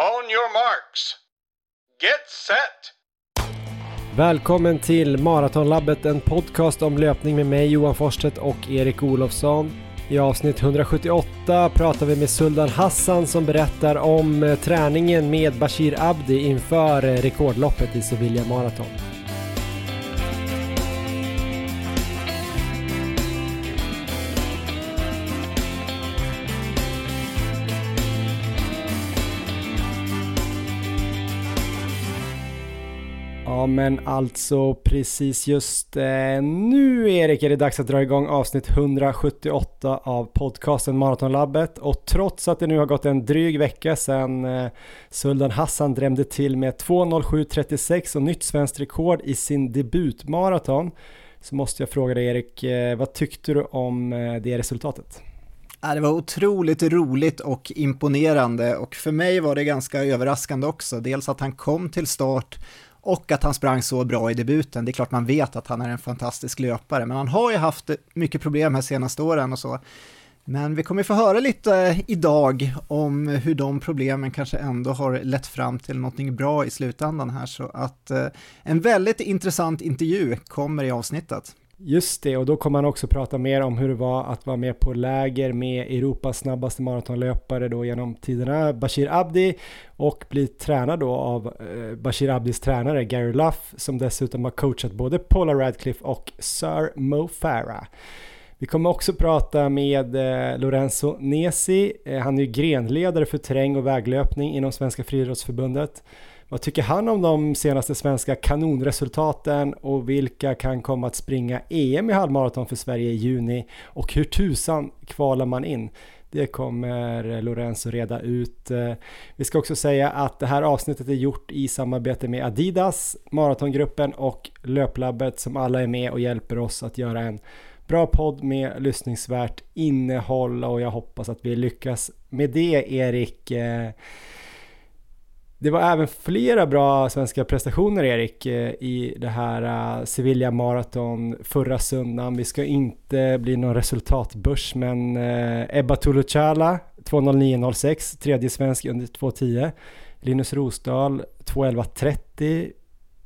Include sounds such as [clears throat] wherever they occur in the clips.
On your marks. Get set! Välkommen till Maratonlabbet, en podcast om löpning med mig Johan Forsstedt och Erik Olofsson. I avsnitt 178 pratar vi med Suldan Hassan som berättar om eh, träningen med Bashir Abdi inför eh, rekordloppet i Sevilla Marathon. Men alltså precis just eh, nu Erik är det dags att dra igång avsnitt 178 av podcasten Maratonlabbet och trots att det nu har gått en dryg vecka sedan eh, Suldan Hassan drämde till med 2.07.36 och nytt svenskt rekord i sin debutmaraton så måste jag fråga dig Erik, eh, vad tyckte du om eh, det resultatet? Det var otroligt roligt och imponerande och för mig var det ganska överraskande också. Dels att han kom till start och att han sprang så bra i debuten. Det är klart man vet att han är en fantastisk löpare, men han har ju haft mycket problem här senaste åren och så. Men vi kommer få höra lite eh, idag om hur de problemen kanske ändå har lett fram till någonting bra i slutändan här, så att eh, en väldigt intressant intervju kommer i avsnittet. Just det, och då kommer han också prata mer om hur det var att vara med på läger med Europas snabbaste maratonlöpare då genom tiderna, Bashir Abdi, och bli tränad då av eh, Bashir Abdis tränare Gary Luff, som dessutom har coachat både Paula Radcliffe och Sir Mo Farah. Vi kommer också prata med eh, Lorenzo Nesi, eh, han är ju grenledare för terräng och väglöpning inom Svenska Friidrottsförbundet. Vad tycker han om de senaste svenska kanonresultaten och vilka kan komma att springa EM i halvmaraton för Sverige i juni och hur tusan kvalar man in? Det kommer Lorenzo reda ut. Eh, vi ska också säga att det här avsnittet är gjort i samarbete med Adidas, Maratongruppen och Löplabbet som alla är med och hjälper oss att göra en bra podd med lyssningsvärt innehåll och jag hoppas att vi lyckas med det Erik. Eh, det var även flera bra svenska prestationer Erik eh, i det här eh, Sevilla Marathon förra söndagen. Vi ska inte bli någon resultatbörs men eh, Ebba Tulucala 2.09.06, tredje svensk under 2.10. Linus Rosdahl 2.11.30.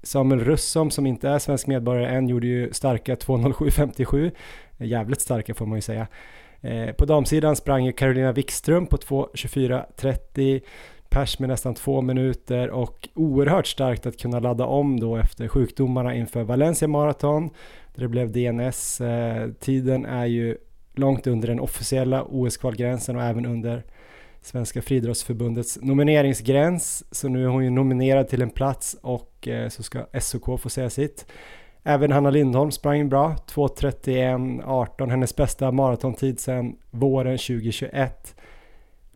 Samuel Russom som inte är svensk medborgare än gjorde ju starka 2.07.57. Jävligt starka får man ju säga. På damsidan sprang ju Carolina Wikström på 2.24.30 pers med nästan två minuter och oerhört starkt att kunna ladda om då efter sjukdomarna inför Valencia Marathon där det blev DNS. Eh, tiden är ju långt under den officiella OS-kvalgränsen och även under Svenska friidrottsförbundets nomineringsgräns. Så nu är hon ju nominerad till en plats och eh, så ska SOK få säga sitt. Även Hanna Lindholm sprang bra, 2.31.18, hennes bästa maratontid sedan våren 2021.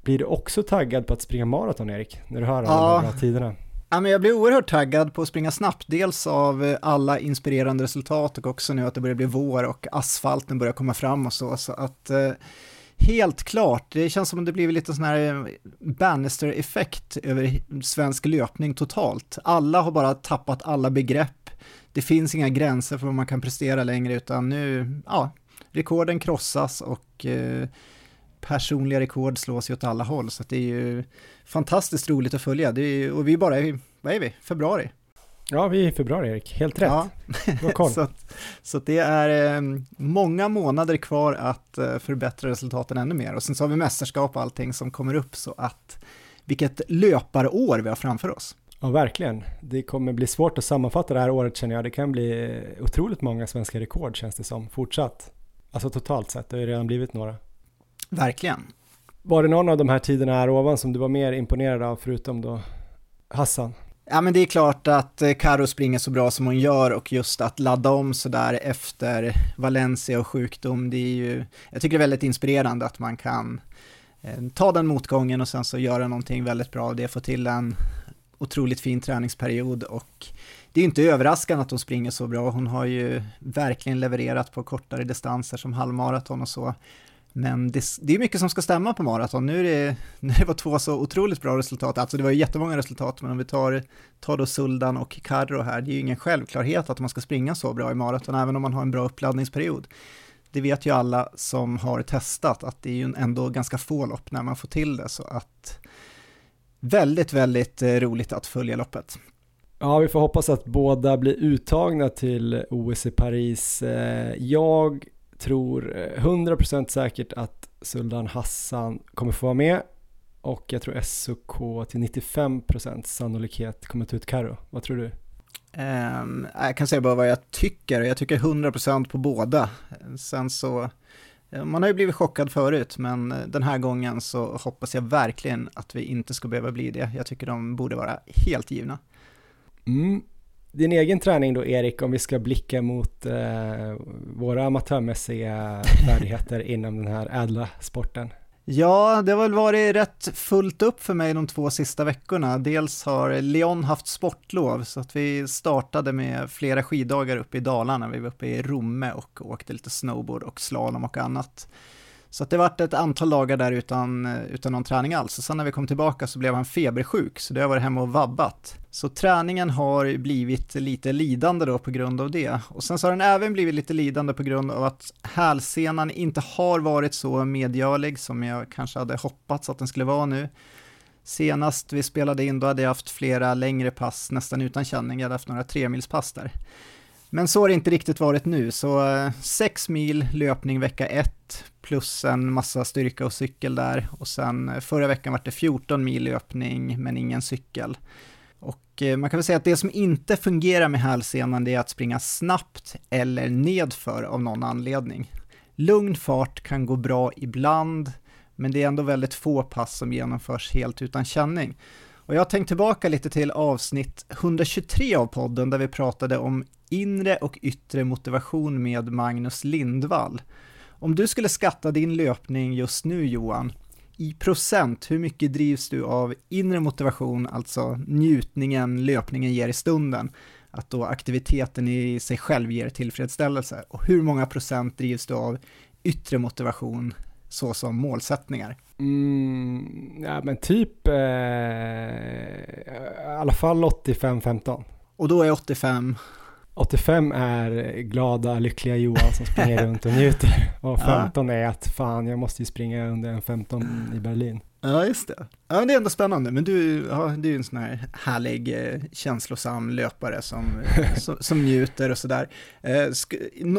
Blir du också taggad på att springa maraton Erik? När du hör alla ja. de bra tiderna? Ja, men jag blir oerhört taggad på att springa snabbt, dels av eh, alla inspirerande resultat och också nu att det börjar bli vår och asfalten börjar komma fram och så, så att eh, helt klart, det känns som att det blir lite sån här eh, Bannister-effekt över svensk löpning totalt. Alla har bara tappat alla begrepp, det finns inga gränser för vad man kan prestera längre, utan nu, ja, rekorden krossas och eh, personliga rekord slås ju åt alla håll, så det är ju fantastiskt roligt att följa. Är, och vi är bara i, vad är vi, februari? Ja, vi är i februari Erik, helt rätt. Ja. [laughs] så, så det är eh, många månader kvar att eh, förbättra resultaten ännu mer. Och sen så har vi mästerskap och allting som kommer upp, så att vilket löparår vi har framför oss. Ja, verkligen. Det kommer bli svårt att sammanfatta det här året känner jag. Det kan bli otroligt många svenska rekord känns det som, fortsatt. Alltså totalt sett, det har ju redan blivit några. Verkligen. Var det någon av de här tiderna här ovan som du var mer imponerad av förutom då Hassan? Ja men det är klart att eh, Karo springer så bra som hon gör och just att ladda om sådär efter Valencia och sjukdom, det är ju, jag tycker det är väldigt inspirerande att man kan eh, ta den motgången och sen så göra någonting väldigt bra av det, få till en otroligt fin träningsperiod och det är inte överraskande att hon springer så bra, hon har ju verkligen levererat på kortare distanser som halvmaraton och så. Men det, det, är mycket som ska stämma på maraton. Nu, är det, [laughs] nu var två så otroligt bra resultat, alltså det var ju jättemånga resultat, men om vi tar, tar då Suldan och Carro här, det är ju ingen självklarhet att man ska springa så bra i maraton, även om man har en bra uppladdningsperiod. Det vet ju alla som har testat, att det är ju ändå ganska få lopp när man får till det, så att väldigt, väldigt eh, roligt att följa loppet. Ja, vi får hoppas att båda blir uttagna till OS i Paris. Eh, jag tror 100% säkert att Sultan Hassan kommer få vara med och jag tror SOK till 95% sannolikhet kommer ta ut Karo. Vad tror du? Um, jag kan säga bara vad jag tycker, jag tycker 100% på båda. Sen så, man har ju blivit chockad förut, men den här gången så hoppas jag verkligen att vi inte ska behöva bli det. Jag tycker de borde vara helt givna. Mm. Din egen träning då Erik, om vi ska blicka mot eh, våra amatörmässiga [laughs] färdigheter inom den här ädla sporten? Ja, det har väl varit rätt fullt upp för mig de två sista veckorna. Dels har Leon haft sportlov så att vi startade med flera skiddagar uppe i Dalarna. Vi var uppe i Romme och åkte lite snowboard och slalom och annat. Så att det vart ett antal dagar där utan, eh, utan någon träning alls. Och sen när vi kom tillbaka så blev han febersjuk, så det har varit hemma och vabbat. Så träningen har blivit lite lidande då på grund av det. Och sen så har den även blivit lite lidande på grund av att hälsenan inte har varit så medgörlig som jag kanske hade hoppats att den skulle vara nu. Senast vi spelade in då hade jag haft flera längre pass nästan utan känning, jag hade haft några tremilspass där. Men så har det inte riktigt varit nu, så eh, 6 mil löpning vecka 1 plus en massa styrka och cykel där och sen eh, förra veckan var det 14 mil löpning men ingen cykel. Och eh, man kan väl säga att det som inte fungerar med hälsenan det är att springa snabbt eller nedför av någon anledning. Lugn fart kan gå bra ibland, men det är ändå väldigt få pass som genomförs helt utan känning. Och jag har tänkt tillbaka lite till avsnitt 123 av podden där vi pratade om inre och yttre motivation med Magnus Lindvall. Om du skulle skatta din löpning just nu Johan, i procent, hur mycket drivs du av inre motivation, alltså njutningen löpningen ger i stunden, att då aktiviteten i sig själv ger tillfredsställelse, och hur många procent drivs du av yttre motivation, såsom målsättningar? Mm, ja men typ eh, i alla fall 85-15. Och då är 85 85 är glada, lyckliga Johan som springer [laughs] runt och njuter. Och 15 ja. är att fan, jag måste ju springa under en 15 i Berlin. Ja, just det. Ja, det är ändå spännande, men du, ja, du är ju en sån här härlig, eh, känslosam löpare som, [laughs] som, som, njuter och sådär. Eh,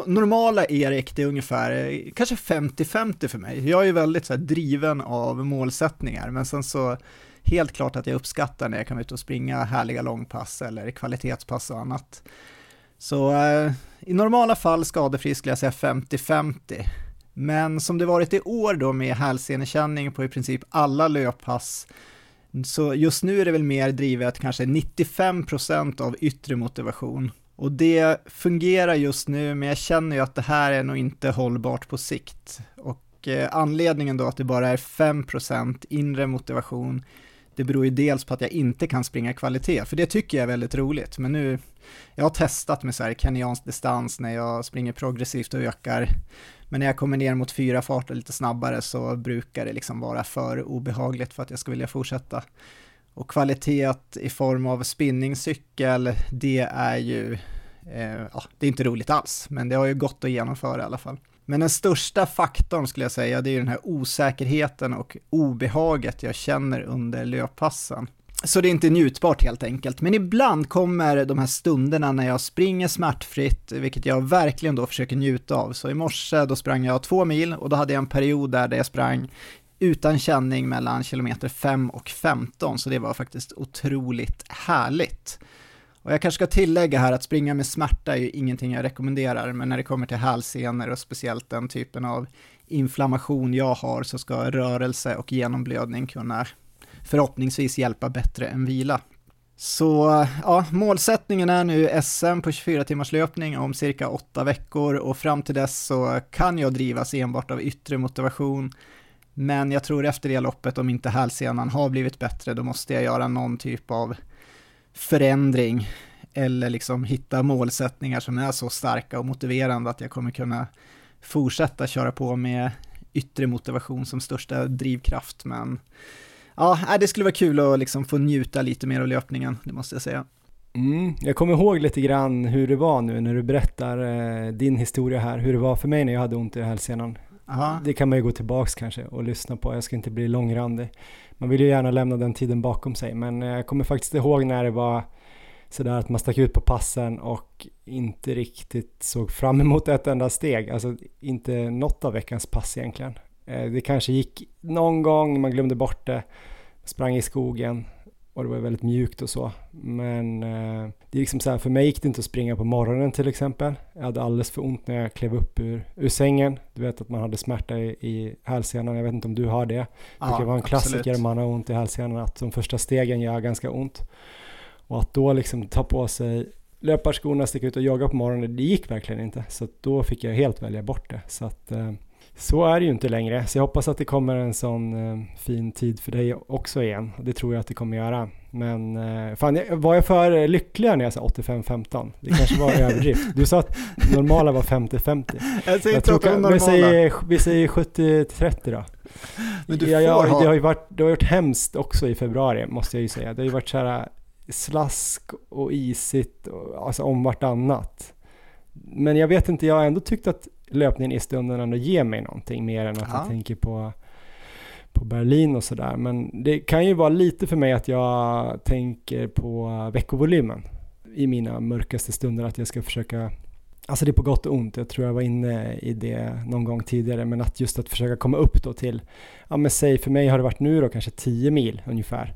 normala Erik, det är ungefär eh, kanske 50-50 för mig. Jag är ju väldigt så här, driven av målsättningar, men sen så helt klart att jag uppskattar när jag kan vara ute och springa härliga långpass eller kvalitetspass och annat. Så eh, i normala fall skadefri skulle jag säga 50-50. Men som det varit i år då med hälsenekänning på i princip alla löppass, så just nu är det väl mer drivet kanske 95% av yttre motivation. Och det fungerar just nu, men jag känner ju att det här är nog inte hållbart på sikt. Och eh, anledningen då att det bara är 5% inre motivation, det beror ju dels på att jag inte kan springa kvalitet, för det tycker jag är väldigt roligt. Men nu, jag har testat med så här kenyansk distans när jag springer progressivt och ökar. Men när jag kommer ner mot fyra farter lite snabbare så brukar det liksom vara för obehagligt för att jag ska vilja fortsätta. Och kvalitet i form av spinningcykel, det är ju, eh, ja, det är inte roligt alls, men det har ju gått att genomföra i alla fall. Men den största faktorn skulle jag säga, det är den här osäkerheten och obehaget jag känner under löppassen. Så det är inte njutbart helt enkelt, men ibland kommer de här stunderna när jag springer smärtfritt, vilket jag verkligen då försöker njuta av. Så i morse då sprang jag två mil och då hade jag en period där jag sprang utan känning mellan kilometer 5 och 15, så det var faktiskt otroligt härligt. Och jag kanske ska tillägga här att springa med smärta är ju ingenting jag rekommenderar, men när det kommer till hälsenor och speciellt den typen av inflammation jag har så ska rörelse och genomblödning kunna förhoppningsvis hjälpa bättre än vila. Så ja, målsättningen är nu SM på 24 timmars löpning om cirka åtta veckor och fram till dess så kan jag drivas enbart av yttre motivation. Men jag tror efter det loppet, om inte hälsenan har blivit bättre, då måste jag göra någon typ av förändring eller liksom hitta målsättningar som är så starka och motiverande att jag kommer kunna fortsätta köra på med yttre motivation som största drivkraft. Men ja, det skulle vara kul att liksom få njuta lite mer av löpningen, det måste jag säga. Mm, jag kommer ihåg lite grann hur det var nu när du berättar eh, din historia här, hur det var för mig när jag hade ont i hälsenan. Det kan man ju gå tillbaks kanske och lyssna på, jag ska inte bli långrandig. Man vill ju gärna lämna den tiden bakom sig, men jag kommer faktiskt ihåg när det var sådär att man stack ut på passen och inte riktigt såg fram emot ett enda steg, alltså inte något av veckans pass egentligen. Eh, det kanske gick någon gång, man glömde bort det, sprang i skogen och det var väldigt mjukt och så. Men eh, det är liksom så här, för mig gick det inte att springa på morgonen till exempel. Jag hade alldeles för ont när jag klev upp ur, ur sängen. Du vet att man hade smärta i, i hälsenan, jag vet inte om du har det. Det ja, kan vara en klassiker om man har ont i hälsenan, att de första stegen gör ganska ont. Och att då liksom ta på sig löparskorna, sticka ut och jogga på morgonen, det gick verkligen inte. Så då fick jag helt välja bort det. Så att eh, så är det ju inte längre, så jag hoppas att det kommer en sån eh, fin tid för dig också igen. Det tror jag att det kommer göra. Men eh, fan, var jag för lycklig när jag sa 85-15? Det kanske var [laughs] överdrift. Du sa att normala var 50-50. Jag säger att de normala. Vi säger, vi säger 70-30 då. Men du jag, ha... det, har ju varit, det har varit hemskt också i februari, måste jag ju säga. Det har ju varit så här slask och isigt, och, alltså om vartannat. Men jag vet inte, jag har ändå tyckt att löpningen i stunden ändå ger mig någonting mer än att ja. jag tänker på, på Berlin och sådär. Men det kan ju vara lite för mig att jag tänker på veckovolymen i mina mörkaste stunder, att jag ska försöka Alltså det är på gott och ont, jag tror jag var inne i det någon gång tidigare, men att just att försöka komma upp då till, ja men säg för mig har det varit nu då kanske 10 mil ungefär,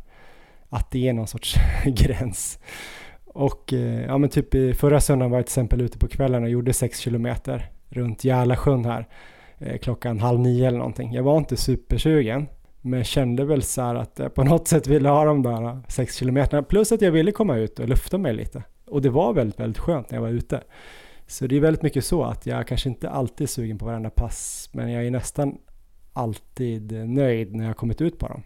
att det är någon sorts [laughs] gräns. Och eh, ja men typ förra söndagen var jag till exempel ute på kvällen och gjorde 6 kilometer runt Järlasjön här eh, klockan halv nio eller någonting. Jag var inte supersugen men kände väl så här att jag på [laughs] något sätt ville ha de där eh, sex kilometerna plus att jag ville komma ut och lufta mig lite. Och det var väldigt, väldigt skönt när jag var ute. Så det är väldigt mycket så att jag kanske inte alltid är sugen på varenda pass men jag är nästan alltid nöjd när jag kommit ut på dem.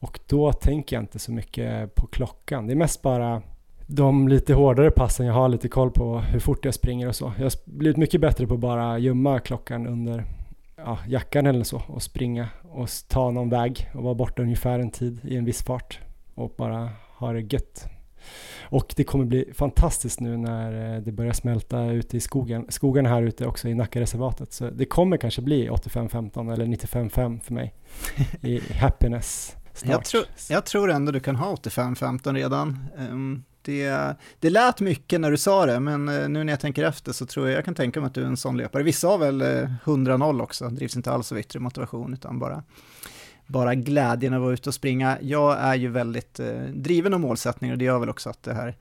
Och då tänker jag inte så mycket på klockan. Det är mest bara de lite hårdare passen jag har lite koll på hur fort jag springer och så. Jag har blivit mycket bättre på att bara gömma klockan under ja, jackan eller så och springa och ta någon väg och vara borta ungefär en tid i en viss fart och bara ha det gött. Och det kommer bli fantastiskt nu när eh, det börjar smälta ute i skogen, skogarna här ute också i Nackareservatet. Så det kommer kanske bli 85-15 eller 95-5 för mig [laughs] i happiness. Jag tror, jag tror ändå du kan ha 85-15 redan. Um, det, det lät mycket när du sa det, men eh, nu när jag tänker efter så tror jag jag kan tänka mig att du är en sån löpare. Vissa har väl eh, 100-0 också, drivs inte alls av yttre motivation utan bara, bara glädjen att vara ute och springa. Jag är ju väldigt eh, driven av målsättningar och det gör väl också att det här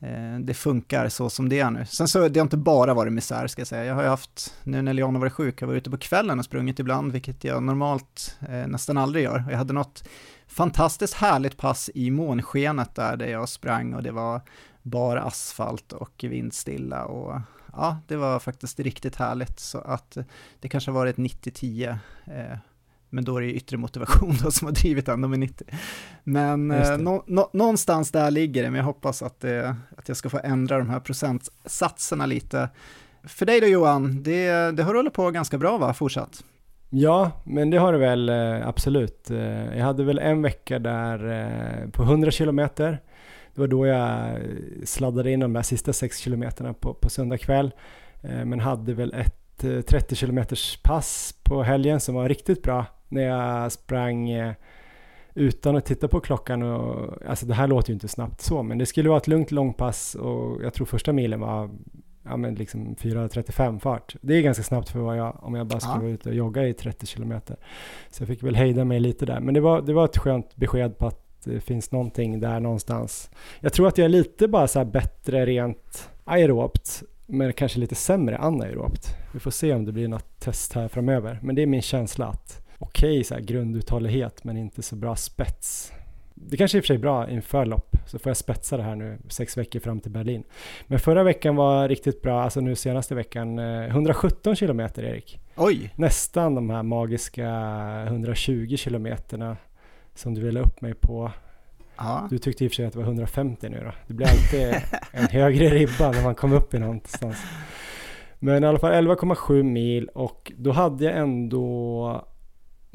eh, det funkar så som det är nu. Sen så det har inte bara varit misär ska jag säga. Jag har ju haft, nu när Leon har varit sjuk, jag var ute på kvällen och sprungit ibland, vilket jag normalt eh, nästan aldrig gör. Jag hade något fantastiskt härligt pass i månskenet där, där jag sprang och det var bara asfalt och vindstilla och ja, det var faktiskt riktigt härligt. Så att det kanske har varit 90-10, eh, men då är det yttre motivation [laughs] då som har drivit ändå med 90. Men eh, nå, nå, någonstans där ligger det, men jag hoppas att, det, att jag ska få ändra de här procentsatserna lite. För dig då Johan, det, det har rullat på ganska bra va, fortsatt? Ja, men det har det väl eh, absolut. Eh, jag hade väl en vecka där eh, på 100 kilometer. Det var då jag sladdade in de där sista 6 kilometerna på, på söndag kväll. Men hade väl ett 30 kilometers pass på helgen som var riktigt bra när jag sprang utan att titta på klockan och alltså det här låter ju inte snabbt så men det skulle vara ett lugnt långpass och jag tror första milen var ja, men liksom 4.35 fart. Det är ganska snabbt för vad jag, om jag bara skulle ja. vara ute och jogga i 30 kilometer. Så jag fick väl hejda mig lite där. Men det var, det var ett skönt besked på att det finns någonting där någonstans. Jag tror att jag är lite bara så bättre rent aerobt, men kanske lite sämre anaerobt. Vi får se om det blir något test här framöver. Men det är min känsla att okej, okay, grunduthållighet, men inte så bra spets det kanske är i och för sig bra inför lopp, så får jag spetsa det här nu sex veckor fram till Berlin. Men förra veckan var riktigt bra, alltså nu senaste veckan, 117 eh, kilometer Erik. Oj! Nästan de här magiska 120 kilometerna som du ville upp mig på. Ja. Du tyckte i och för sig att det var 150 nu då. Det blir alltid [laughs] en högre ribba när man kommer upp i någonstans. Men i alla fall 11,7 mil och då hade jag ändå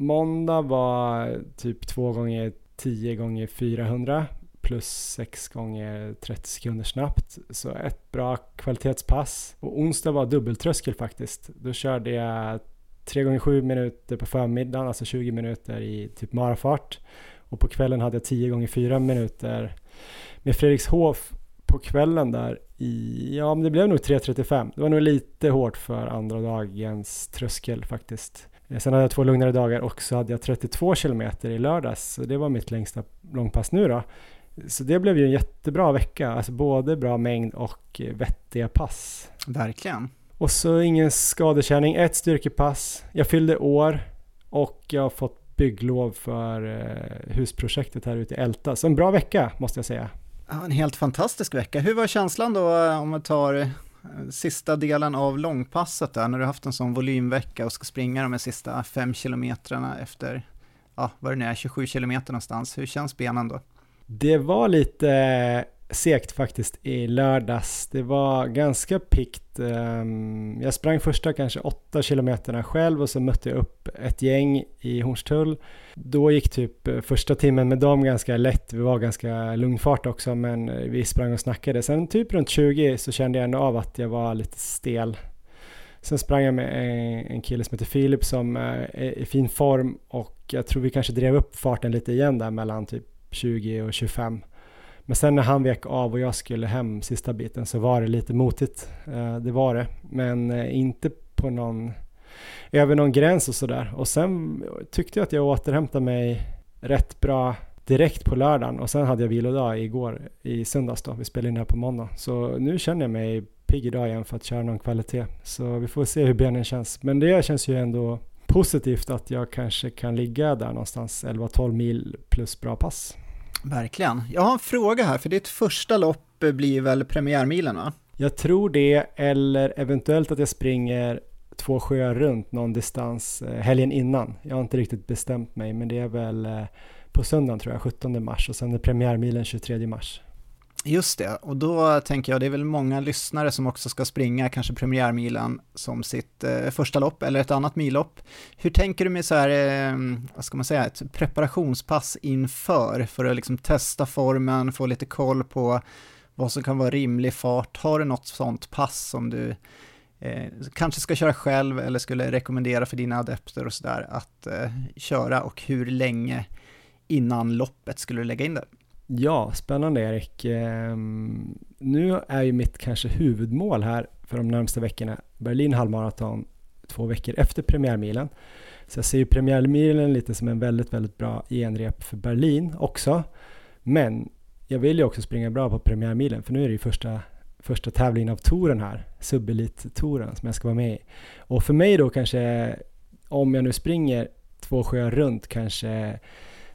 Måndag var typ två gånger 10 gånger 400 plus 6 gånger 30 sekunder snabbt. Så ett bra kvalitetspass. Och onsdag var dubbeltröskel faktiskt. Då körde jag 3 gånger 7 minuter på förmiddagen, alltså 20 minuter i typ marafart. och på kvällen hade jag 10 gånger 4 minuter med Fredrikshof på kvällen där i, ja men det blev nog 3.35. Det var nog lite hårt för andra dagens tröskel faktiskt. Eh, sen hade jag två lugnare dagar och så hade jag 32 kilometer i lördags. Så det var mitt längsta långpass nu då. Så det blev ju en jättebra vecka, alltså både bra mängd och vettiga pass. Verkligen. Och så ingen skadekänning, ett styrkepass. Jag fyllde år och jag har fått bygglov för eh, husprojektet här ute i Älta. Så en bra vecka måste jag säga. Ja, en helt fantastisk vecka. Hur var känslan då eh, om vi tar eh, sista delen av långpasset där, när du haft en sån volymvecka och ska springa de här sista fem kilometrarna efter, ja, vad det nu är, 27 kilometer någonstans. Hur känns benen då? Det var lite segt faktiskt i lördags. Det var ganska pikt. Ehm, jag sprang första kanske åtta kilometerna själv och så mötte jag upp ett gäng i Hornstull. Då gick typ eh, första timmen med dem ganska lätt. Vi var ganska lugn fart också men eh, vi sprang och snackade. Sen typ runt 20 så kände jag ändå av att jag var lite stel. Sen sprang jag med en kille som heter Filip som eh, är i fin form och jag tror vi kanske drev upp farten lite igen där mellan typ 20 och 25. Men sen när han vek av och jag skulle hem sista biten så var det lite motigt. Eh, det var det, men eh, inte på någon över någon gräns och sådär. Och sen tyckte jag att jag återhämtade mig rätt bra direkt på lördagen och sen hade jag vilodag igår i söndags då. Vi spelade in det här på måndag. Så nu känner jag mig pigg idag igen för att köra någon kvalitet. Så vi får se hur benen känns. Men det känns ju ändå positivt att jag kanske kan ligga där någonstans 11-12 mil plus bra pass. Verkligen. Jag har en fråga här, för ditt första lopp blir väl premiärmilen va? Jag tror det, eller eventuellt att jag springer två sjöar runt någon distans eh, helgen innan. Jag har inte riktigt bestämt mig, men det är väl eh, på söndagen tror jag, 17 mars och sen är premiärmilen 23 mars. Just det, och då tänker jag det är väl många lyssnare som också ska springa kanske premiärmilen som sitt eh, första lopp eller ett annat millopp. Hur tänker du med så här, eh, vad ska man säga, ett preparationspass inför för att liksom testa formen, få lite koll på vad som kan vara rimlig fart. Har du något sånt pass som du eh, kanske ska köra själv eller skulle rekommendera för dina adepter och sådär att eh, köra och hur länge innan loppet skulle du lägga in det? Ja, spännande Erik. Ehm, nu är ju mitt kanske huvudmål här för de närmsta veckorna Berlin halvmaraton två veckor efter premiärmilen. Så jag ser ju premiärmilen lite som en väldigt, väldigt bra genrep för Berlin också. Men jag vill ju också springa bra på premiärmilen för nu är det ju första, första tävlingen av touren här, subelit-touren som jag ska vara med i. Och för mig då kanske, om jag nu springer två sjöar runt kanske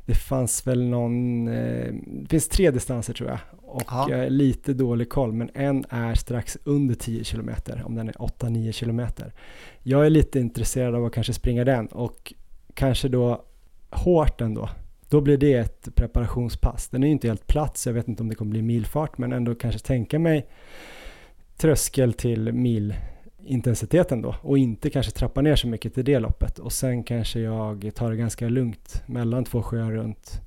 det fanns väl någon, eh, det finns tre distanser tror jag och är lite dålig koll men en är strax under 10 km om den är 8-9 km. Jag är lite intresserad av att kanske springa den och kanske då hårt ändå. Då blir det ett preparationspass. Den är ju inte helt platt så jag vet inte om det kommer bli milfart men ändå kanske tänka mig tröskel till mil intensiteten då och inte kanske trappa ner så mycket till det loppet och sen kanske jag tar det ganska lugnt mellan två sjöar runt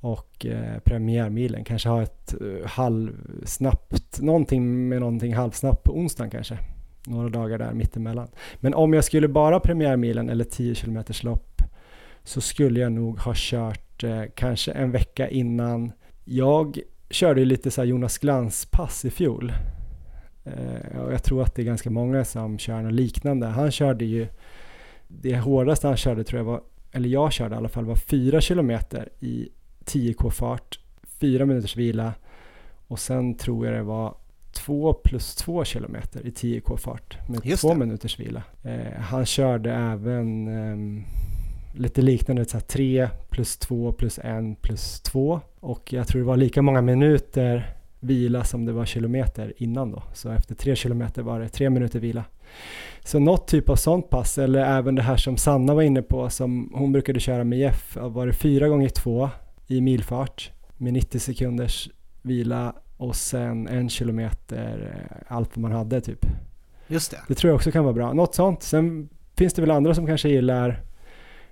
och eh, premiärmilen. Kanske ha ett eh, halvsnabbt, någonting med någonting halvsnabbt på onsdagen kanske. Några dagar där mittemellan. Men om jag skulle bara premiärmilen eller 10 km lopp så skulle jag nog ha kört eh, kanske en vecka innan. Jag körde ju lite så Jonas Glans-pass i fjol och jag tror att det är ganska många som kör något liknande. Han körde ju, det hårdaste han körde tror jag var, eller jag körde i alla fall, var 4 km i 10k fart, 4 minuters vila och sen tror jag det var 2 plus 2 km i 10k fart med 2 minuters vila. Eh, han körde även eh, lite liknande, så 3 plus 2 plus 1 plus 2 och jag tror det var lika många minuter vila som det var kilometer innan då. Så efter tre kilometer var det tre minuter vila. Så något typ av sånt pass, eller även det här som Sanna var inne på, som hon brukade köra med Jeff, var det fyra gånger två i milfart med 90 sekunders vila och sen en kilometer eh, allt vad man hade typ. Just det. Det tror jag också kan vara bra. Något sånt. Sen finns det väl andra som kanske gillar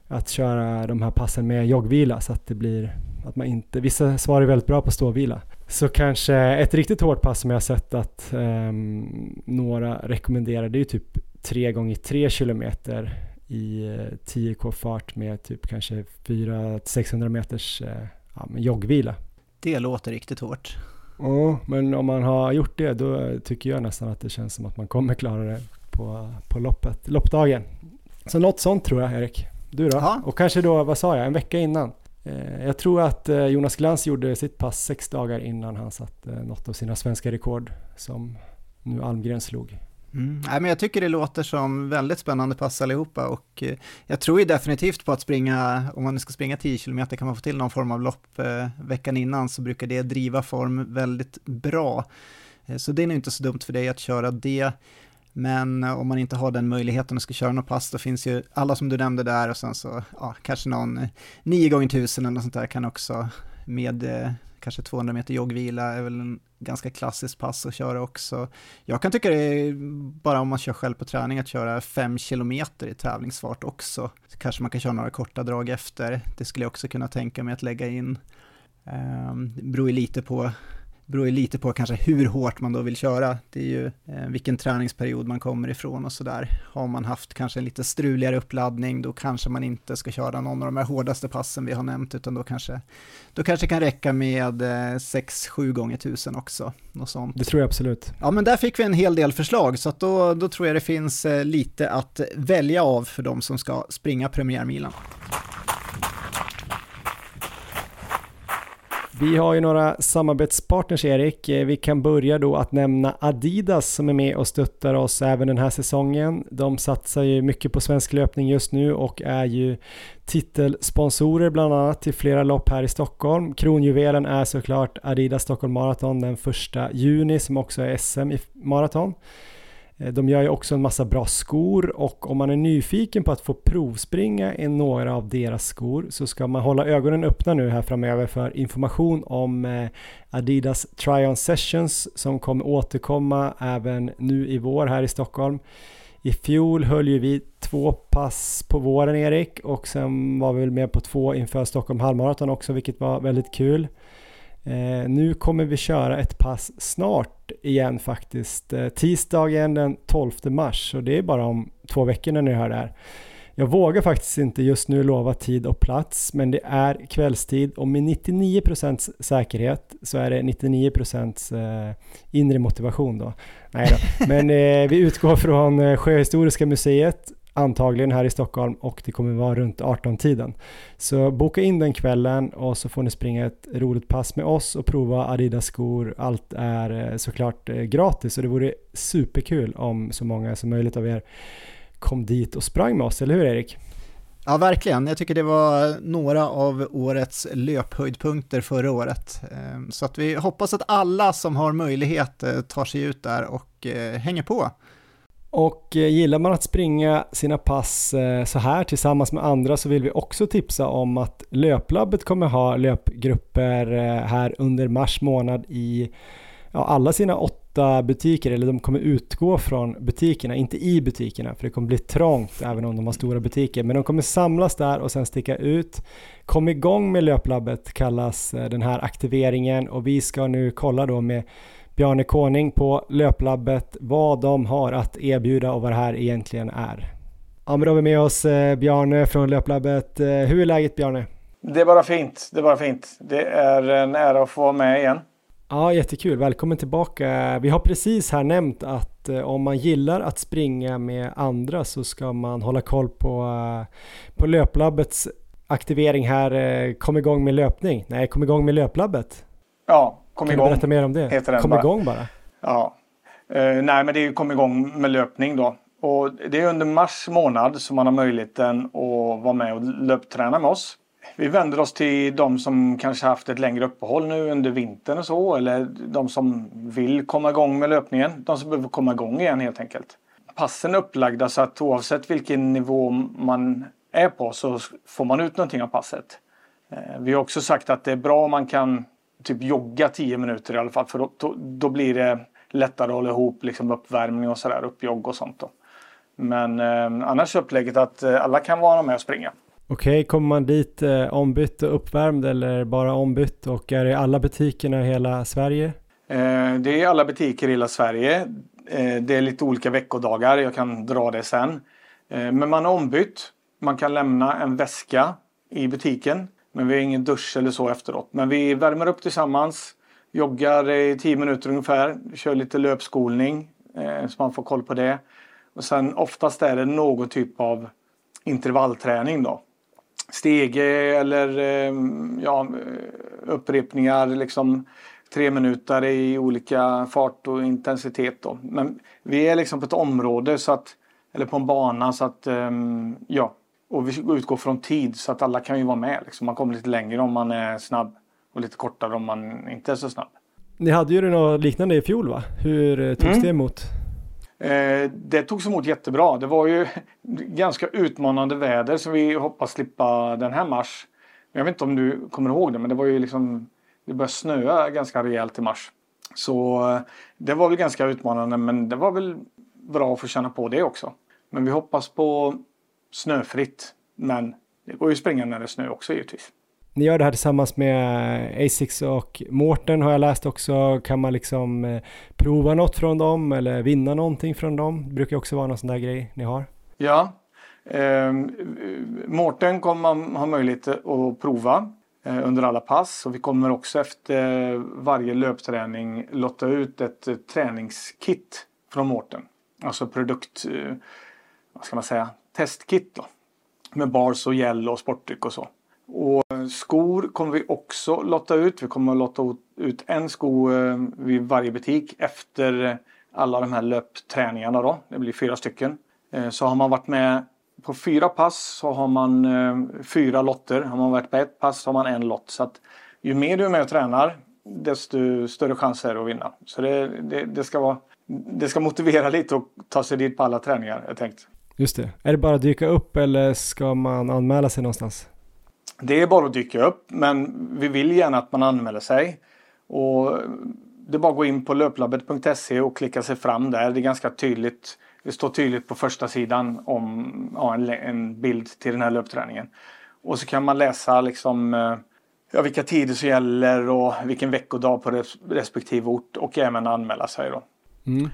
att köra de här passen med joggvila så att det blir att man inte, vissa svarar väldigt bra på ståvila. Så kanske ett riktigt hårt pass som jag har sett att um, några rekommenderar det är typ 3 gånger 3 kilometer i 10k fart med typ kanske 400-600 meters ja, joggvila. Det låter riktigt hårt. Ja, men om man har gjort det då tycker jag nästan att det känns som att man kommer klara det på, på loppet, loppdagen. Så något sånt tror jag Erik. Du då? Aha. Och kanske då, vad sa jag, en vecka innan? Eh, jag tror att eh, Jonas Glans gjorde sitt pass sex dagar innan han satte eh, något av sina svenska rekord som nu Almgren slog. Mm. Nej, men jag tycker det låter som väldigt spännande pass allihopa och jag tror ju definitivt på att springa, om man nu ska springa 10 km kan man få till någon form av lopp veckan innan så brukar det driva form väldigt bra. så det är nog inte så dumt för dig att köra det. Men eh, om man inte har den möjligheten och ska köra något pass, då finns ju alla som du nämnde där och sen så, ja, kanske någon eh, 9 gånger 1000 eller något sånt där kan också med eh, kanske 200 meter joggvila är väl en ganska klassisk pass att köra också. Jag kan tycka det är, bara om man kör själv på träning, att köra 5 kilometer i tävlingsfart också. Så kanske man kan köra några korta drag efter. Det skulle jag också kunna tänka mig att lägga in. Um, det beror ju lite på beror ju lite på kanske hur hårt man då vill köra. Det är ju eh, vilken träningsperiod man kommer ifrån och sådär. Har man haft kanske en lite struligare uppladdning, då kanske man inte ska köra någon av de här hårdaste passen vi har nämnt, utan då kanske, då kanske kan räcka med eh, 6-7 gånger 1000 också. Något sånt. Det tror jag absolut. Ja, men där fick vi en hel del förslag, så då, då tror jag det finns eh, lite att välja av för de som ska springa premiärmilen. Vi har ju några samarbetspartners Erik. Eh, vi kan börja då att nämna Adidas som är med och stöttar oss även den här säsongen. De satsar ju mycket på svensk löpning just nu och är ju titelsponsorer bland annat till flera lopp här i Stockholm. Kronjuvelen är såklart Adidas Stockholm Marathon den första juni som också är SM i maraton. Eh, de gör ju också en massa bra skor och om man är nyfiken på att få provspringa i några av deras skor så ska man hålla ögonen öppna nu här framöver för information om eh, Adidas Try-On Sessions som kommer återkomma även nu i vår här i Stockholm. I fjol höll ju vi två pass på våren Erik och sen var vi väl med på två inför Stockholm halvmaraton också vilket var väldigt kul. Eh, nu kommer vi köra ett pass snart igen faktiskt. Eh, tisdagen den 12 mars och det är bara om två veckor när ni hör det här. Jag vågar faktiskt inte just nu lova tid och plats men det är kvällstid och med 99% säkerhet så är det 99% eh, inre motivation då. Nej då. Men eh, vi utgår från Sjöhistoriska museet antagligen här i Stockholm och det kommer vara runt 18-tiden. Så boka in den kvällen och så får ni springa ett roligt pass med oss och prova Adidas skor. Allt är eh, såklart eh, gratis och det vore superkul om så många som möjligt av er kom dit och sprang med oss, eller hur Erik? Ja, verkligen. Jag tycker det var några av årets löphöjdpunkter förra året. Ehm, så att vi hoppas att alla som har möjlighet eh, tar sig ut där och hänger på. Och eh, gillar man att springa sina pass eh, så här tillsammans med andra så vill vi också tipsa om att Löplabbet kommer ha löpgrupper eh, här under mars månad i ja, alla sina åtta butiker, eller de kommer utgå från butikerna, inte i butikerna, för det kommer bli trångt även om de har stora butiker, men de kommer samlas där och sen sticka ut. Kom igång med Löplabbet kallas den här aktiveringen. Och vi ska nu kolla då med Bjarne Koning på Löplabbet vad de har att erbjuda och vad det här egentligen är. Ja, men då har vi med oss eh, Bjarne från Löplabbet. Eh, hur är läget Bjarne? Det är bara fint. Det är bara fint. Det är en ära att få vara med igen. Ja, jättekul. Välkommen tillbaka. Vi har precis här nämnt att eh, om man gillar att springa med andra så ska man hålla koll på, på Löplabbets aktivering här. Kom igång med löpning. Nej, kom igång med Löplabbet. Ja, Kom kan igång. du berätta mer om det? Heter den kom bara. igång bara? Ja. Uh, nej, men det är kom igång med löpning då. Och det är under mars månad som man har möjligheten att vara med och löpträna med oss. Vi vänder oss till de som kanske haft ett längre uppehåll nu under vintern och så. Eller de som vill komma igång med löpningen. De som behöver komma igång igen helt enkelt. Passen är upplagda så att oavsett vilken nivå man är på så får man ut någonting av passet. Eh, vi har också sagt att det är bra om man kan typ jogga 10 minuter i alla fall. För då, då, blir det lättare att hålla ihop liksom uppvärmning och sådär, uppjogg och sånt. Då. Men eh, annars är upplägget att eh, alla kan vara med och springa. Okej, okay, kommer man dit eh, ombytt och uppvärmd eller bara ombytt och är det alla butikerna i hela Sverige? Eh, det är alla butiker i hela Sverige. Eh, det är lite olika veckodagar, jag kan dra det sen. Eh, men man är ombytt. Man kan lämna en väska i butiken. Men vi har ingen dusch eller så efteråt. Men vi värmer upp tillsammans. Joggar i 10 minuter ungefär. Kör lite löpskolning. Eh, så man får koll på det. Och sen oftast är det någon typ av intervallträning då. Stege eller eh, ja, eh, upprepningar liksom tre minuter i olika fart och intensitet. Då. Men vi är liksom på ett område så att, eller på en bana så att ja, och vi utgår från tid så att alla kan ju vara med. Liksom. Man kommer lite längre om man är snabb och lite kortare om man inte är så snabb. Ni hade ju något liknande i fjol va? Hur eh, togs mm. det emot? Eh, det togs emot jättebra. Det var ju [laughs] ganska utmanande väder så vi hoppas slippa den här mars. Jag vet inte om du kommer ihåg det men det var ju liksom det började snöa ganska rejält i mars. Så eh, det var väl ganska utmanande men det var väl bra att få känna på det också. Men vi hoppas på snöfritt. Men det går ju att springa när det är snö också givetvis. Ni gör det här tillsammans med Asics och Mårten har jag läst också. Kan man liksom eh, prova något från dem eller vinna någonting från dem? Det brukar också vara någon sån där grej ni har. Ja, eh, Mårten kommer man ha möjlighet att prova. Eh, under alla pass. Och vi kommer också efter varje löpträning lotta ut ett eh, träningskit från Mårten. Alltså produkt, vad ska man säga, testkit då. Med bars och gel och sportdryck och så. Och eh, skor kommer vi också lotta ut. Vi kommer att lotta ut en sko eh, vid varje butik efter eh, alla de här löpträningarna då. Det blir fyra stycken. Så har man varit med på fyra pass så har man fyra lotter. Har man varit på ett pass har man en lott. Så att ju mer du är med och tränar desto större chanser att vinna. Så det, det, det, ska vara, det ska motivera lite och ta sig dit på alla träningar, jag tänkt. Just det. Är det bara att dyka upp eller ska man anmäla sig någonstans? Det är bara att dyka upp, men vi vill gärna att man anmäler sig. Och det är bara att gå in på löplabbet.se och klicka sig fram där. Det är ganska tydligt det står tydligt på första sidan om ja, en, en, bild till den här löpträningen. Och så kan man läsa liksom eh, ja, vilka tider som gäller och vilken veckodag på respektive ort och även anmäla sig. Då. Mm.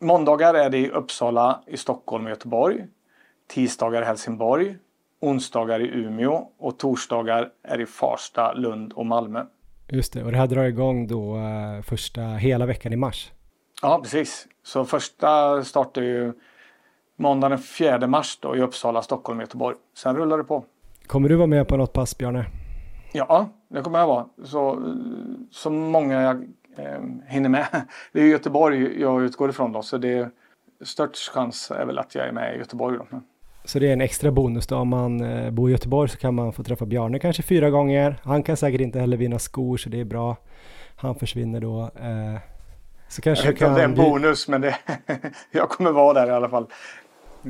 Måndagar är det i Uppsala, i Stockholm och Göteborg. Tisdagar i Helsingborg. Onsdagar i Umeå och torsdagar är i Farsta, Lund och Malmö. Just det, och det här drar igång då uh, första hela veckan i mars. Ja, precis. Så första startar ju måndagen den 4 mars då i Uppsala, Stockholm och Göteborg. Sen rullar det på. Kommer du vara med på något pass, Bjarne? Ja, det kommer jag vara. Så, så många jag eh, hinner med. [laughs] Det är Göteborg jag utgår ifrån då, så det är störst chans är väl att jag är med i Göteborg då. Så det är en extra bonus då. Om man eh, bor i Göteborg så kan man få träffa Bjarne kanske fyra gånger. Han kan säkert inte heller vinna skor så det är bra. Han försvinner då. Eh, så kanske jag vet inte om det är en bonus, men det, [laughs] jag kommer vara där i alla fall.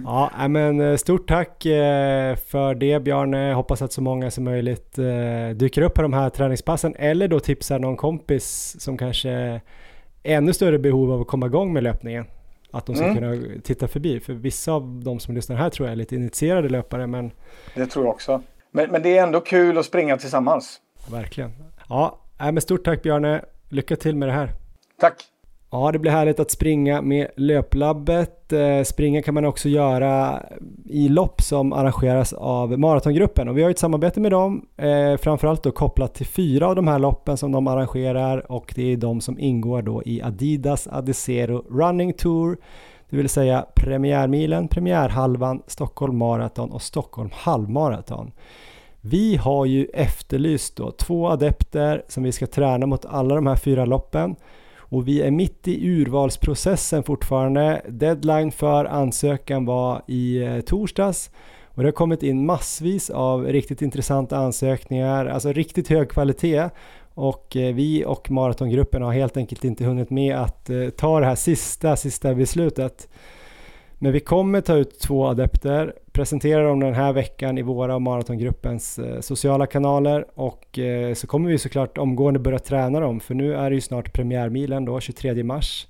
Ja, men eh, stort tack eh, för det Bjarne. Hoppas att så många som möjligt eh, dyker upp på de här träningspassen eller då tipsar någon kompis som kanske är ännu större behov av att komma igång med löpningen. Att de ska mm. kunna titta förbi. För vissa av de som lyssnar här tror jag är lite initierade löpare. Men... Det tror jag också. Men, men det är ändå kul att springa tillsammans. Verkligen. Ja, men stort tack Bjarne. Lycka till med det här. Tack. Ja, det blir härligt att springa med löplabbet. Eh, springa kan man också göra i lopp som arrangeras av Maratongruppen och vi har ett samarbete med dem, eh, framförallt då kopplat till fyra av de här loppen som de arrangerar och det är de som ingår då i Adidas Adizero Running Tour, det vill säga premiärmilen, premiärhalvan, Stockholm Marathon och Stockholm halvmaraton. Vi har ju efterlyst då två adepter som vi ska träna mot alla de här fyra loppen och vi är mitt i urvalsprocessen fortfarande. Deadline för ansökan var i eh, torsdags och det har kommit in massvis av riktigt intressanta ansökningar, alltså riktigt hög kvalitet. Och eh, vi och maratongruppen har helt enkelt inte hunnit med att eh, ta det här sista, sista beslutet. Men vi kommer ta ut två adepter, presentera dem den här veckan i våra och maratongruppens eh, sociala kanaler och eh, så kommer vi såklart omgående börja träna dem för nu är det ju snart premiärmilen då, 23 mars.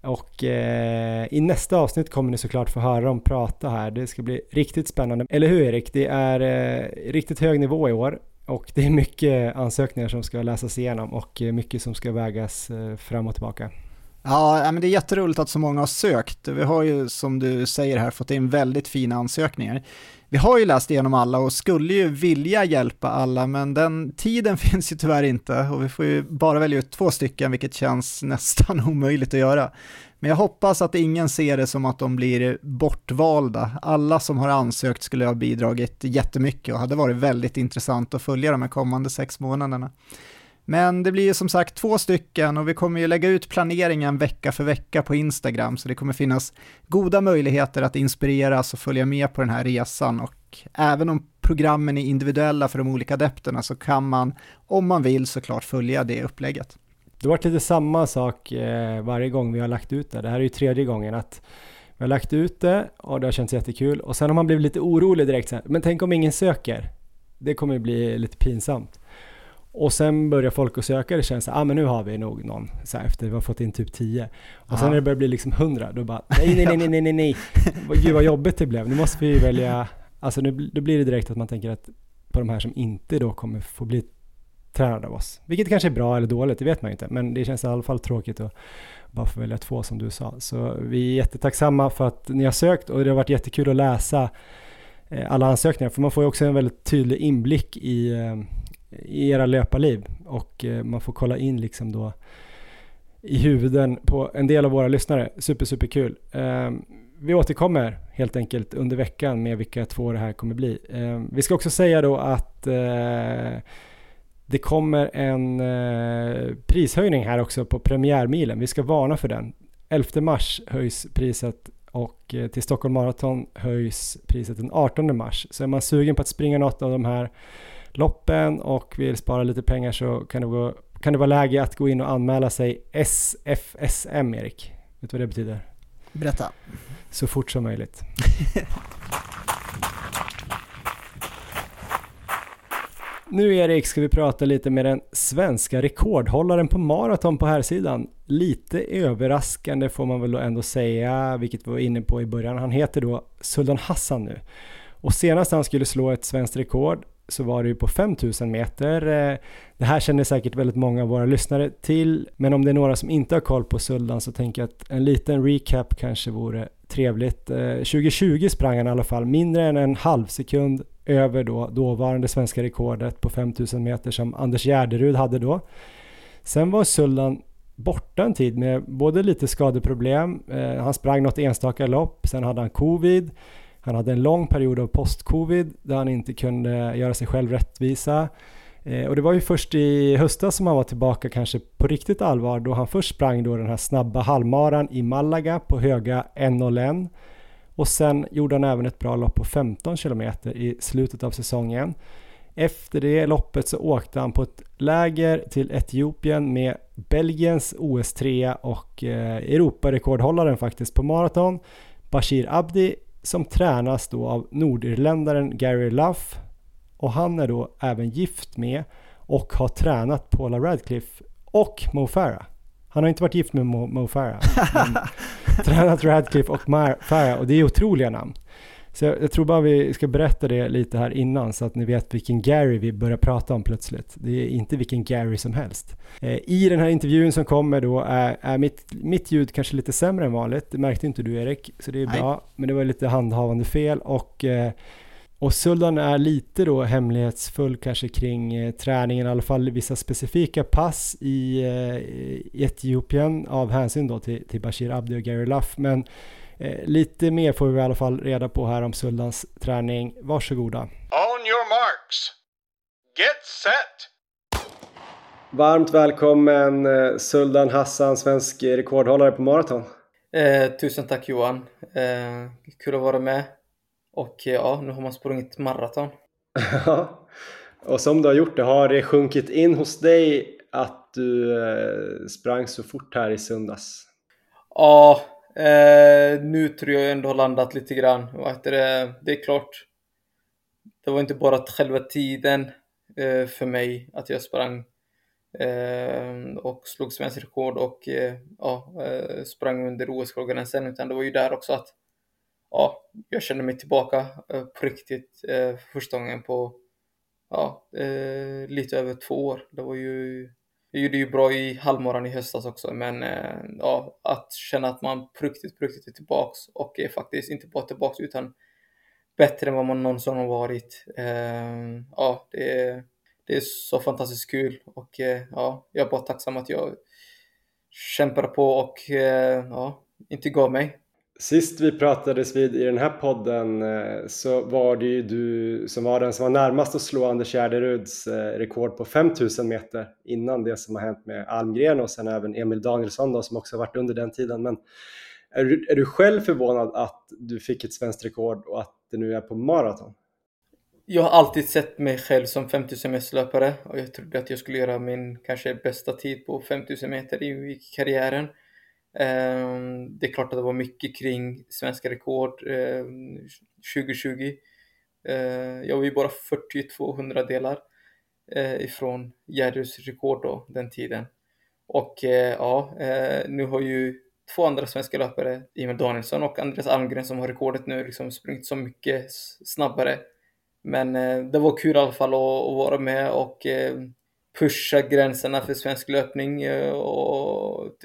Och eh, i nästa avsnitt kommer ni såklart få höra dem prata här. Det ska bli riktigt spännande. Eller hur Erik? Det är eh, riktigt hög nivå i år och det är mycket ansökningar som ska läsas igenom och eh, mycket som ska vägas eh, fram och tillbaka. Ja, men det är jätteroligt att så många har sökt. Vi har ju, som du säger här, fått in väldigt fina ansökningar. Vi har ju läst igenom alla och skulle ju vilja hjälpa alla, men den tiden [laughs] finns ju tyvärr inte och vi får ju bara välja ut två stycken, vilket känns [laughs] nästan omöjligt att göra. Men jag hoppas att ingen ser det som att de blir bortvalda. Alla som har ansökt skulle ha bidragit jättemycket och hade varit väldigt intressant att följa de här kommande sex månaderna. Men det blir ju som sagt två stycken och vi kommer ju lägga ut planeringen vecka för vecka på Instagram, så det kommer finnas goda möjligheter att inspireras och följa med på den här resan. Och även om programmen är individuella för de olika adepterna så kan man, om man vill, såklart följa det upplägget. Det har varit lite samma sak eh, varje gång vi har lagt ut det. Det här är ju tredje gången att vi har lagt ut det och det har känts jättekul och sen har man blivit lite orolig direkt så här, men tänk om ingen söker? Det kommer ju bli lite pinsamt. Och sen börjar folk att söka, det känns så ah men nu har vi nog någon, så här, efter vi har fått in typ 10. Och Aha. sen när det börjar bli liksom 100, då bara nej, nej, nej, nej, nej, nej, gud vad jobbigt det blev. Nu måste vi välja, alltså nu, då blir det direkt att man tänker att på de här som inte då kommer få bli tränade av oss. Vilket kanske är bra eller dåligt, det vet man ju inte, men det känns i alla fall tråkigt att bara få välja två som du sa. Så vi är jättetacksamma för att ni har sökt och det har varit jättekul att läsa eh, alla ansökningar, för man får ju också en väldigt tydlig inblick i eh, i era löparliv och eh, man får kolla in liksom då i huvuden på en del av våra lyssnare. Super, super kul. Ehm, vi återkommer helt enkelt under veckan med vilka två det här kommer bli. Ehm, vi ska också säga då att eh, det kommer en eh, prishöjning här också på premiärmilen. Vi ska varna för den. 11 mars höjs priset och till Stockholm Marathon höjs priset den 18 mars. Så är man sugen på att springa något av de här loppen och vill spara lite pengar så kan det, gå, kan det vara läge att gå in och anmäla sig SFSM, Erik. Vet du vad det betyder? Berätta. Så fort som möjligt. [laughs] Nu Erik ska vi prata lite med den svenska rekordhållaren på maraton på här sidan. Lite överraskande får man väl ändå säga, vilket vi var inne på i början. Han heter då Suldan Hassan nu. Och senast han skulle slå ett svenskt rekord så var det ju på 5000 meter. Eh, det här känner säkert väldigt många av våra lyssnare till, men om det är några som inte har koll på Suldan så tänker jag att en liten recap kanske vore trevligt. Eh, 2020 sprang han i alla fall mindre än en halv sekund över då dåvarande svenska rekordet på 5000 meter som Anders Gärderud hade då. Sen var Suldan borta en tid med både lite skadeproblem, eh, han sprang något enstaka lopp, sen hade han covid, han hade en lång period av post-covid där han inte kunde göra sig själv rättvisa. Eh, och det var ju först i höstas som han var tillbaka kanske på riktigt allvar då han först sprang då den här snabba halvmaran i Malaga på höga 1.01 och sen gjorde han även ett bra lopp på 15 kilometer i slutet av säsongen. Efter det loppet så åkte han på ett läger till Etiopien med Belgiens OS3 och eh, Europarekordhållaren faktiskt på maraton, Bashir Abdi som tränas då av nordirländaren Gary Luff och han är då även gift med och har tränat Paula Radcliffe och Mo Farah. Han har inte varit gift med Mo, Mo Farah, men [laughs] tränat Radcliffe och Farah och det är otroliga namn. Så jag, jag, tror bara vi ska berätta det lite här innan så att ni vet vilken Gary vi börjar prata om plötsligt. Det är inte vilken Gary som helst. Eh, I den här intervjun som kommer då är, är mitt, mitt ljud kanske lite sämre än vanligt. Det märkte inte du Erik, så det är Nej. bra. Men det var lite handhavande fel och eh, och Suldan är lite då hemlighetsfull kanske kring eh, träningen, i alla fall vissa specifika pass i, eh, i Etiopien av hänsyn då till, till Bashir Abdi och Gary Luff. Men lite mer får vi i alla fall reda på här om Suldans träning. Varsågoda. On your marks. Get set! Varmt välkommen eh, Suldan Hassan, svensk rekordhållare på maraton. Eh, tusen tack Johan. Eh, kul att vara med. Och eh, ja, nu har man sprungit maraton. [laughs] Ja, och som du har gjort det, har det sjunkit in hos dig att du eh, sprang så fort här i söndags? Ja, Eh, nu tror jag ändå har landat lite grann. Det, det är klart, det var inte bara själva tiden eh, för mig att jag sprang eh, och slog svensk rekord och eh, ja, eh, sprang under os sen utan det var ju där också att ja, jag kände mig tillbaka eh, på riktigt eh, första gången på ja, eh, lite över två år. Det var ju jag gjorde ju bra i halvmaran i höstas också, men eh, ja, att känna att man på riktigt, på riktigt är tillbaks och är faktiskt inte bara tillbaks utan bättre än vad man någonsin har varit. Eh, ja, det är, det är så fantastiskt kul och eh, ja, jag är bara tacksam att jag kämpade på och eh, ja, inte gav mig. Sist vi pratades vid i den här podden eh, så var det ju du som var den som var närmast att slå Anders Gärderuds eh, rekord på 5000 meter innan det som har hänt med Almgren och sen även Emil Danielsson då, som också varit under den tiden. Men är du, är du själv förvånad att du fick ett svenskt rekord och att det nu är på maraton? Jag har alltid sett mig själv som 5000 meterslöpare och jag trodde att jag skulle göra min kanske bästa tid på 5000 meter i karriären. Ehm, det är klart att det var mycket kring svenska rekord ehm, 2020. Ehm, jag var ju bara 42 hundradelar eh, ifrån Jerrys rekord då, den tiden. Och eh, ja, eh, nu har ju två andra svenska löpare, Emil Danielsson och Andreas Almgren som har rekordet nu, liksom sprungit så mycket snabbare. Men det var kul i alla fall att, vara med och pusha gränserna för svensk löpning och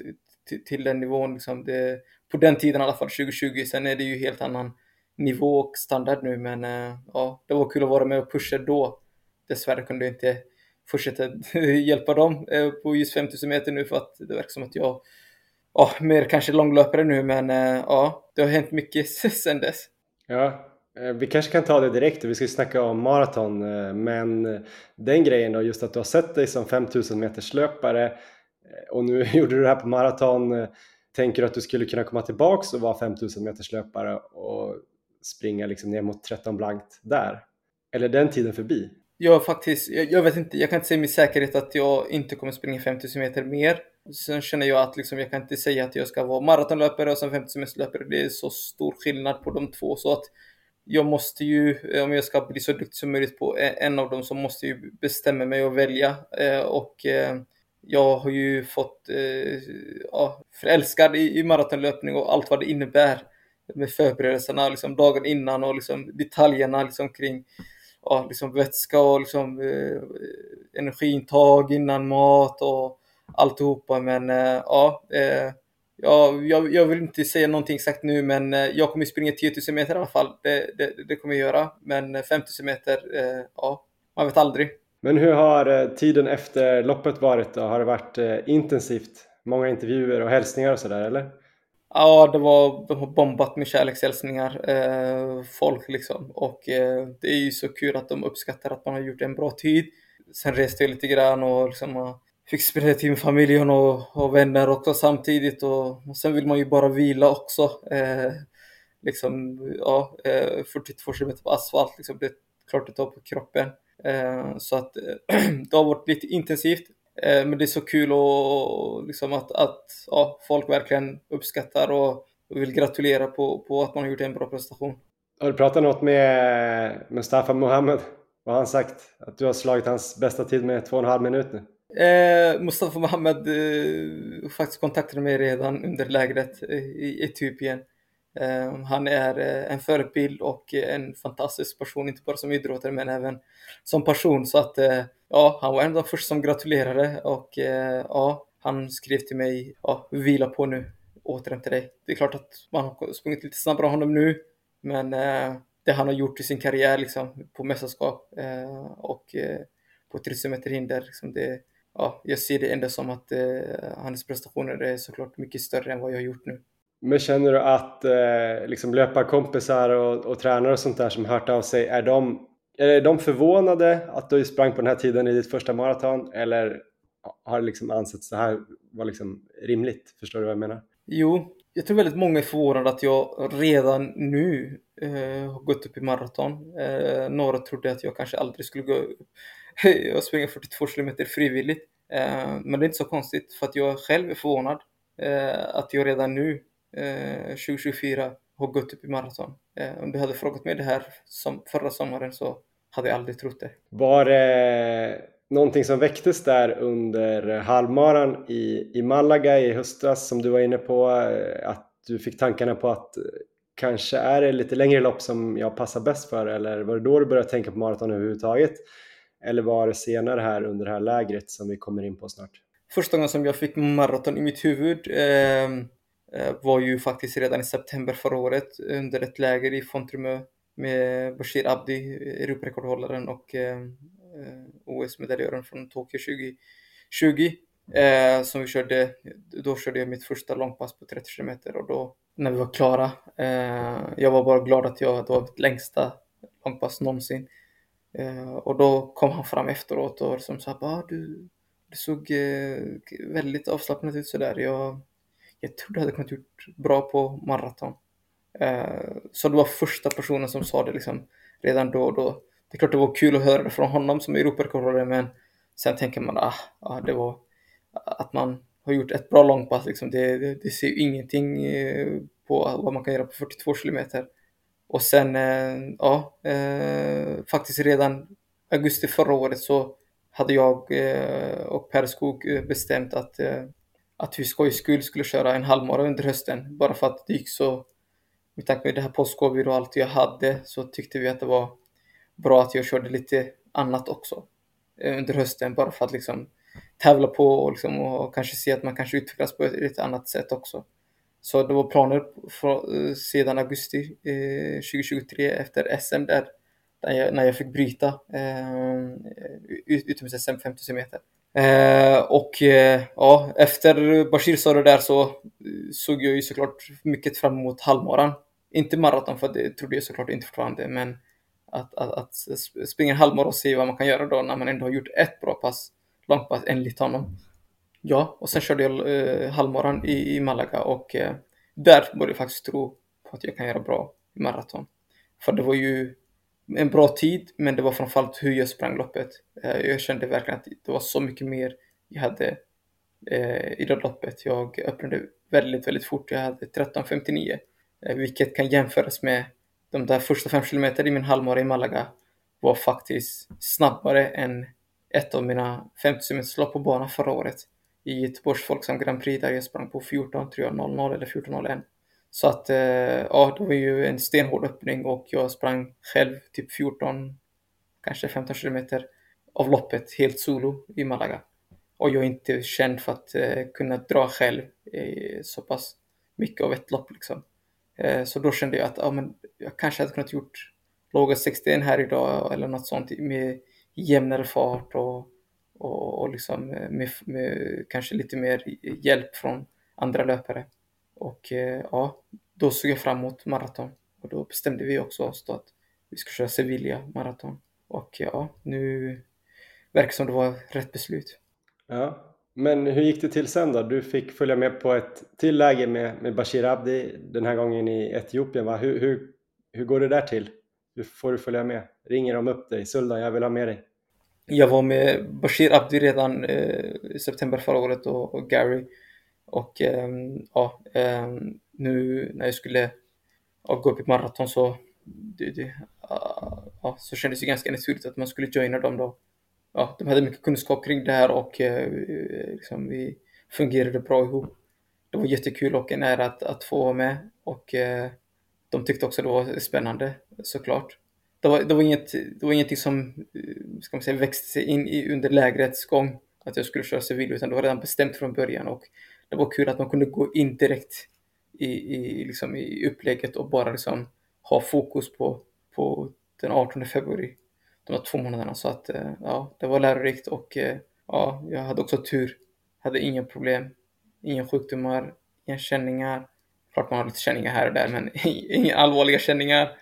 till, till den nivån. Liksom det, på den tiden i alla fall, 2020. Sen är det ju helt annan nivå och standard nu, men eh, ja, det var kul att vara med och pusha då. Dessvärre kunde jag inte fortsätta [laughs] hjälpa dem eh, på just 5000 meter nu för att det verkar som att jag ja, mer kanske långlöpare nu, men eh, ja, det har hänt mycket [laughs] sen dess. Ja, vi kanske kan ta det direkt, vi ska snacka om maraton, men den grejen då, just att du har sett dig som 5000 meters löpare Eh, och nu [laughs] gjorde du det här på maraton. Eh, tänker du att du skulle kunna komma tillbaks och vara 5000 meters löpare och springa liksom ner mot 13 blankt där? Eller är den tiden förbi? Ja, faktiskt. Jag, jag, vet inte. Jag kan inte säga med säkerhet att jag inte kommer springa 5000 meter mer. Sen känner jag att liksom, jag kan inte säga att jag ska vara maratonlöpare och sen 5000meterslöpare. Det är så stor skillnad på de två så att jag måste ju, eh, om jag ska bli så duktig som möjligt på en av dem så måste jag ju bestämma mig och välja. Och jag har ju fått eh, ja, förälskad i, i maratonlöpning och allt vad det innebär med förberedelserna liksom dagen innan och liksom detaljerna liksom kring ja, liksom vätska och liksom, eh, energiintag innan mat och alltihopa. Men eh, ja, eh, ja jag, jag, vill inte säga någonting exakt nu men eh, jag kommer springa 10 000 meter i alla fall. Det, det, det kommer jag göra. Men eh, 5 000 meter, eh, ja, man vet aldrig. Men hur har eh, tiden efter loppet varit då? Har det varit eh, intensivt? Många intervjuer och hälsningar och sådär eller? Ja, det var, de har bombat med kärlekshälsningar, eh, folk liksom. Och eh, det är ju så kul att de uppskattar att man har gjort en bra tid. Sen reste jag lite grann och liksom, eh, fick sprida till familjen och, och vänner också samtidigt. Och, och, sen vill man ju bara vila också. Eh, liksom, ja, 42 km på asfalt, liksom, det är klart det tar på kroppen. Eh, så att [clears throat] det har varit lite intensivt. Eh, men det är så kul och, liksom att, att ja, folk verkligen uppskattar och vill gratulera på, på att man har gjort en bra prestation. Har du pratat något med Mustafa Mohamed? Vad har han sagt? Att du har slagit hans bästa tid med två och en halv minut nu? Eh, Mustafa Mohamed eh, faktiskt kontaktade mig redan under lägret i Etiopien. Ehm, han är eh, en förebild och eh, en fantastisk person, inte bara som idrottare men även som person. Så att eh, ja, han var en av de första som gratulerade och ja, han skrev till mig, ja, vila på nu, återhämta dig. Det är klart att man har sprungit lite snabbare än honom nu, men det han har gjort i sin karriär liksom, på mästerskap och på 30 meter hinder, liksom det, ja, jag ser det ändå som att hans prestationer är såklart mycket större än vad jag har gjort nu. Men känner du att eh, liksom löparkompisar och, och tränare och sånt där som hört av sig, är de, är de förvånade att du sprang på den här tiden i ditt första maraton eller har det liksom ansetts det här var liksom rimligt? Förstår du vad jag menar? Jo, jag tror väldigt många är förvånade att jag redan nu eh, har gått upp i maraton. Eh, några trodde att jag kanske aldrig skulle gå [laughs] och springa 42 kilometer frivilligt. Eh, men det är inte så konstigt för att jag själv är förvånad eh, att jag redan nu 2024 eh, har gått upp i maraton. Eh, om du hade frågat mig det här som förra sommaren så hade jag aldrig trott det. Var det någonting som väcktes där under halvmaran i, i Malaga i höstas som du var inne på? Eh, att du fick tankarna på att kanske är det lite längre lopp som jag passar bäst för eller var det då du började tänka på maraton överhuvudtaget? Eller var det senare här under det här lägret som vi kommer in på snart? första gången som jag fick maraton i mitt huvud eh, eh, Eh, var ju faktiskt redan i september förra året under ett läger i Fontrumö med Bashir Abdi, Europarekordhållaren och eh, eh, OS-medaljören från Tokyo 2020. Eh, som vi körde, då körde jag mitt första långpass på 30 km och då när vi var klara, eh, jag var bara glad att jag, det var mitt längsta långpass någonsin. Eh, och då kom han fram efteråt och liksom sa ah, du, du såg väldigt avslappnad ut sådär. Jag, jag tror du hade kunnat gjort bra på maraton. Eh, så det var första personen som sa det liksom redan då och då. Det är klart det var kul att höra det från honom som Europarekordhållare men sen tänker man ah, ah, det var att man har gjort ett bra långpass liksom. Det, det, det ser ju ingenting eh, på vad man kan göra på 42 kilometer. Och sen, eh, ja, eh, faktiskt redan augusti förra året så hade jag eh, och Per Skog eh, bestämt att, eh, att vi skojs skull skulle köra en halvmara under hösten. Bara för att det gick så, med tanke på det här påskcovid och allt jag hade, så tyckte vi att det var bra att jag körde lite annat också eh, under hösten. Bara för att liksom tävla på och, liksom, och kanske se att man kanske utvecklas på ett lite annat sätt också. Så det var planer för, eh, sedan augusti eh, 2023 efter SM där, där jag, när jag fick bryta eh, utomhus-SM 50 meter. Eh, och eh, ja, efter Bashir sa det där så eh, såg jag ju såklart mycket fram emot halvmaran. Inte maraton för det trodde jag såklart inte fortfarande men att, att, att springa en halvmara och se vad man kan göra då när man ändå har gjort ett bra pass, långpass enligt honom. Ja, och sen körde jag eh, halvmaran i, i Malaga och eh, där började jag faktiskt tro på att jag kan göra bra i maraton. För det var ju en bra tid, men det var framförallt hur jag sprang loppet. Eh, jag kände verkligen att det var så mycket mer jag hade eh, i det loppet. Jag öppnade väldigt, väldigt fort. Jag hade 13.59, eh, vilket kan jämföras med de där första fem kilometer i min halvmara i Malaga var faktiskt snabbare än ett av mina 50 lopp på banan förra året i Göteborgs Folksam Grand Prix där jag sprang på 14.00 tror jag, eller 14.01. Så att, eh, ja, det var ju en stenhård öppning och jag sprang själv typ 14, kanske 15 kilometer av loppet helt solo i Malaga. Och jag är inte känd för att eh, kunna dra själv så pass mycket av ett lopp liksom. Eh, så då kände jag att ja, men jag kanske hade kunnat gjort låga 61 här idag eller något sånt med jämnare fart och och, och liksom med, med, kanske lite mer hjälp från andra löpare. Och eh, ja, då såg jag fram emot maraton och då bestämde vi också oss då att vi ska köra Sevilla maraton. Och ja, nu verkar som det var rätt beslut. Ja, men hur gick det till sen då? Du fick följa med på ett till läger med, med Bashir Abdi, den här gången i Etiopien. Va? Hur, hur, hur går det där till? Hur får du följa med? Ringer de upp dig? Suldan, jag vill ha med dig. Jag var med Bashir Abdi redan eh, i september förra året och, och Gary. Och ehm, ja, ehm, nu när jag skulle gå upp i maraton så, det, det, ja, så kändes det ganska naturligt att man skulle joina dem då. Ja, de hade mycket kunskap kring det här och eh, liksom, vi fungerade bra ihop. Det var jättekul och en ära att, att få vara med och eh, de tyckte också det var spännande såklart det var, det var, inget, det var ingenting som eh, ska man säga, växte sig in i under lägrets gång, att jag skulle köra civil, utan det var redan bestämt från början och det var kul att man kunde gå in direkt i, i, liksom, i upplägget och bara liksom ha fokus på, på den 18 februari, de här två månaderna. Så att eh, ja, det var lärorikt och eh, ja, jag hade också tur. Hade inga problem, inga sjukdomar, inga känningar. Klart man har lite känningar här och där, men [laughs] inga allvarliga känningar.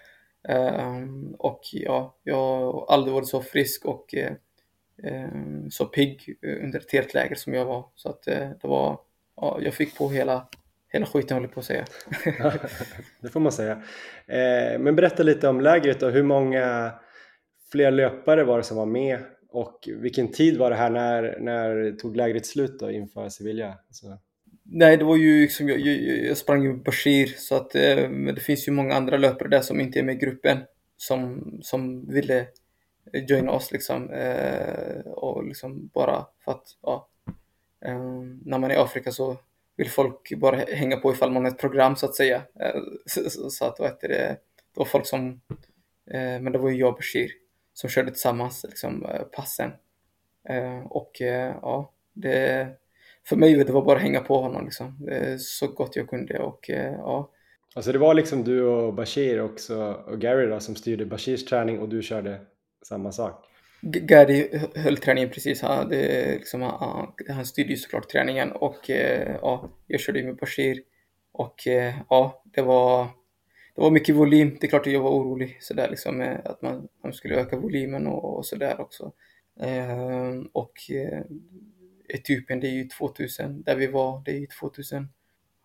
Um, och ja, jag har aldrig varit så frisk och eh, ehm, så pigg under ett helt läger som jag var. Så att uh, det var, ja, jag fick på hela, hela skiten håller på att säga. [laughs] det får man säga. Eh, men berätta lite om lägret och hur många fler löpare var det som var med och vilken tid var det här när, när tog lägret slut då inför Sevilla? Alltså... Nej, det var ju liksom, jag, jag, sprang ju Bashir så att eh, det finns ju många andra löpare där som inte är med i gruppen som, som ville joina oss liksom eh, och liksom bara för att ja, Ehm, när man är i Afrika så vill folk bara hänga på ifall man har ett program så att säga. Ehm, så, så att vad det, det var folk som, eh, men det var ju jag och Bashir som körde tillsammans liksom eh, passen. Ehm, och eh, ja, det för mig det var bara att hänga på honom liksom, så gott jag kunde och ja. Alltså det var liksom du och Bashir också och Gary då som styrde Bashirs träning och du körde samma sak? Gary höll träningen precis. Han, det, liksom, han, han styrde ju såklart träningen och eh, ja, jag körde ju med Bashir. Och eh, ja, det var, det var mycket volym. Det är klart att jag var orolig sådär liksom eh, att man, man skulle öka volymen och, och sådär också. Eh, och eh, Etiopien, det är ju 2000, där vi var, det är ju 2000.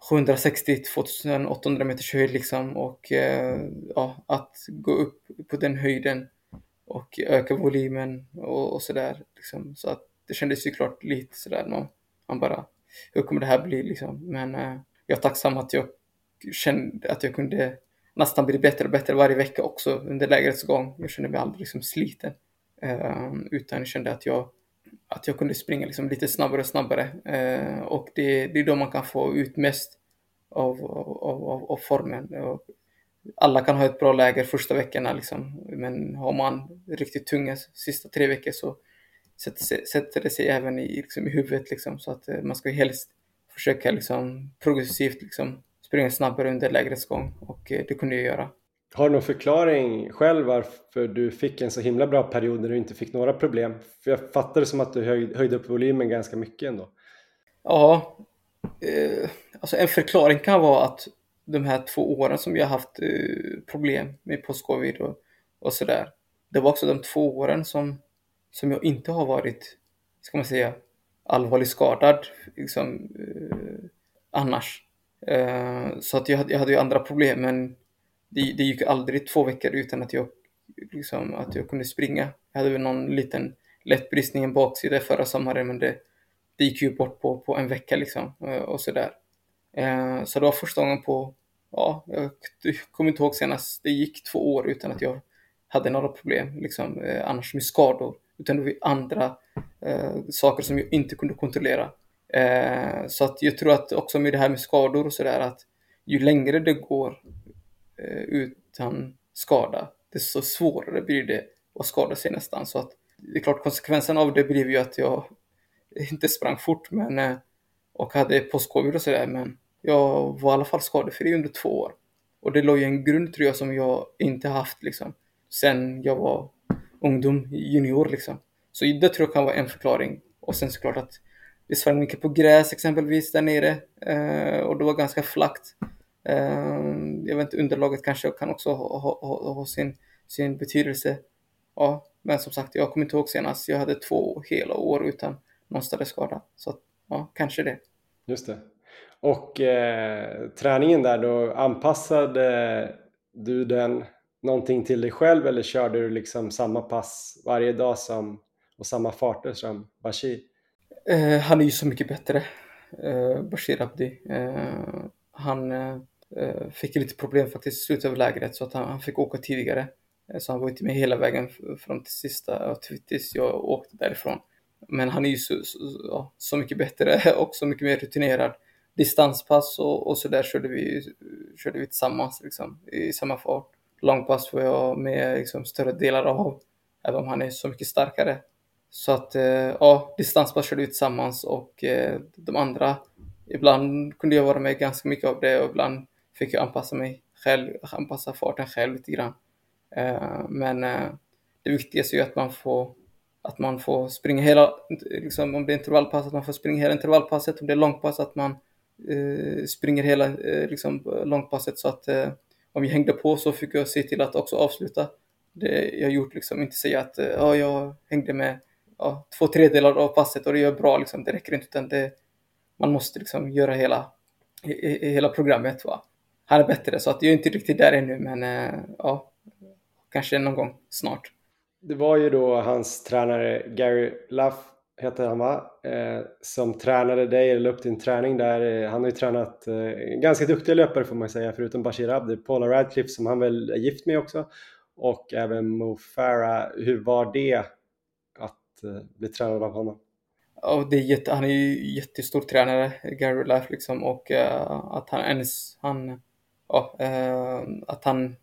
760 2800 meters höjd liksom och eh, ja, att gå upp på den höjden och öka volymen och, och sådär. Liksom. Så att det kändes ju klart lite sådär, man, man bara, hur kommer det här bli liksom? Men eh, jag är tacksam att jag kände att jag kunde nästan bli bättre och bättre varje vecka också under lägrets gång. Jag kände mig aldrig liksom sliten. Eh, utan jag kände att jag, att jag kunde springa liksom lite snabbare och snabbare. Eh, och det, det är då man kan få ut mest av, av, av, av formen. Och alla kan ha ett bra läger första veckorna liksom. Men har man riktigt tunga sista tre veckor så sätter, det sig även i, liksom, i huvudet liksom. Så att eh, man ska helst försöka liksom progressivt liksom springa snabbare under lägrets gång och eh, det kunde jag göra. Har du någon förklaring själv varför du fick en så himla bra period när du inte fick några problem? För jag fattar det som att du höjde upp volymen ganska mycket ändå. Ja, eh, alltså en förklaring kan vara att de här två åren som jag haft eh, problem med postcovid och, och sådär. Det var också de två åren som, som jag inte har varit, ska man säga, allvarligt skadad liksom, eh, annars. Eh, så att jag, hade, jag hade ju andra problem men det, det gick aldrig två veckor utan att jag, liksom, att jag kunde springa. Jag hade väl någon liten lätt bristning i en baksida förra sommaren men det, det gick ju bort på, på en vecka liksom eh, och sådär. Eh, så det var första gången på, ja, jag kommer inte ihåg senast, det gick två år utan att jag hade några problem, liksom, eh, annars med skador. Utan det var andra eh, saker som jag inte kunde kontrollera. Eh, så att jag tror att också med det här med skador och sådär att ju längre det går eh, utan skada, desto svårare blir det att skada sig nästan. Så att det är klart konsekvensen av det blev ju att jag inte sprang fort men, eh, och hade postcovid och sådär men jag var i alla fall skadefri under två år. Och det låg ju en grund tror jag som jag inte haft liksom sen jag var ungdom, junior liksom. Så det tror jag kan vara en förklaring. Och sen såklart att det sprang mycket på gräs exempelvis där nere eh, och det var ganska flackt. Eh, jag vet inte, underlaget kanske kan också ha, ha, ha, ha, sin, sin betydelse. Ja, men som sagt, jag kommer inte ihåg senast. Jag hade två hela år utan någon större skada. Så ja, kanske det. Just det. Och eh, träningen där då, anpassade du den någonting till dig själv eller körde du liksom samma pass varje dag som, och samma farter som Bashir? Eh, han är ju så mycket bättre, eh, Bashir Abdi. Eh, han eh, eh fick lite problem faktiskt i slutet av lägret så att han, han fick åka tidigare. Eh, så han var inte med hela vägen fram till sista, tills jag åkte därifrån. Men han är ju så, så, ja, så mycket bättre [laughs] och så mycket mer rutinerad distanspass och, och så där körde vi, körde vi tillsammans liksom, i samma fart. Långpass var jag med liksom, större delar av, även om han är så mycket starkare. Så att eh, ja, distanspass körde vi tillsammans och eh, de andra, ibland kunde jag vara med ganska mycket av det och ibland fick jag anpassa mig själv, anpassa farten själv lite grann. Eh, men eh, det viktigaste är ju att man får att man får springa hela, liksom, om det är intervallpass, att man får springa hela intervallpasset, om det är långpass, att man Eh, springer hela eh, liksom, långpasset så att eh, om jag hängde på så fick jag se till att också avsluta det jag gjort. Liksom. Inte säga att eh, ja, jag hängde med ja, två tredjedelar av passet och det gör bra. Liksom. Det räcker inte utan det, man måste liksom göra hela, hela programmet. Va? Han är bättre så att jag är inte riktigt där ännu men eh, ja, kanske någon gång snart. Det var ju då hans tränare Gary Laff heter han va? Eh, som tränade dig, eller upp din träning där. Eh, han har ju tränat eh, ganska duktiga löpare får man säga, förutom Bashir Abdi. Paula Radcliffe som han väl är gift med också. Och även Mo Farah. Hur var det att eh, bli tränad av honom? Oh, det är jätte, han är ju jättestor tränare, Gary Life liksom. Och eh, att han ens, han, ja, eh, att han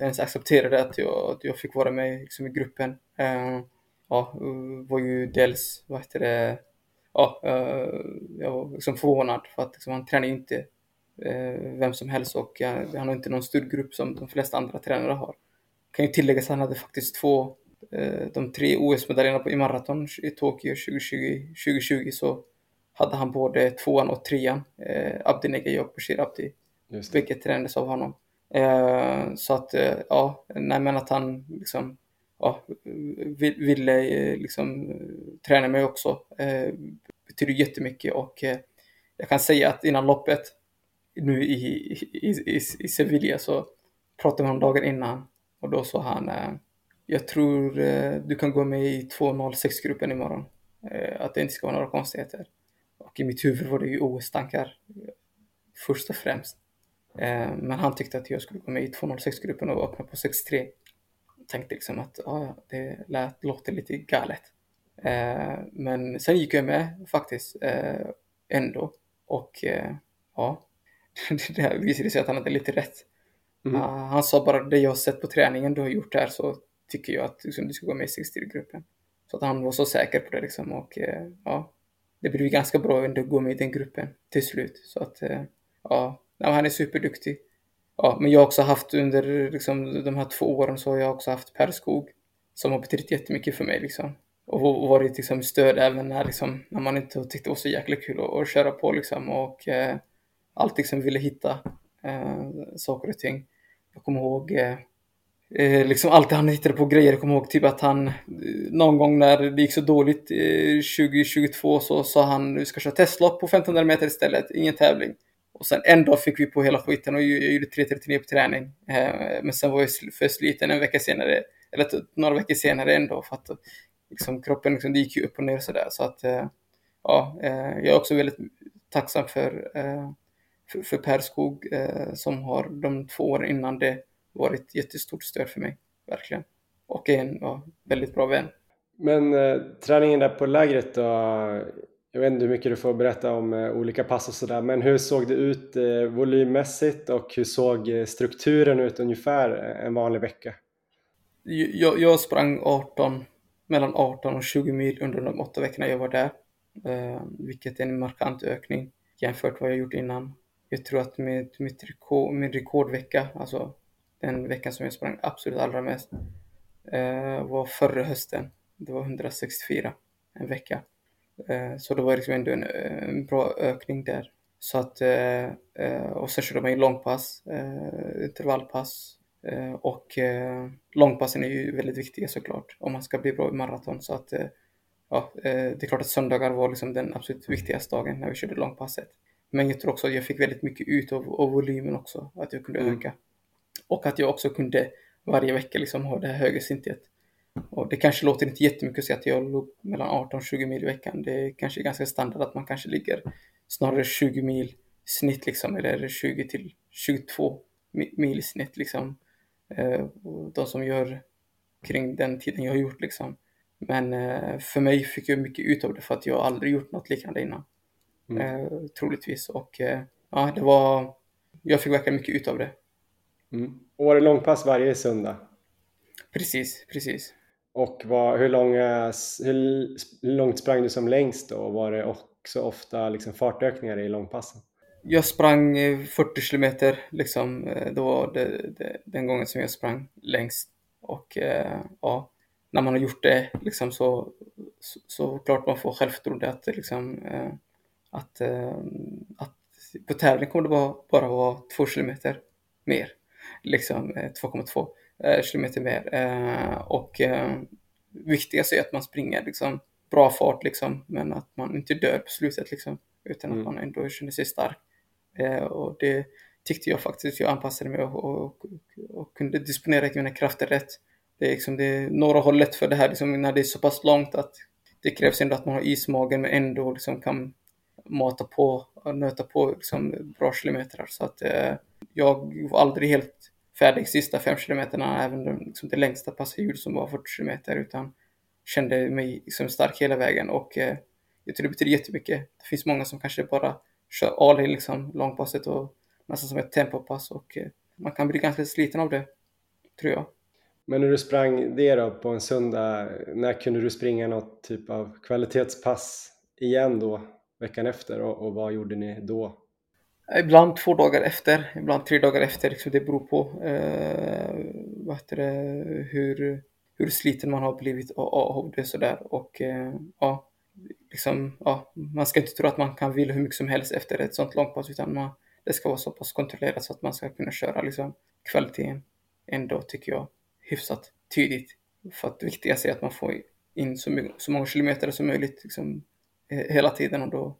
ens accepterade att jag, att jag fick vara med liksom, i gruppen. Eh, Ja, var ju dels, vad heter det, ja, uh, jag var liksom förvånad för att liksom, han tränar ju inte uh, vem som helst och uh, han har inte någon styrgrupp som de flesta andra tränare har. Kan ju tillägga att han hade faktiskt två, de tre OS-medaljerna i maraton i Tokyo 2020, 2020 så hade han både tvåan och trean, eh, Abdi Negeji och Bashir Abdi. Bägge tränades av honom. Eh, så att, eh, ja, nej men att han liksom, ja, ville eh, liksom eh, träna mig också eh, betyder jättemycket och eh, jag kan säga att innan loppet nu i, i, i, i Sevilla så pratade vi om dagen innan och då sa han eh, jag tror eh, du kan gå med i 206-gruppen imorgon. Att det inte ska vara några konstigheter. Och i mitt huvud var det ju OS-tankar först och främst. Men han tyckte att jag skulle gå med i 206-gruppen och öppna på 63. Jag tänkte liksom att ja, det lät, låter lite galet. Eh, men sen gick jag med faktiskt eh, ändå. Och ja, [laughs] det visade sig att han hade lite rätt. Mm. Han sa bara det jag har sett på träningen du har gjort här så tycker jag att liksom, du ska gå med i 60-gruppen. Så att han var så säker på det liksom och ja, det blev ganska bra att gå med i den gruppen till slut. Så att ja, han är superduktig. Ja, men jag har också haft under liksom, de här två åren så har jag också haft Per Skog som har betytt jättemycket för mig liksom. Och varit liksom stöd även när, liksom, när man inte tyckte det var så jäkla kul att, att köra på liksom och eh, alltid liksom ville hitta eh, saker och ting. Jag kommer ihåg eh, eh liksom alltid han hittade på grejer. Jag kommer ihåg typ att han eh, någon gång när det gick så dåligt eh, 2022 så sa han vi ska köra testlopp på 1500 meter istället, ingen tävling. Och sen en dag fick vi på hela skiten och jag gjorde 3.39 på träning. Eh, men sen var jag för sliten en vecka senare, eller några veckor senare ändå för att liksom, kroppen liksom, det gick ju upp och ner sådär. Så att eh, ja, eh, jag är också väldigt tacksam för, för, för Per Skog som har de två åren innan det varit jättestort stöd för mig, verkligen. Och är en ja, väldigt bra vän. Men eh, träningen där på lägret då, jag vet inte hur mycket du får berätta om eh, olika pass och sådär, men hur såg det ut eh, volymmässigt och hur såg eh, strukturen ut ungefär en vanlig vecka? Jag, jag sprang 18, mellan 18 och 20 mil under de åtta veckorna jag var där, vilket är en markant ökning jämfört med vad jag gjort innan. Jag tror att med mitt rekord, min rekordvecka, alltså den veckan som jag sprang absolut allra mest, var förra hösten. Det var 164 en vecka. Eh, så det var liksom ändå en, en bra ökning där. Så att, eh, eh, och sen körde man ju långpass, intervallpass och långpassen är ju väldigt viktiga såklart om man ska bli bra i maraton. Så att ja, det är klart att söndagar var liksom den absolut viktigaste dagen när vi körde långpasset. Men jag tror också att jag fick väldigt mycket ut av, av volymen också, att jag kunde mm. öka. Och att jag också kunde varje vecka liksom ha det här högre sintet. Och det kanske låter inte jättemycket att säga att jag låg mellan 18 och 20 mil i veckan. Det är kanske ganska standard att man kanske ligger snarare 20 mil snitt liksom, eller 20 till 22 mil snitt liksom. Eh, de som gör kring den tiden jag har gjort liksom. Men eh, för mig fick jag mycket ut av det för att jag aldrig gjort något liknande innan. Mm. Eh, troligtvis. Och ja, det var... Jag fick verkligen mycket ut av det. Mm. Och var det långpass varje söndag? Precis, precis. Och vad, hur, långa, eh, hur långt sprang du som längst då? Var det också ofta liksom fartökningar i långpassen? Jag sprang eh, 40 kilometer liksom. Eh, det var det, det, den gången som jag sprang längst. Och eh, ja, när man har gjort det liksom så, så, så klart man får självförtroende att liksom eh, att, att på tävling kommer det bara, bara vara 2 kilometer mer. Liksom 2,2 kilometer mer. Eh, och eh, viktigast är att man springer liksom, bra fart, liksom, men att man inte dör på slutet, liksom, utan mm. att man ändå känner sig stark. Eh, och det tyckte jag faktiskt, jag anpassade mig och, och, och, och kunde disponera mina krafter rätt. Det är, liksom, det är några har lätt för det här liksom, när det är så pass långt att det krävs ändå att man har is i magen men ändå liksom kan mata på, nöta på liksom, bra kilometrar. Så att eh, jag var aldrig helt färdig sista fem kilometerna, även de, liksom det längsta passet gjorde som var 40 kilometer, utan kände mig liksom stark hela vägen och eh, jag tror det betyder jättemycket. Det finns många som kanske bara kör all in liksom långpasset och nästan som ett tempopass och eh, man kan bli ganska sliten av det, tror jag. Men när du sprang det då på en söndag, när kunde du springa något typ av kvalitetspass igen då veckan efter och, och vad gjorde ni då? Ibland två dagar efter, ibland tre dagar efter. Liksom det beror på eh, vad heter det, hur, hur sliten man har blivit av det sådär. Och eh, ja, liksom, ja, man ska inte tro att man kan vila hur mycket som helst efter ett sånt långpass utan man, det ska vara så pass kontrollerat så att man ska kunna köra liksom, kvaliteten ändå tycker jag hyfsat tydligt. För att det viktigaste är att man får in så, mycket, så många kilometer som möjligt liksom, eh, hela tiden och då,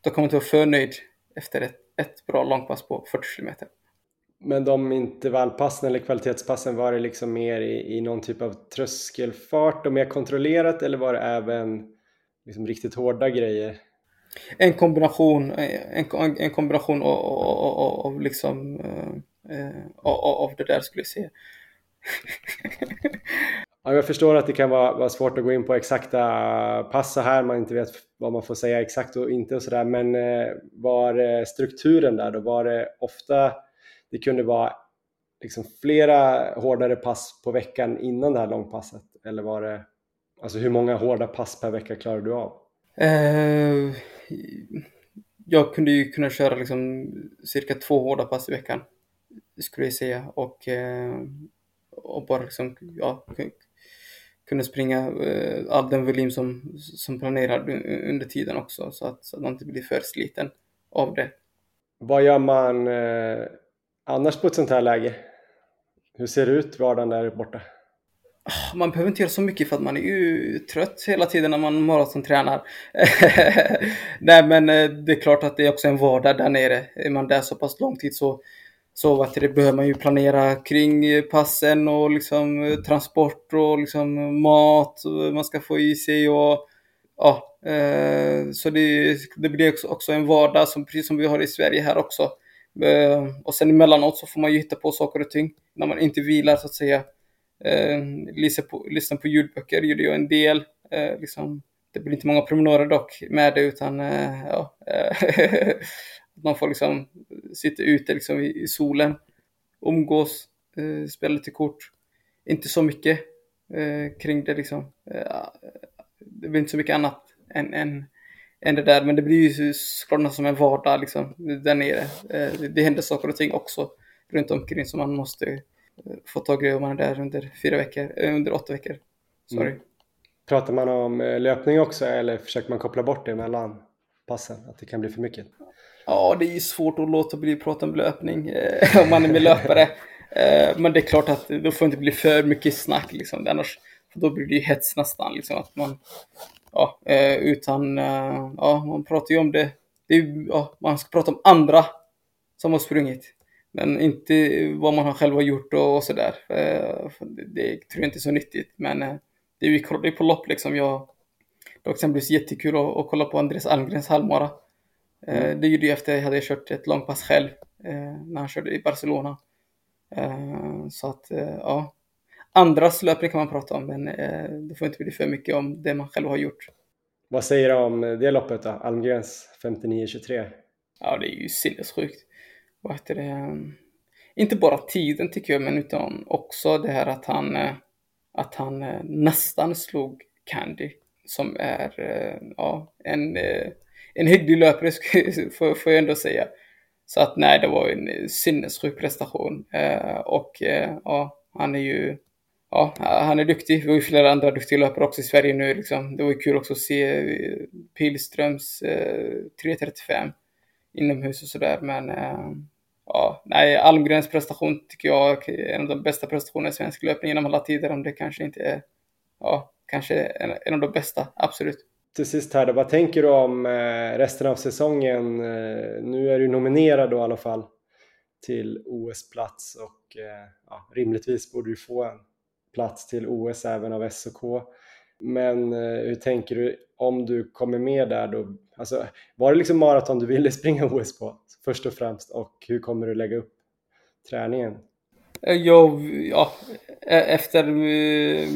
då kommer man inte vara för nöjd efter ett, ett bra långpass på 40 kilometer. Men de intervallpassen eller kvalitetspassen, var det liksom mer i, i någon typ av tröskelfart och mer kontrollerat eller var det även liksom riktigt hårda grejer? En kombination, en, en kombination av, av, av liksom eh, eh av det där skulle jag säga. [laughs] ja, jag förstår att det kan vara, vara, svårt att gå in på exakta pass så här, man inte vet vad man får säga exakt och inte och sådär, men eh, var eh, strukturen där då? Var det ofta det kunde vara liksom flera hårdare pass på veckan innan det här långpasset? Eller var det, alltså hur många hårda pass per vecka klarar du av? Uh, jag kunde ju kunna köra liksom cirka två hårda pass i veckan, skulle jag säga. Och, uh, och bara liksom, ja, kunna springa uh, all den volym som, som planerad under tiden också, så att, så att man inte blir för sliten av det. Vad gör man annars på ett sånt här läge? Hur ser det ut vardagen där borta? Man behöver inte göra så mycket för att man är ju trött hela tiden när man maratontränar. [laughs] Nej men eh, det är klart att det är också en vardag där nere. Är man där så pass lång tid så, så vad det, behöver man ju planera kring passen och liksom eh, transport och liksom eh, mat man ska få i sig och ja, eh, så det, det blir också, också en vardag som precis som vi har i Sverige här också. Eh, och sen emellanåt så får man ju hitta på saker och ting när man inte vilar så att säga. Eh, lyssna, på, lyssna på ljudböcker gjorde jag en del. Eh, liksom, det blir inte många promenader dock med det utan eh, ja, [laughs] man får liksom sitta ute liksom i, i solen, umgås, eh, spela lite kort. Inte så mycket eh, kring det liksom. Eh, det blir inte så mycket annat än, än än det där. Men det blir ju såklart som en vardag liksom, där nere. Eh, det händer saker och ting också runt omkring som man måste få tag i om man är där under fyra veckor, eh, under åtta veckor. Sorry. Mm. Pratar man om löpning också eller försöker man koppla bort det mellan passen? Att det kan bli för mycket? Ja, det är ju svårt att låta bli att prata om löpning eh, om man är med löpare. Eh, men det är klart att då får inte bli för mycket snack liksom. Annars, för då blir det ju hets nästan. Liksom, att man ja, eh, utan eh, ja, man pratar ju om det. det är, ja, man ska prata om andra som har sprungit. Men inte vad man själv har gjort och, och sådär. Det, det, tror jag inte är så nyttigt. Men det är ju på lopp liksom. Jag, det var exempelvis jättekul att, att kolla på Andreas Almgrens halvmara. Eh, mm. Det gjorde jag efter att jag hade kört ett långpass själv eh, när han körde i Barcelona. Eh, så att ja, Andras löpning kan man prata om, men det får inte bli för mycket om det man själv har gjort. Vad säger du om det loppet då? Almgrens 59-23? Ja, det är ju sinnessjukt. Vad heter det? Inte bara tiden tycker jag, men utan också det här att han, att han nästan slog Candy, som är ja, en, en hygglig löpare, får, får jag ändå säga. Så att nej, det var en eh, sinnessjuk prestation. Eh, och eh, ja, han är ju ja, han är duktig. Vi har ju flera andra duktiga löpare också i Sverige nu. Liksom. Det var ju kul också att se Pilströms eh, 3.35 inomhus och sådär. Men eh, ja, nej, Almgrens prestation tycker jag är en av de bästa prestationerna i svensk löpning genom alla tider. Om det kanske inte är, ja, kanske en, en av de bästa, absolut. Till sist här då, vad tänker du om eh, resten av säsongen? Eh, nu är du nominerad då i alla fall till OS-plats och eh, ja, rimligtvis borde du få en plats till OS även av SOK. Men hur tänker du om du kommer med där då? Alltså, var det liksom maraton du ville springa OS på först och främst och hur kommer du lägga upp träningen? Jag, ja, e-, efter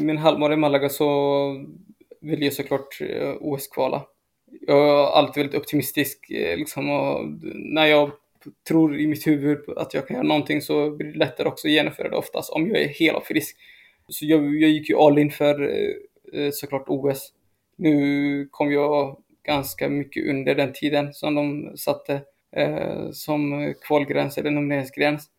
min halvmara i Malaga så vill eh, jag såklart OS-kvala. Jag är alltid väldigt optimistisk eh, liksom, och när jag tror i mitt huvud att jag kan göra någonting så blir det lättare också att genomföra det oftast om jag är hel och frisk. Så jag, jag gick ju all in för eh, såklart OS. Nu kom jag ganska mycket under den tiden som de satte eh, som kvalgräns eller nomineringsgräns.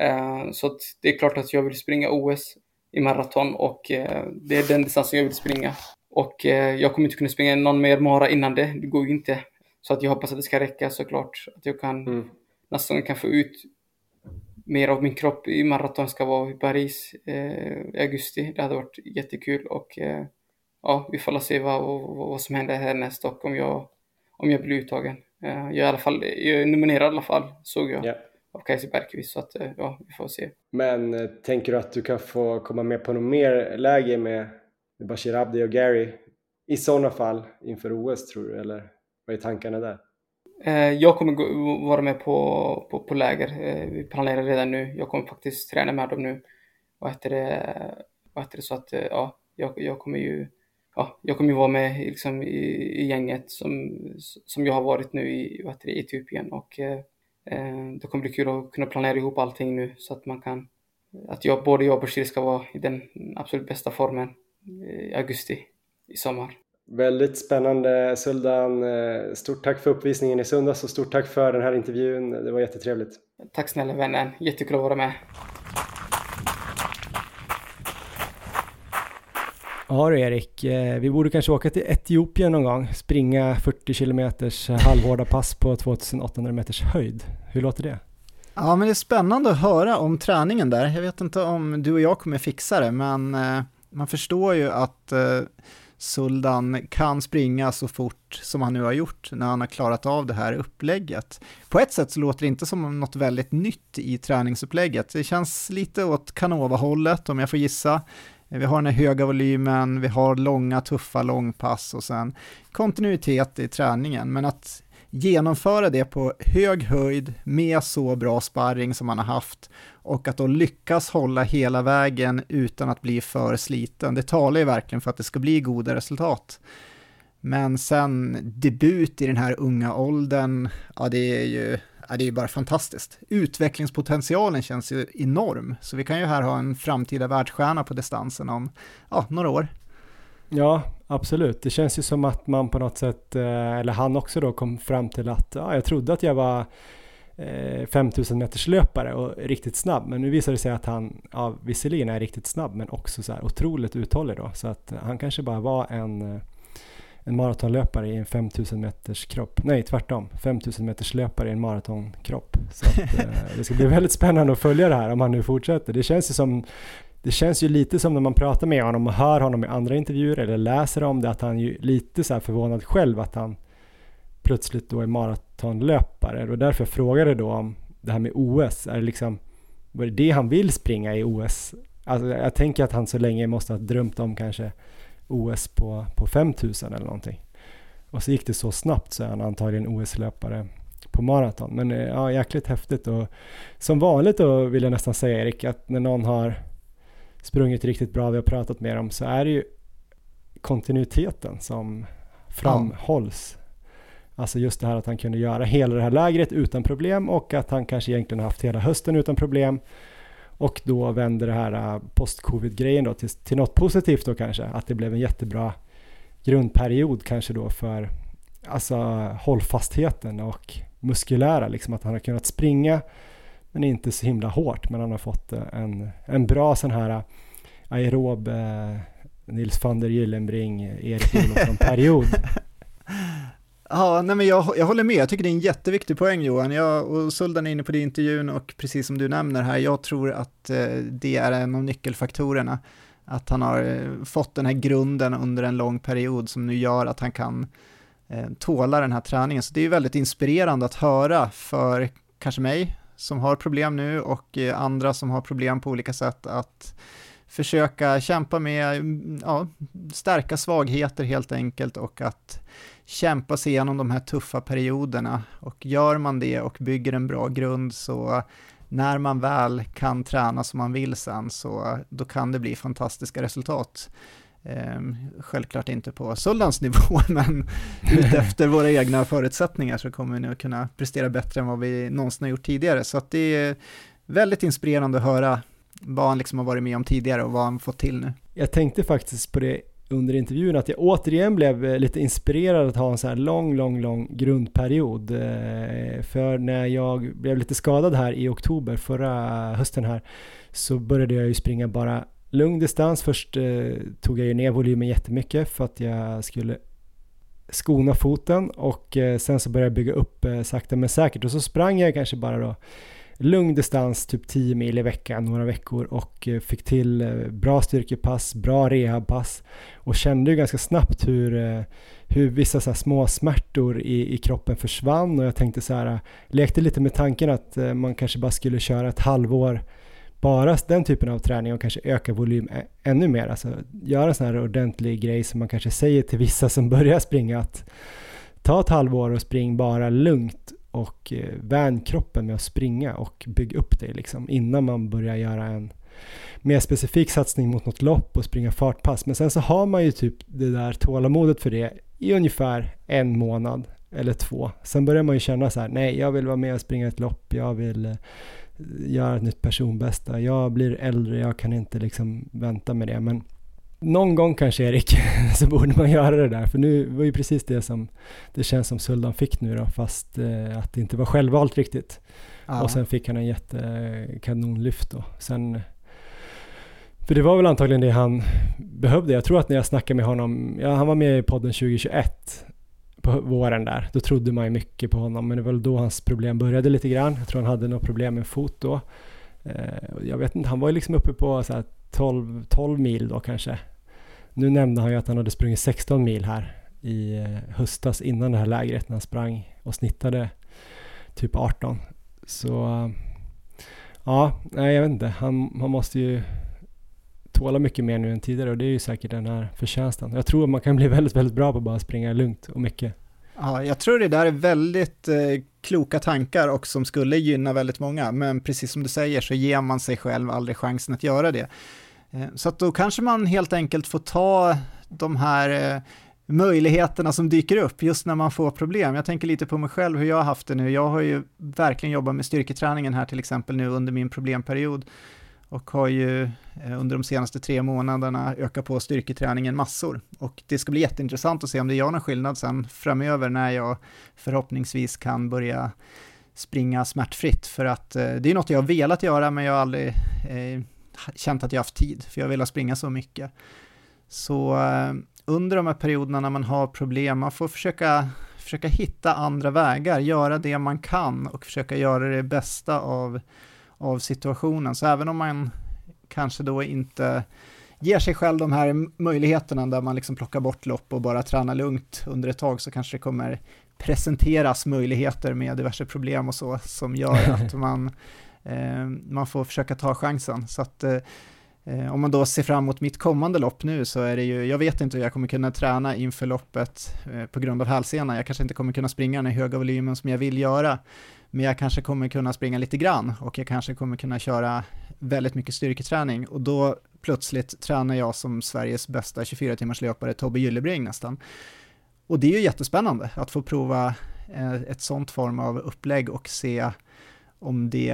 Eh, så det är klart att jag vill springa OS i maraton och eh, det är den distansen jag vill springa. Och eh, jag kommer inte kunna springa någon mer mara innan det, det går ju inte. Så att jag hoppas att det ska räcka såklart. Att jag kan mm. nästa gång kan få ut mer av min kropp i maraton ska vara i Paris eh, i augusti. Det hade varit jättekul och eh, ja, vi får se vad, vad, vad som händer härnäst och om jag, om jag blir uttagen. Eh, jag, är i alla fall, jag är nominerad i alla fall, såg jag. Yeah. Av Kajsa Bergqvist, så att eh, ja, vi får se. Men eh, tänker du att du kan få komma med på något mer läge med Bashir Abdi och Gary i sådana fall inför OS tror du, eller vad är tankarna där? Eh, jag kommer vara med på, på, på läger. Eh, vi planerar redan nu. Jag kommer faktiskt träna med dem nu. Vad heter det? Vad heter det? Så att eh, ja, jag, jag kommer ju ja, jag kommer ju vara med liksom, i, i gänget som, som jag har varit nu i vad heter det, Etiopien och eh, det kommer bli kul att kunna planera ihop allting nu så att man kan att jag, både jag och Bashir ska vara i den absolut bästa formen i augusti i sommar. Väldigt spännande Suldan. Eh, stort tack för uppvisningen i söndags och stort tack för den här intervjun. Det var jättetrevligt. Tack snälla vännen. Jättekul att vara med. Ja du Erik, eh, vi borde kanske åka till Etiopien någon gång. Springa 40 kilometers halvhårda pass på 2800 meters höjd. Hur låter det? Ja men det är spännande att höra om träningen där. Jag vet inte om du och jag kommer fixa det men eh, man förstår ju att eh, Suldan kan springa så fort som han nu har gjort när han har klarat av det här upplägget. På ett sätt så låter det inte som något väldigt nytt i träningsupplägget. Det känns lite åt Canova-hållet om jag får gissa. Vi har den här höga volymen, vi har långa tuffa långpass och sen kontinuitet i träningen. Men att genomföra det på hög höjd med så bra sparring som man har haft och att då lyckas hålla hela vägen utan att bli för sliten. Det talar ju verkligen för att det ska bli goda resultat. Men sen debut i den här unga åldern, ja det är ju ja, det är bara fantastiskt. Utvecklingspotentialen känns ju enorm, så vi kan ju här ha en framtida världsstjärna på distansen om ja, några år. Ja, absolut. Det känns ju som att man på något sätt, eh, eller han också då kom fram till att ja, jag trodde att jag var eh, 5000 meters löpare och riktigt snabb. Men nu visar det sig att han, ja, visserligen är riktigt snabb men också så här otroligt uthållig då. Så att han kanske bara var en, eh, en maratonlöpare i en 5000 meters kropp. Nej, tvärtom. 5000 meters löpare i en maratonkropp. Så att, det ska bli [laughs] väldigt spännande att följa det här om han nu fortsätter. Det känns ju som det känns ju lite som när man pratar med honom och hör honom i andra intervjuer eller läser om det att han ju lite så här förvånad själv att han plötsligt då är maratonlöpare. Och därför jag frågade då om det här med OS. Är det liksom, var det det han vill springa i OS? Alltså jag tänker att han så länge måste ha drömt om kanske OS på, på 5000 eller någonting. Och så gick det så snabbt så är han antagligen OS-löpare på maraton. Men eh, ja, jäkligt häftigt och som vanligt då vill jag nästan säga Erik att när någon har sprungit riktigt bra, vi har pratat med dem, så är det ju kontinuiteten som framhålls. Ja. Alltså just det här att han kunde göra hela det här lägret utan problem och att han kanske egentligen haft hela hösten utan problem. Och då vänder det här äh, post-covid-grejen då till, till något positivt då kanske. Att det blev en jättebra grundperiod kanske då för alltså hållfastheten och muskulära, liksom att han har kunnat springa men inte så himla hårt. Men han har fått eh, en, en bra sån här eh, aerob eh, Nils van der Gyllenbring, eh, Erik Olofsson-period. [laughs] Ja, nej men jag, jag håller med. Jag tycker det är en jätteviktig poäng Johan. Jag och Suldan är inne på det i intervjun och precis som du nämner här, jag tror att det är en av nyckelfaktorerna. Att han har fått den här grunden under en lång period som nu gör att han kan tåla den här träningen. Så det är väldigt inspirerande att höra för kanske mig som har problem nu och eh, andra som har problem på olika sätt att försöka kämpa med, mm, ja, stärka svagheter helt enkelt och att kämpa sig igenom de här tuffa perioderna. Och gör man det och bygger en bra grund så när man väl kan träna som man vill sen så då kan det bli fantastiska resultat. Ehm, självklart inte på Sullans nivå, [laughs] men utefter våra egna förutsättningar så kommer vi nu kunna prestera bättre än vad vi någonsin har gjort tidigare. Så att det är väldigt inspirerande att höra vad han liksom har varit med om tidigare och vad han fått till nu. Jag tänkte faktiskt på det under intervjun att jag återigen blev eh, lite inspirerad att ha en så här lång, lång, lång grundperiod. Eh, för när jag blev lite skadad här i oktober förra hösten här så började jag ju springa bara lugn distans. Först eh, tog jag ju ner volymen jättemycket för att jag skulle skona foten och eh, sen så började jag bygga upp eh, sakta men säkert och så sprang jag kanske bara då lugn distans, typ 10 mil i veckan, några veckor och eh, fick till eh, bra styrkepass, bra rehabpass och kände ju ganska snabbt hur, eh, hur vissa så små smärtor i, i kroppen försvann och jag tänkte så här, lekte lite med tanken att man kanske bara skulle köra ett halvår bara den typen av träning och kanske öka volym ännu mer. Alltså göra en sån här ordentlig grej som man kanske säger till vissa som [laughs] börjar springa att ta ett halvår och spring bara lugnt och eh, vän kroppen med att springa och bygga upp dig liksom innan man börjar göra en mer specifik satsning mot något lopp och springa fartpass. Men sen så har man ju typ det där tålamodet för det i ungefär en månad eller två. Sen börjar man ju känna så här, nej jag vill vara med och springa ett lopp, jag vill eh, göra ett nytt personbästa, jag blir äldre, jag kan inte liksom vänta med det. Men någon gång kanske Erik, [laughs] så borde man göra det där. För nu var ju precis det som det känns som Suldan fick nu då, fast eh, att det inte var självvalt riktigt. Ja. Och sen fick han en jättekanonlyft då. Sen, för det var väl antagligen det han behövde. Jag tror att när jag snackade med honom, ja, han var med i podden 2021 på våren där. Då trodde man ju mycket på honom, men det var väl då hans problem började lite grann. Jag tror han hade något problem med fot då. Eh, jag vet inte, han var ju liksom uppe på så 12, 12 mil då kanske nu nämnde han ju att han hade sprungit 16 mil här i eh, höstas innan det här lägret när han sprang och snittade typ 18. Så ja, nej jag vet inte. Han, han måste ju tåla mycket mer nu än tidigare och det är ju säkert den här förtjänsten. Jag tror att man kan bli väldigt, väldigt bra på att bara springa lugnt och mycket. Ja, jag tror det där är väldigt eh, kloka tankar och som skulle gynna väldigt många, men precis som du säger så ger man sig själv aldrig chansen att göra det. Eh, så att då kanske man helt enkelt får ta de här eh, möjligheterna som dyker upp just när man får problem. Jag tänker lite på mig själv, hur jag har haft det nu. Jag har ju verkligen jobbat med styrketräningen här till exempel nu under min problemperiod och har ju eh, under de senaste tre månaderna ökat på styrketräningen massor. Och det ska bli jätteintressant att se om det gör någon skillnad sen framöver när jag förhoppningsvis kan börja springa smärtfritt. För att eh, det är något jag har velat göra men jag har aldrig eh, känt att jag haft tid, för jag vill springa så mycket. Så eh, under de här perioderna när man har problem, man får försöka, försöka hitta andra vägar, göra det man kan och försöka göra det bästa av, av situationen. Så även om man kanske då inte ger sig själv de här möjligheterna där man liksom plockar bort lopp och bara tränar lugnt under ett tag så kanske det kommer presenteras möjligheter med diverse problem och så som gör [laughs] att man Eh, man får försöka ta chansen. Så att eh, Eh, om man då ser fram emot mitt kommande lopp nu så är det ju, jag vet inte hur jag kommer kunna träna inför loppet eh, på grund av hälsenan. Jag kanske inte kommer kunna springa den höga volymen som jag vill göra, men jag kanske kommer kunna springa lite grann och jag kanske kommer kunna köra väldigt mycket styrketräning och då plötsligt tränar jag som Sveriges bästa 24 timmars löpare Tobbe Gyllebring nästan. Och det är ju jättespännande att få prova eh, ett sånt form av upplägg och se om det,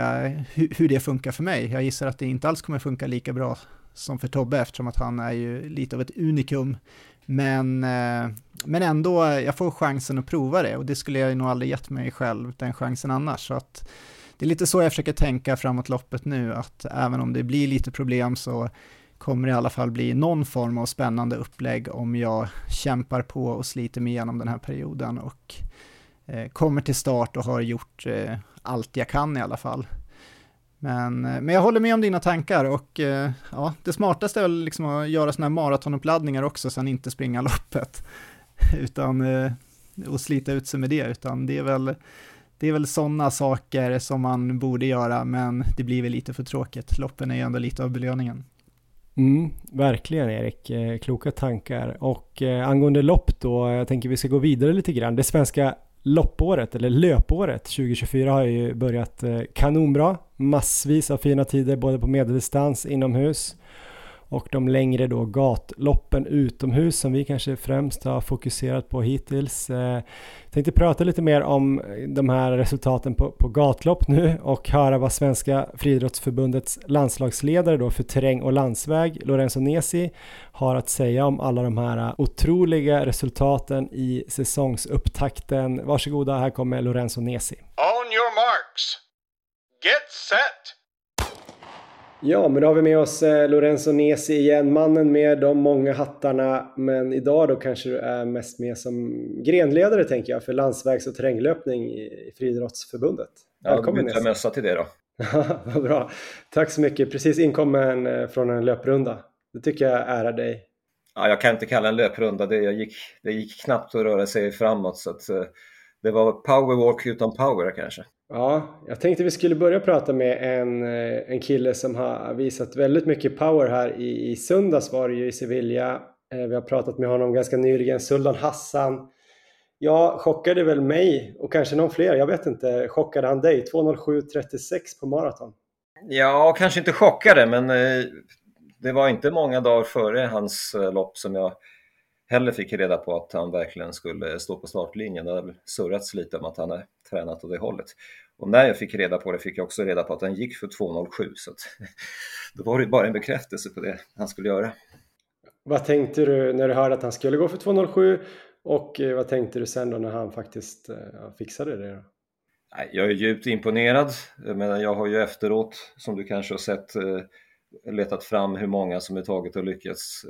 hur, det funkar för mig. Jag gissar att det inte alls kommer funka lika bra som för Tobbe eftersom att han är ju lite av ett unikum. Men, eh, men ändå, jag får chansen att prova det och det skulle jag nog aldrig gett mig själv den chansen annars. Så att det är lite så jag försöker tänka framåt loppet nu, att även om det blir lite problem så kommer det i alla fall bli någon form av spännande upplägg om jag kämpar på och sliter mig igenom den här perioden och Eh, kommer till start och har gjort eh, allt jag kan i alla fall. Men, eh, men jag håller med om dina tankar och ja, det smartaste är väl liksom att göra sådana här maratonuppladdningar också, sen inte springa [laughs] loppet, utan och slita ut sig med det, utan det är väl det är väl sådana saker som man borde göra, men det blir väl lite för tråkigt. Loppen är ju ändå lite av belöningen. Mm, verkligen Erik, kloka tankar. Och eh, angående lopp då, jag tänker vi ska gå vidare lite grann. Det svenska loppåret, eller löpåret 2024 har ju börjat eh, kanonbra. Massvis av fina tider både på medeldistans, inomhus och de längre då gatloppen utomhus som vi kanske främst har fokuserat på hittills. Eh, jag tänkte prata lite mer om de här resultaten på, på gatlopp nu och höra vad Svenska Friidrottsförbundets landslagsledare då för terräng och landsväg, Lorenzo Nesi, har att säga om alla de här otroliga resultaten i säsongsupptakten. Varsågoda, här kommer Lorenzo Nesi. On your marks. Get set! Ja, men då har vi med oss eh, Lorenzo Nesi igen, mannen med de många hattarna. Men idag då kanske du är mest med som grenledare tänker jag för landsvägs och terränglöpning i Friidrottsförbundet. Välkommen. Ja, då mössa till det då. [laughs] Vad bra. Tack så mycket. Precis inkommen eh, från en löprunda. Det tycker jag ärar dig. Ja, jag kan inte kalla en löprunda. Det, gick, det gick knappt att röra sig framåt så att, eh, det var powerwalk utan power kanske. Ja, jag tänkte vi skulle börja prata med en, eh, en kille som har visat väldigt mycket power här i, i söndags var det ju i Sevilla. Eh, vi har pratat med honom ganska nyligen, Suldan Hassan. Ja, chockade väl mig och kanske någon fler, jag vet inte. Chockade han dig? 2.07.36 på maraton. Ja, kanske inte chockade, men eh, det var inte många dagar före hans lopp som jag heller fick reda på att han verkligen skulle stå på startlinjen. Det har surrats lite om att han har tränat åt det hållet. Och när jag fick reda på det fick jag också reda på att han gick för 2.07 så att, [laughs] då var det bara en bekräftelse på det han skulle göra. Vad tänkte du när du hörde att han skulle gå för 2.07 och eh, vad tänkte du sen då när han faktiskt uh, fixade det? Då? Jag är djupt imponerad, men jag har ju efteråt, som du kanske har sett, uh, letat fram hur många som är taget och lyckats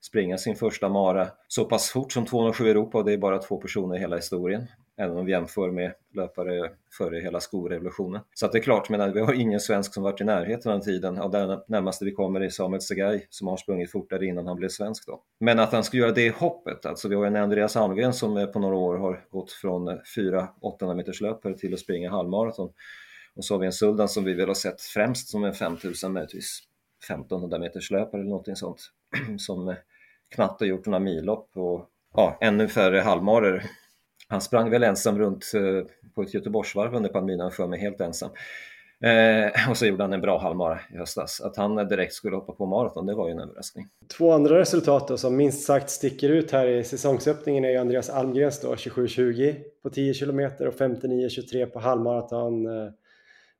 springa sin första mara så pass fort som 207 Europa och det är bara två personer i hela historien. Även om vi jämför med löpare före hela skorevolutionen. Så att det är klart, men vi har ingen svensk som varit i närheten av den tiden. Och det närmaste vi kommer är Samuel Segay som har sprungit fortare innan han blev svensk då. Men att han skulle göra det hoppet, alltså vi har en Andreas Almgren som eh, på några år har gått från eh, fyra 800 meters löpare till att springa halvmaraton. Och så har vi en Suldan som vi väl har sett främst som en 5000 möjligtvis 1500 meters löpare eller någonting sånt [clears throat] som eh, knappt har gjort några millopp och ja, ännu färre halvmarer. Han sprang väl ensam runt eh, på ett Göteborgsvarv under pandemin, för mig helt ensam. Eh, och så gjorde han en bra halvmara i höstas. Att han direkt skulle hoppa på maraton, det var ju en överraskning. Två andra resultat då, som minst sagt sticker ut här i säsongsöppningen är ju Andreas Almgrens då, 27.20 på 10 km och 59.23 på halvmaraton. Eh,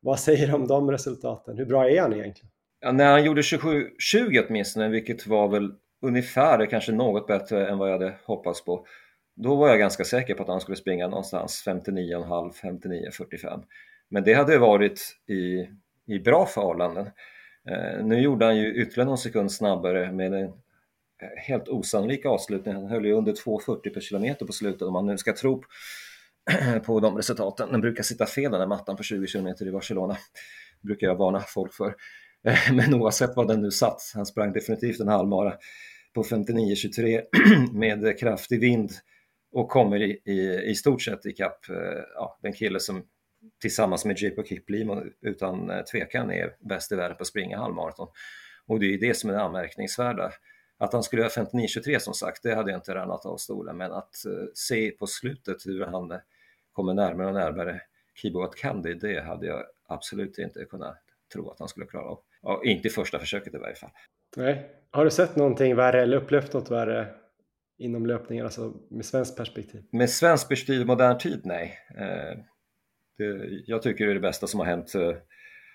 vad säger du om de resultaten? Hur bra är han egentligen? Ja, när han gjorde 27.20 åtminstone, vilket var väl ungefär, kanske något bättre än vad jag hade hoppats på. Då var jag ganska säker på att han skulle springa någonstans 59,5, 59,45. Men det hade varit i, i bra förhållanden. Eh, nu gjorde han ju ytterligare någon sekund snabbare med en helt osannolik avslutning. Han höll ju under 2,40 per kilometer på slutet om man nu ska tro på [clears throat] de resultaten. Den brukar sitta fel den där mattan på 20 kilometer i Barcelona. brukar jag varna folk för. [laughs] Men oavsett vad den nu satt, han sprang definitivt en halvmara på 59.23 [clears throat] med kraftig vind och kommer i, i, i stort sett ikapp eh, ja, den kille som tillsammans med J.P. Kiplimo utan eh, tvekan är bäst i världen på att springa halvmaraton. Och det är det som är det anmärkningsvärda. Att han skulle göra 59.23, som sagt, det hade jag inte rannat av stolen, men att uh, se på slutet hur han kommer närmare och närmare Kiboat Kandi, det hade jag absolut inte kunnat tro att han skulle klara av. Ja, inte i första försöket i varje fall. Nej. Har du sett någonting värre eller upplevt något värre inom löpningen, alltså med svenskt perspektiv? Med svenskt perspektiv i modern tid, nej. Eh, det, jag tycker det är det bästa som har hänt eh,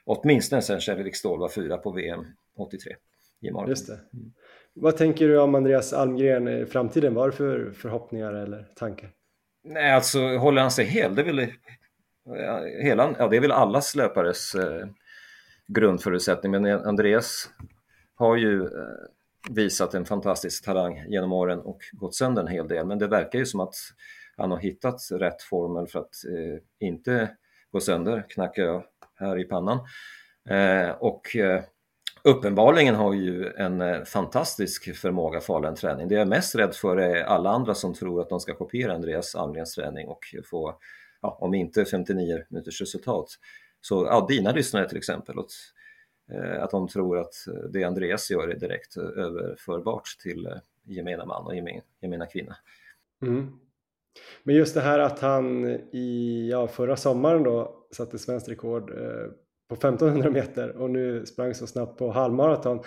åtminstone sedan Kjell-Erik Ståhl var fyra på VM 83 i maraton. Just det. Vad tänker du om Andreas Almgren i framtiden? Vad har du för förhoppningar eller tankar? Nej, alltså håller han sig hel, det är väl, hela, ja, det är väl allas löpares eh, grundförutsättning, men Andreas har ju eh, visat en fantastisk talang genom åren och gått sönder en hel del men det verkar ju som att han har hittat rätt formel för att eh, inte gå sönder, knackar jag här i pannan. Eh, och eh, uppenbarligen har ju en eh, fantastisk förmåga för en träning. Det jag är mest rädd för är alla andra som tror att de ska kopiera Andreas Almgrens träning och få, ja, om inte 59 minuters resultat, så ja, dina lyssnare till exempel. att, eh, att de tror att det Andreas gör är direkt överförbart till eh, gemena man och gemena kvinna. Mm. Men just det här att han i ja, förra sommaren då satte svenskt rekord eh, på 1500 meter och nu sprang så snabbt på halvmaraton.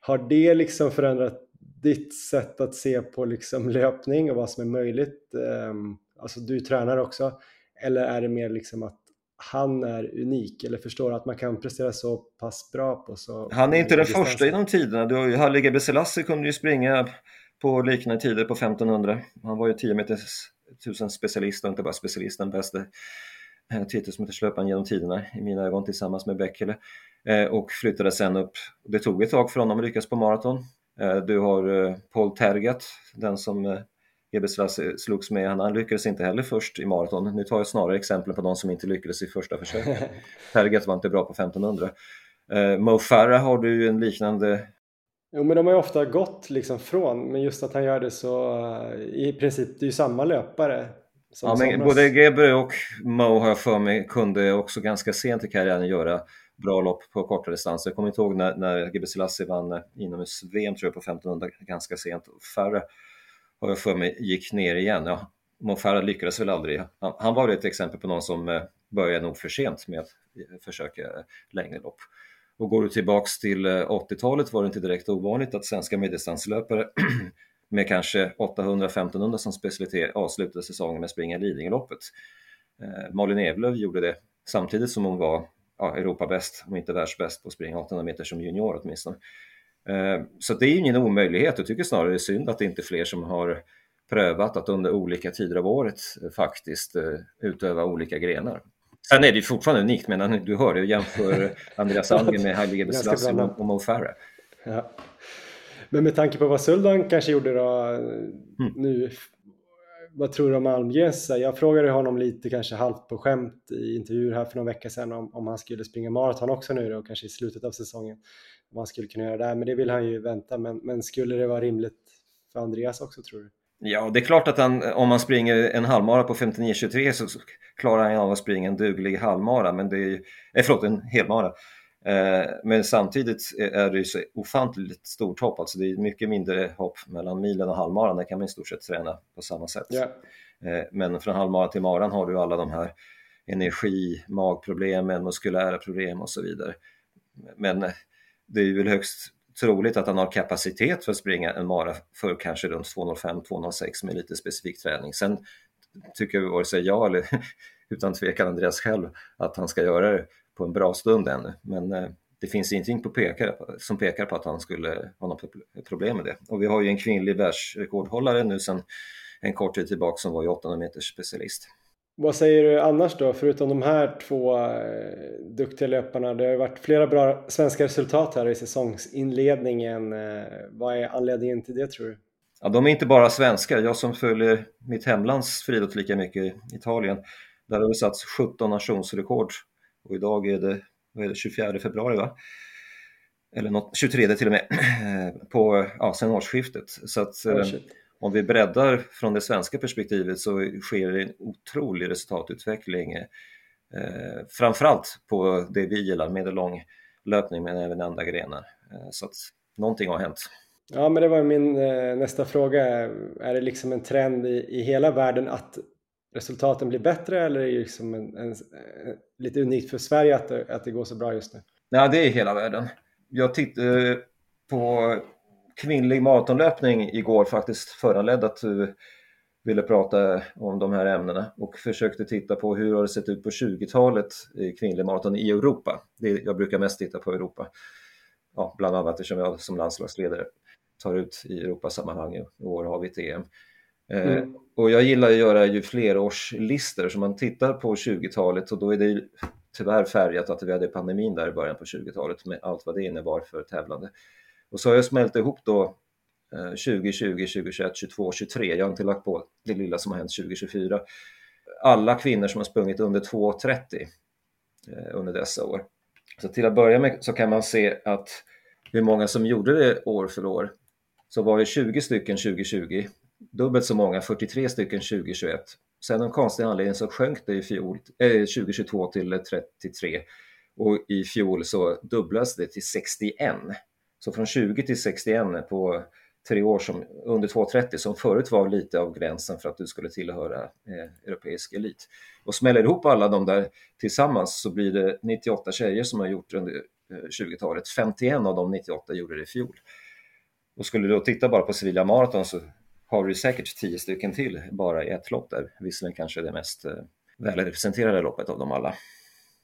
Har det liksom förändrat ditt sätt att se på liksom löpning och vad som är möjligt? Ehm, alltså du tränar också. Eller är det mer liksom att han är unik eller förstår att man kan prestera så pass bra på så Han är inte den första genom tiderna. Du har ju Haile Gebrselassie kunde ju springa på liknande tider på 1500. Han var ju 10 meters tusen specialist och inte bara specialist, den bästa 10 000 löparen genom tiderna i mina ögon tillsammans med Bekele eh, och flyttade sen upp. Det tog ett tag för honom att lyckas på maraton. Eh, du har eh, Paul Tergat, den som Gebrselassie slogs med. Han lyckades inte heller först i maraton. Nu tar jag snarare exempel på de som inte lyckades i första försöket. [laughs] Tergat var inte bra på 1500. Mo Farah har du en liknande Jo men de har ju ofta gått liksom från, men just att han gör det så i princip, det är ju samma löpare ja, men både Gebre och Mo har jag för mig kunde också ganska sent i karriären göra bra lopp på korta distanser. Jag kommer inte ihåg när, när Gebre Selassie vann inomhus-VM tror jag på 1500 ganska sent. Färre har jag för mig gick ner igen. Ja, Mofara lyckades väl aldrig. Han, han var väl ett exempel på någon som eh, började nog för sent med att eh, försöka eh, längre lopp. Och går du tillbaks till 80-talet var det inte direkt ovanligt att svenska medeldistanslöpare [clears throat] med kanske 800-1500 som specialitet avslutade säsongen med att springa Lidingöloppet. Eh, Malin Evlöv gjorde det samtidigt som hon var ja, Europabäst, om inte världsbäst på att springa 800 meter som junior åtminstone. Eh, så det är ju ingen omöjlighet, jag tycker snarare det är synd att det inte är fler som har prövat att under olika tider av året faktiskt eh, utöva olika grenar. Sen är det ju fortfarande unikt, men du hör det, jämför [laughs] Andreas Algren med Haile Gebrselassie och Mo Farah. Ja. Men med tanke på vad Suldan kanske gjorde då mm. nu, vad tror du om Almgrens? Jag frågade honom lite kanske halvt på skämt i intervjuer här för någon vecka sedan om, om han skulle springa maraton också nu då, kanske i slutet av säsongen. Om han skulle kunna göra det, men det vill han ju vänta. Men, men skulle det vara rimligt för Andreas också tror du? Ja, det är klart att han, om man springer en halvmara på 59.23 så klarar han av att springa en duglig halvmara, men det är, eh, förlåt, en helmara. Eh, men samtidigt är det ju så ofantligt stort hopp, alltså det är mycket mindre hopp mellan milen och halvmaran, där kan man i stort sett träna på samma sätt. Yeah. Men från halvmaran till maran har du alla de här energi, magproblemen, muskulära problem och så vidare. Men eh, det är väl högst troligt att han har kapacitet för att springa en mara för kanske runt 2.05-2.06 med lite specifik träning. Sen tycker vi vare sig jag eller [laughs] utan tvekan Andreas själv att han ska göra det på en bra stund ännu. Men eh, det finns ingenting på pekar, som pekar på att han skulle ha något problem med det. Och vi har ju en kvinnlig världsrekordhållare nu sedan en kort tid tillbaka som var ju 800 meters specialist. Vad säger du annars då, förutom de här två eh, duktiga löparna? Det har varit flera bra svenska resultat här i säsongsinledningen. Eh, vad är anledningen till det tror du? Ja, de är inte bara svenskar. Jag som följer mitt hemlands friidrott lika mycket, Italien, där har det satts 17 nationsrekord och idag är det, vad är det 24 februari va? Eller något, 23 till och med, [clears throat] på, ja, sen årsskiftet. Så att oh, om vi breddar från det svenska perspektivet så sker det en otrolig resultatutveckling. Eh, framförallt på det vi gillar, medellång löpning men även andra grenar. Eh, så att någonting har hänt. Ja, men det var min eh, nästa fråga. Är det liksom en trend i, i hela världen att resultaten blir bättre eller är det liksom en, en, en, lite unikt för Sverige att det, att det går så bra just nu? Ja, det är hela världen. Jag tittade på kvinnlig maratonlöpning igår faktiskt föranledd att du ville prata om de här ämnena och försökte titta på hur har det sett ut på 20-talet i kvinnlig maraton i Europa. Det, jag brukar mest titta på Europa, ja, bland annat eftersom jag som landslagsledare tar ut i Europasammanhang. I år har vi ett EM. Eh, mm. Och jag gillar att göra ju flerårslistor, så man tittar på 20-talet och då är det tyvärr färgat att vi hade pandemin där i början på 20-talet med allt vad det innebar för tävlande. Och så har jag smält ihop då 2020, 2021, 22, 23. Jag har inte lagt på det lilla som har hänt 2024. Alla kvinnor som har sprungit under 2.30 eh, under dessa år. Så till att börja med så kan man se att hur många som gjorde det år för år. Så var det 20 stycken 2020 dubbelt så många, 43 stycken 2021. Sen av konstig anledning så sjönk det i fjol, eh, 2022 till 33 och i fjol så dubblades det till 61. Så från 20 till 61 på tre år som, under 2,30 som förut var lite av gränsen för att du skulle tillhöra eh, europeisk elit. Och smäller ihop alla de där tillsammans så blir det 98 tjejer som har gjort det under eh, 20-talet. 51 av de 98 gjorde det i fjol. Och skulle du då titta bara på Sevilla Marathon så har du säkert 10 stycken till bara i ett lopp där. Visserligen kanske det mest eh, välrepresenterade loppet av dem alla.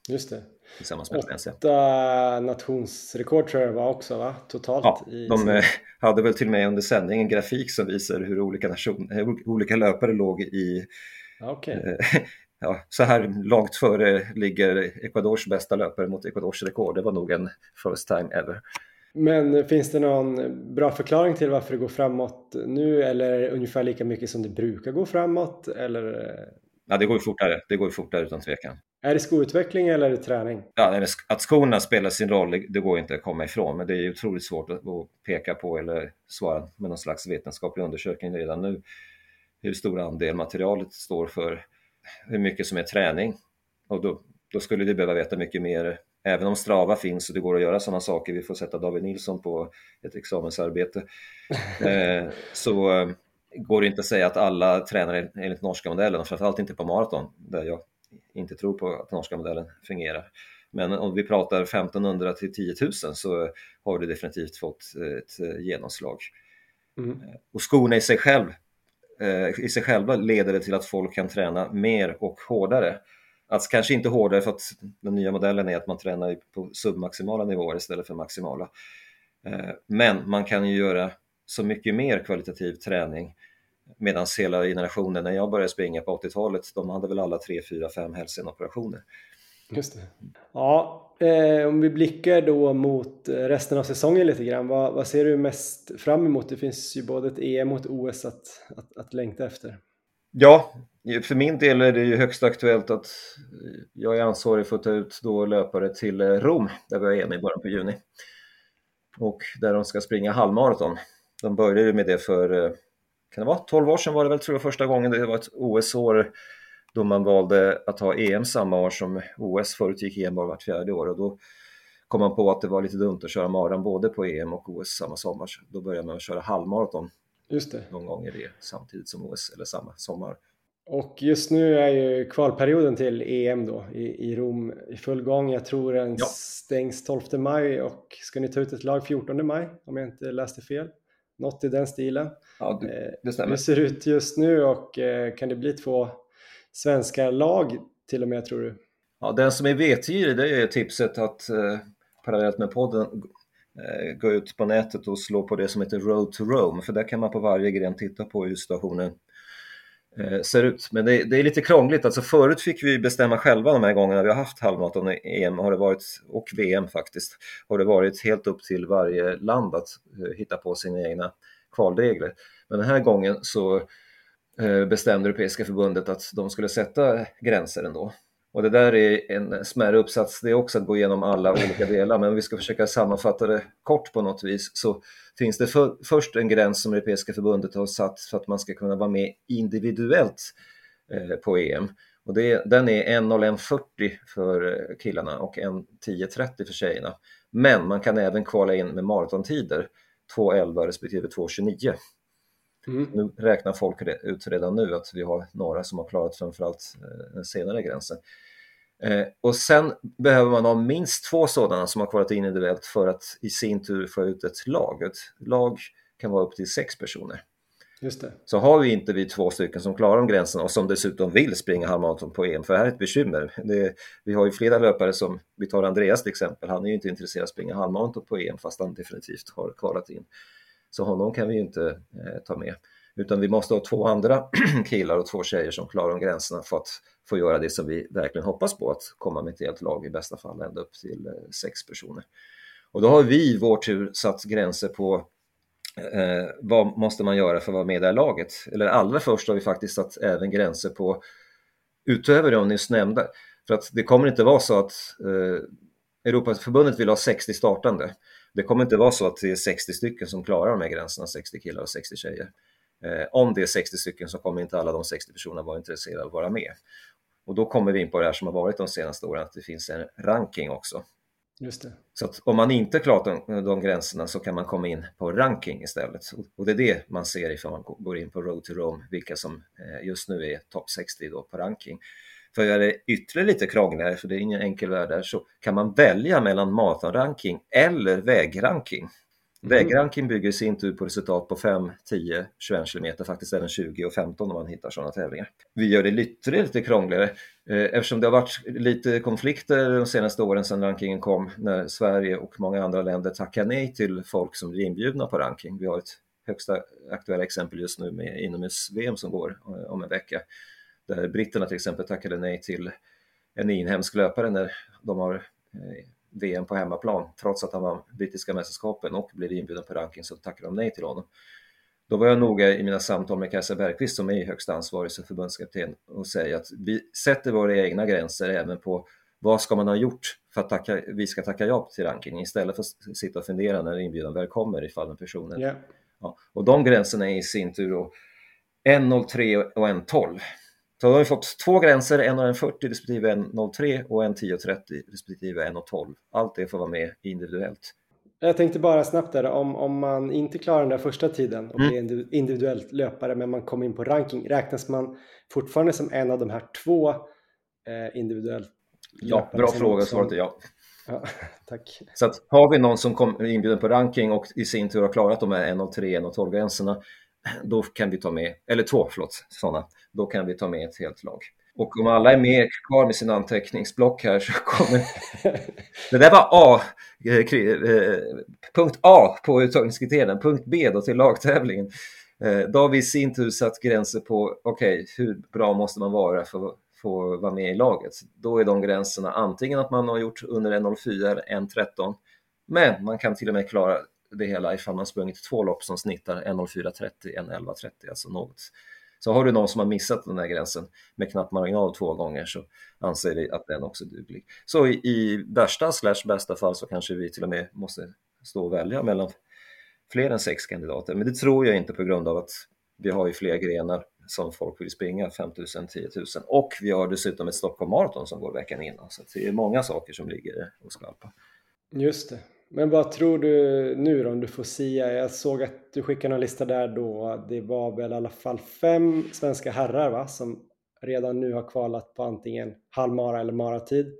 Just det. Tillsammans med. Åtta nationsrekord tror jag det var också va? Totalt? Ja, de i... hade väl till och med under sändningen en grafik som visar hur olika, nation, olika löpare låg i okay. [laughs] ja, så här långt före ligger Ecuadors bästa löpare mot Ecuadors rekord. Det var nog en first time ever. Men finns det någon bra förklaring till varför det går framåt nu eller ungefär lika mycket som det brukar gå framåt? Eller? Ja, det går ju fortare. Det går ju fortare utan tvekan. Är det skoutveckling eller är det träning? Ja, att skorna spelar sin roll, det går inte att komma ifrån, men det är otroligt svårt att peka på eller svara med någon slags vetenskaplig undersökning redan nu. Hur stor andel materialet står för, hur mycket som är träning. Och då, då skulle vi behöva veta mycket mer även om Strava finns och det går att göra sådana saker, vi får sätta David Nilsson på ett examensarbete, [laughs] eh, så eh, går det inte att säga att alla tränar enligt norska modellen, framförallt inte på maraton, där jag inte tror på att norska modellen fungerar. Men om vi pratar 1500 till 10 000 så har det definitivt fått ett genomslag. Mm. Och skorna i sig, själv, eh, i sig själva leder det till att folk kan träna mer och hårdare. Alltså kanske inte hårdare för att den nya modellen är att man tränar på submaximala nivåer istället för maximala. Eh, men man kan ju göra så mycket mer kvalitativ träning medan hela generationen, när jag började springa på 80-talet, de hade väl alla 3, 4, 5 hälsenoperationer. Just det. Ja, eh, om vi blickar då mot resten av säsongen lite grann, vad, vad, ser du mest fram emot? Det finns ju både ett EM och ett OS att, att, att längta efter. Ja, för min del är det ju högst aktuellt att jag är ansvarig för att ta ut då löpare till Rom, där vi har EM i början på juni. Och där de ska springa halvmaraton. De började med det för, eh, kan det vara, 12 år sedan var det väl tror jag första gången det var ett OS-år då man valde att ha EM samma år som OS. Förut gick EM bara vart fjärde år och då kom man på att det var lite dumt att köra maran både på EM och OS samma sommar. Så då började man köra halvmaraton Just det. någon gång i det samtidigt som OS eller samma sommar. Och just nu är ju kvalperioden till EM då i, i Rom i full gång. Jag tror den ja. stängs 12 maj och ska ni ta ut ett lag 14 maj om jag inte läste fel? Något i den stilen. Ja, det, det stämmer. Hur ser det ut just nu och eh, kan det bli två svenska lag till och med tror du? Ja, den som är vetgirig det är tipset att eh, parallellt med podden eh, gå ut på nätet och slå på det som heter Road to Rome för där kan man på varje gren titta på hur situationen eh, Eh, ser ut. Men det, det, är lite krångligt, alltså förut fick vi bestämma själva de här gångerna vi har haft halvmaraton-EM har det varit, och VM faktiskt, har det varit helt upp till varje land att eh, hitta på sina egna kvalregler. Men den här gången så eh, bestämde Europeiska förbundet att de skulle sätta gränser ändå. Och det där är en smärre uppsats, det är också att gå igenom alla olika delar, men om vi ska försöka sammanfatta det kort på något vis så finns det för, först en gräns som Europeiska förbundet har satt för att man ska kunna vara med individuellt eh, på EM. Och det, den är 1.01.40 för eh, killarna och 1.10.30 för tjejerna. Men man kan även kvala in med maratontider, 2.11 respektive 2.29. Mm. Nu räknar folk ut redan nu att vi har några som har klarat framförallt eh, den senare gränsen. Eh, och sen behöver man ha minst två sådana som har kvalat in individuellt för att i sin tur få ut ett lag. Ett lag kan vara upp till sex personer. Just det. Så har vi inte vi två stycken som klarar de gränserna och som dessutom vill springa halvmaraton på EM, för det här är ett bekymmer. Det, vi har ju flera löpare som, vi tar Andreas till exempel, han är ju inte intresserad av att springa halvmaraton på EM fast han definitivt har kvalat in. Så honom kan vi ju inte eh, ta med. Utan vi måste ha två andra [clears throat] killar och två tjejer som klarar de gränserna för att få göra det som vi verkligen hoppas på, att komma med ett helt lag i bästa fall ända upp till eh, sex personer. Och då har vi i vår tur satt gränser på eh, vad måste man göra för att vara med i det här laget? Eller allra först har vi faktiskt satt även gränser på utöver de nyss nämnda. För att det kommer inte vara så att eh, Europaförbundet vill ha 60 startande. Det kommer inte vara så att det är 60 stycken som klarar de här gränserna, 60 killar och 60 tjejer. Eh, om det är 60 stycken så kommer inte alla de 60 personerna vara intresserade av att vara med. Och då kommer vi in på det här som har varit de senaste åren, att det finns en ranking också. Just det. Så om man inte klarat de, de gränserna så kan man komma in på ranking istället. Och det är det man ser ifall man går in på Road to Rome, vilka som eh, just nu är topp 60 då på ranking. För att göra det ytterligare lite krångligare, för det är ingen enkel värld där, så kan man välja mellan maratonranking eller vägranking. Mm. Vägranking bygger i sin tur på resultat på 5, 10, 21 km, faktiskt även 20 och 15 om man hittar sådana tävlingar. Vi gör det ytterligare lite krångligare eh, eftersom det har varit lite konflikter de senaste åren sedan rankingen kom när Sverige och många andra länder tackar nej till folk som blir inbjudna på ranking. Vi har ett högsta aktuella exempel just nu med inomhus-VM som går eh, om en vecka där britterna till exempel tackade nej till en inhemsk löpare när de har eh, VM på hemmaplan trots att han vann brittiska mästerskapen och blev inbjuden på ranking så tackade de nej till honom. Då var jag noga i mina samtal med Kajsa Bergqvist som är högsta ansvarig som förbundskapten och säga att vi sätter våra egna gränser även på vad ska man ha gjort för att tacka, vi ska tacka ja till ranking istället för att sitta och fundera när inbjudan väl kommer ifall en person yeah. ja, Och de gränserna är i sin tur då 1.03 och 1.12 så då har vi fått två gränser, en 1,40 respektive 1,03 och en 10,30 respektive 1,12. Allt det får vara med individuellt. Jag tänkte bara snabbt där, om, om man inte klarar den där första tiden och mm. blir individuellt löpare men man kommer in på ranking, räknas man fortfarande som en av de här två eh, individuellt Ja, bra fråga, som... svaret är ja. ja. [laughs] Tack. Så att har vi någon som kommer inbjuden på ranking och i sin tur har klarat de här 1,03 och 12 gränserna då kan vi ta med, eller två, förlåt, sådana, då kan vi ta med ett helt lag. Och om alla är med kvar med sin anteckningsblock här så kommer... [laughs] det där var A, eh, eh, punkt A på uttagningskriterierna, punkt B då till lagtävlingen. Eh, då har vi i sin tur satt gränser på, okej, okay, hur bra måste man vara för att få vara med i laget? Då är de gränserna antingen att man har gjort under 1.04 eller 1.13, men man kan till och med klara det hela ifall man sprungit två lopp som snittar 1.04.30, 1.11.30, alltså något. Så har du någon som har missat den här gränsen med knapp marginal två gånger så anser vi att den också är duglig. Så i, i värsta slash bästa fall så kanske vi till och med måste stå och välja mellan fler än sex kandidater. Men det tror jag inte på grund av att vi har ju fler grenar som folk vill springa, 5000, 10 000 och vi har dessutom ett Stockholm Marathon som går veckan innan så det är många saker som ligger och skvalpar. Just det. Men vad tror du nu då om du får sia? Jag såg att du skickade en lista där då. Det var väl i alla fall fem svenska herrar va? som redan nu har kvalat på antingen halvmara eller maratid.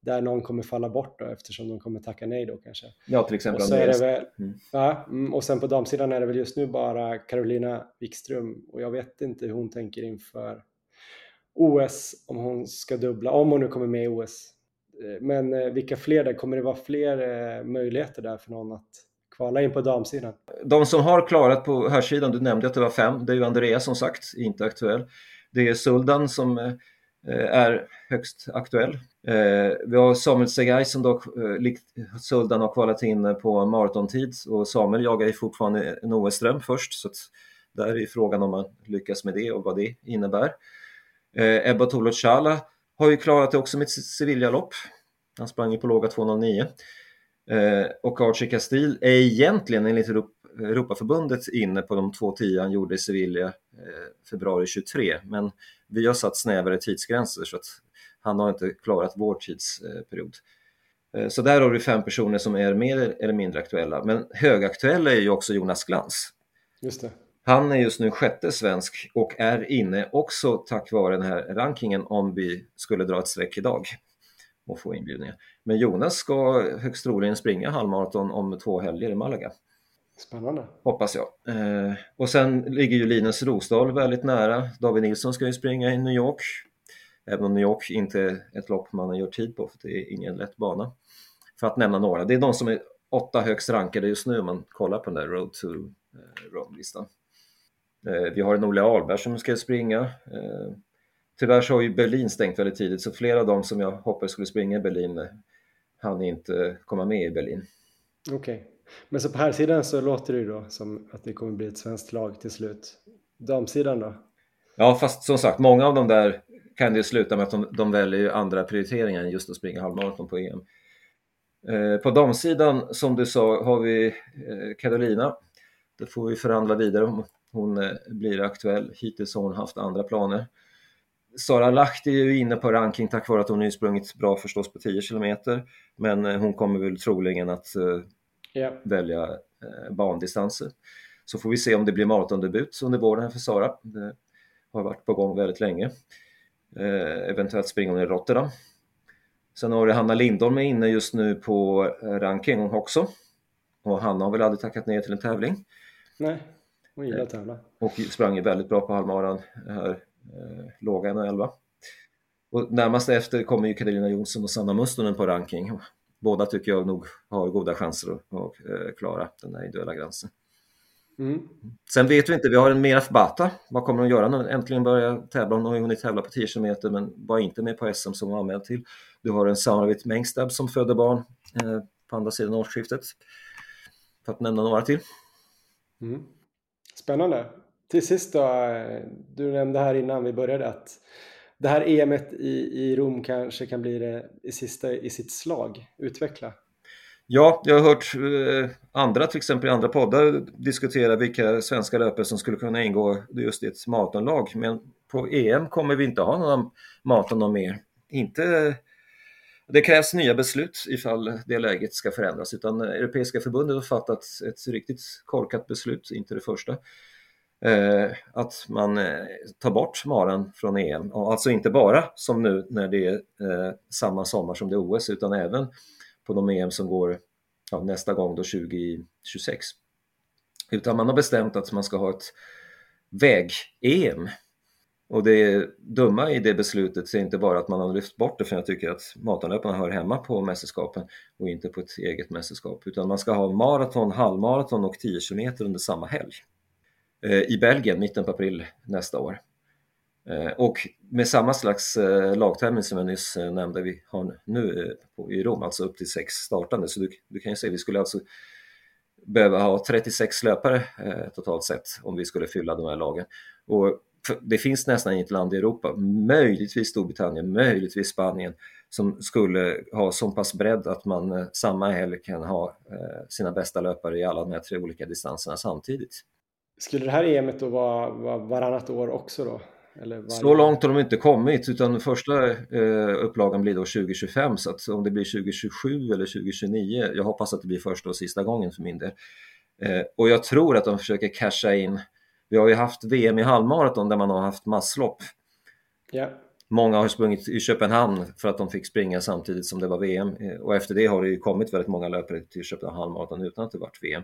Där någon kommer falla bort då eftersom de kommer tacka nej då kanske. Ja, till exempel och så är väl, mm. ja, mm, Och sen på damsidan är det väl just nu bara Carolina Wikström och jag vet inte hur hon tänker inför OS om hon ska dubbla, om hon nu kommer med i OS Eh, men eh, vilka fler där? Kommer det vara fler eh, möjligheter där för någon att kvala in på damsidan? De som har klarat på herrsidan, du nämnde att det var fem, det är ju Andreas som sagt, inte aktuell. Det är Suldan som är högst aktuell. Vi har Samuel Segai som dock likt Suldan har kvalat in på maratontid och Samuel jagar ju fortfarande en OS-dröm först så att där är frågan om man lyckas med det och vad det innebär. Ebba Tolochala har ju klarat det också med ett Sevilla-lopp. Han sprang ju på låga 2.09. Eh, och Archie Castile är egentligen enligt Europaförbundet inne på de 2.10 han gjorde i Sevilla eh, februari 23. Men vi har satt snävare tidsgränser så att han har inte klarat vår tidsperiod. Eh, så där har du fem personer som är mer eller mindre aktuella. Men högaktuella är ju också Jonas Glans. Just det. Han är just nu sjätte svensk och är inne också tack vare den här rankingen om vi skulle dra ett streck idag och få inbjudningar. Men Jonas ska högst troligen springa halvmaraton om två helger i Malaga. Spännande. Hoppas jag. Eh, och sen ligger ju Linus Rosdahl väldigt nära. David Nilsson ska ju springa i New York. Även om New York inte är ett lopp man gjort tid på för det är ingen lätt bana. För att nämna några. Det är de som är åtta högst rankade just nu om man kollar på den där Road to eh, Rome-listan. Vi har en Olle Ahlberg som ska springa. Eh, tyvärr så har ju Berlin stängt väldigt tidigt så flera av dem som jag hoppades skulle springa i Berlin eh, hann inte komma med i Berlin. Okej, okay. men så på här sidan så låter det ju då som att det kommer bli ett svenskt lag till slut. Damsidan då? Ja, fast som sagt, många av dem där kan det sluta med att de, de väljer andra prioriteringar än just att springa halvmaraton på EM. Eh, på damsidan, som du sa, har vi eh, Carolina. Det får vi förhandla vidare om hon eh, blir aktuell. Hittills har hon haft andra planer. Sara Lahti är ju inne på ranking tack vare att hon har sprungit bra förstås på 10 km men eh, hon kommer väl troligen att yeah. välja bandistanser. Så får vi se om det blir maratondebut under våren för Sara. Det har varit på gång väldigt länge. Eh, eventuellt springer hon i Rotterdam. Sen har du Hanna Lindholm är inne just nu på eh, ranking hon också. Och Hanna har väl aldrig tackat ner till en tävling. Nej, hon gillar att tävla. Och sprang väldigt bra på halvmaran här, eh, låga 1.11. Och närmast efter kommer ju Karolina Jonsson och Sanna Mustonen på ranking. Båda tycker jag nog har goda chanser att, eh, klara den här individuella gränsen. Mm. Sen vet vi inte, vi har en Meraf Bata. Vad kommer hon göra när hon äntligen börjar tävla? Hon har ju hunnit tävla på 10 km men var inte med på SM som hon var anmäld till. Du har en Sauravit Mengstab som födde barn eh, på andra sidan årsskiftet. För att nämna några till. Mm. Spännande. Till sist då, eh, du nämnde här innan vi började att det här EMet i, i Rom kanske kan bli det i sista i sitt slag. Utveckla. Ja, jag har hört eh, andra, till exempel i andra poddar, diskutera vilka svenska löpare som skulle kunna ingå just i ett maratonlag. Men på EM kommer vi inte ha några maraton mer. Inte, det krävs nya beslut ifall det läget ska förändras, utan Europeiska förbundet har fattat ett riktigt korkat beslut, inte det första. Eh, att man eh, tar bort maran från EM. Och alltså inte bara som nu när det är eh, samma sommar som det är OS, utan även på de EM som går ja, nästa gång då 2026. Utan man har bestämt att man ska ha ett väg-EM. Och det dumma i det beslutet är inte bara att man har lyft bort det för jag tycker att maratonlöparna hör hemma på mästerskapen och inte på ett eget mästerskap utan man ska ha maraton, halvmaraton och 10 km under samma helg eh, i Belgien mitten på april nästa år. Eh, och med samma slags eh, lagtävling som jag nyss eh, nämnde vi har nu i Rom, alltså upp till sex startande. Så du, du kan ju se, vi skulle alltså behöva ha 36 löpare totalt sett om vi skulle fylla de här lagen. Och det finns nästan inget land i Europa, möjligtvis Storbritannien, möjligtvis Spanien, som skulle ha så pass bredd att man samma helg kan ha sina bästa löpare i alla de här tre olika distanserna samtidigt. Skulle det här EMet då vara, vara varannat år också då? Så långt har de inte kommit utan första eh, upplagan blir då 2025 så att om det blir 2027 eller 2029, jag hoppas att det blir första och sista gången för min del. Eh, och jag tror att de försöker casha in, vi har ju haft VM i halvmaraton där man har haft masslopp. Yeah. Många har sprungit i Köpenhamn för att de fick springa samtidigt som det var VM eh, och efter det har det ju kommit väldigt många löpare till Köpenhamn halvmaraton utan att det varit VM.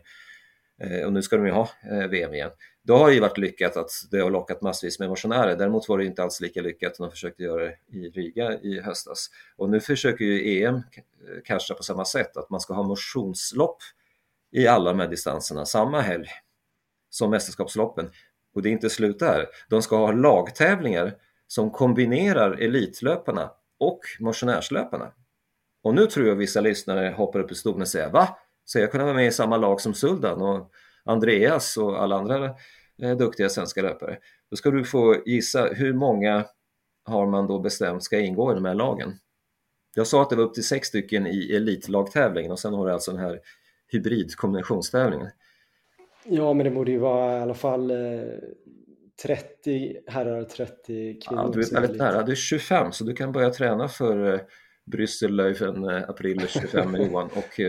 Eh, och nu ska de ju ha eh, VM igen. Då har det ju varit lyckat att det har lockat massvis med motionärer. Däremot var det inte alls lika lyckat när de försökte göra det i Riga i höstas. Och nu försöker ju EM casha på samma sätt, att man ska ha motionslopp i alla de här distanserna samma helg som mästerskapsloppen. Och det är inte slut där. De ska ha lagtävlingar som kombinerar elitlöparna och motionärslöparna. Och nu tror jag vissa lyssnare hoppar upp i stolen och säger Va? Så jag kunna vara med i samma lag som Suldan och Andreas och alla andra eh, duktiga svenska löpare. Då ska du få gissa hur många har man då bestämt ska ingå i de här lagen? Jag sa att det var upp till sex stycken i elitlagtävlingen och sen har du alltså den här hybridkombinationstävlingen. Ja, men det borde ju vara i alla fall 30 eh, herrar och 30 kvinnor. Ja, du är väldigt nära. Du är 25 så du kan börja träna för eh, Bryssel Löven april 25 med Johan och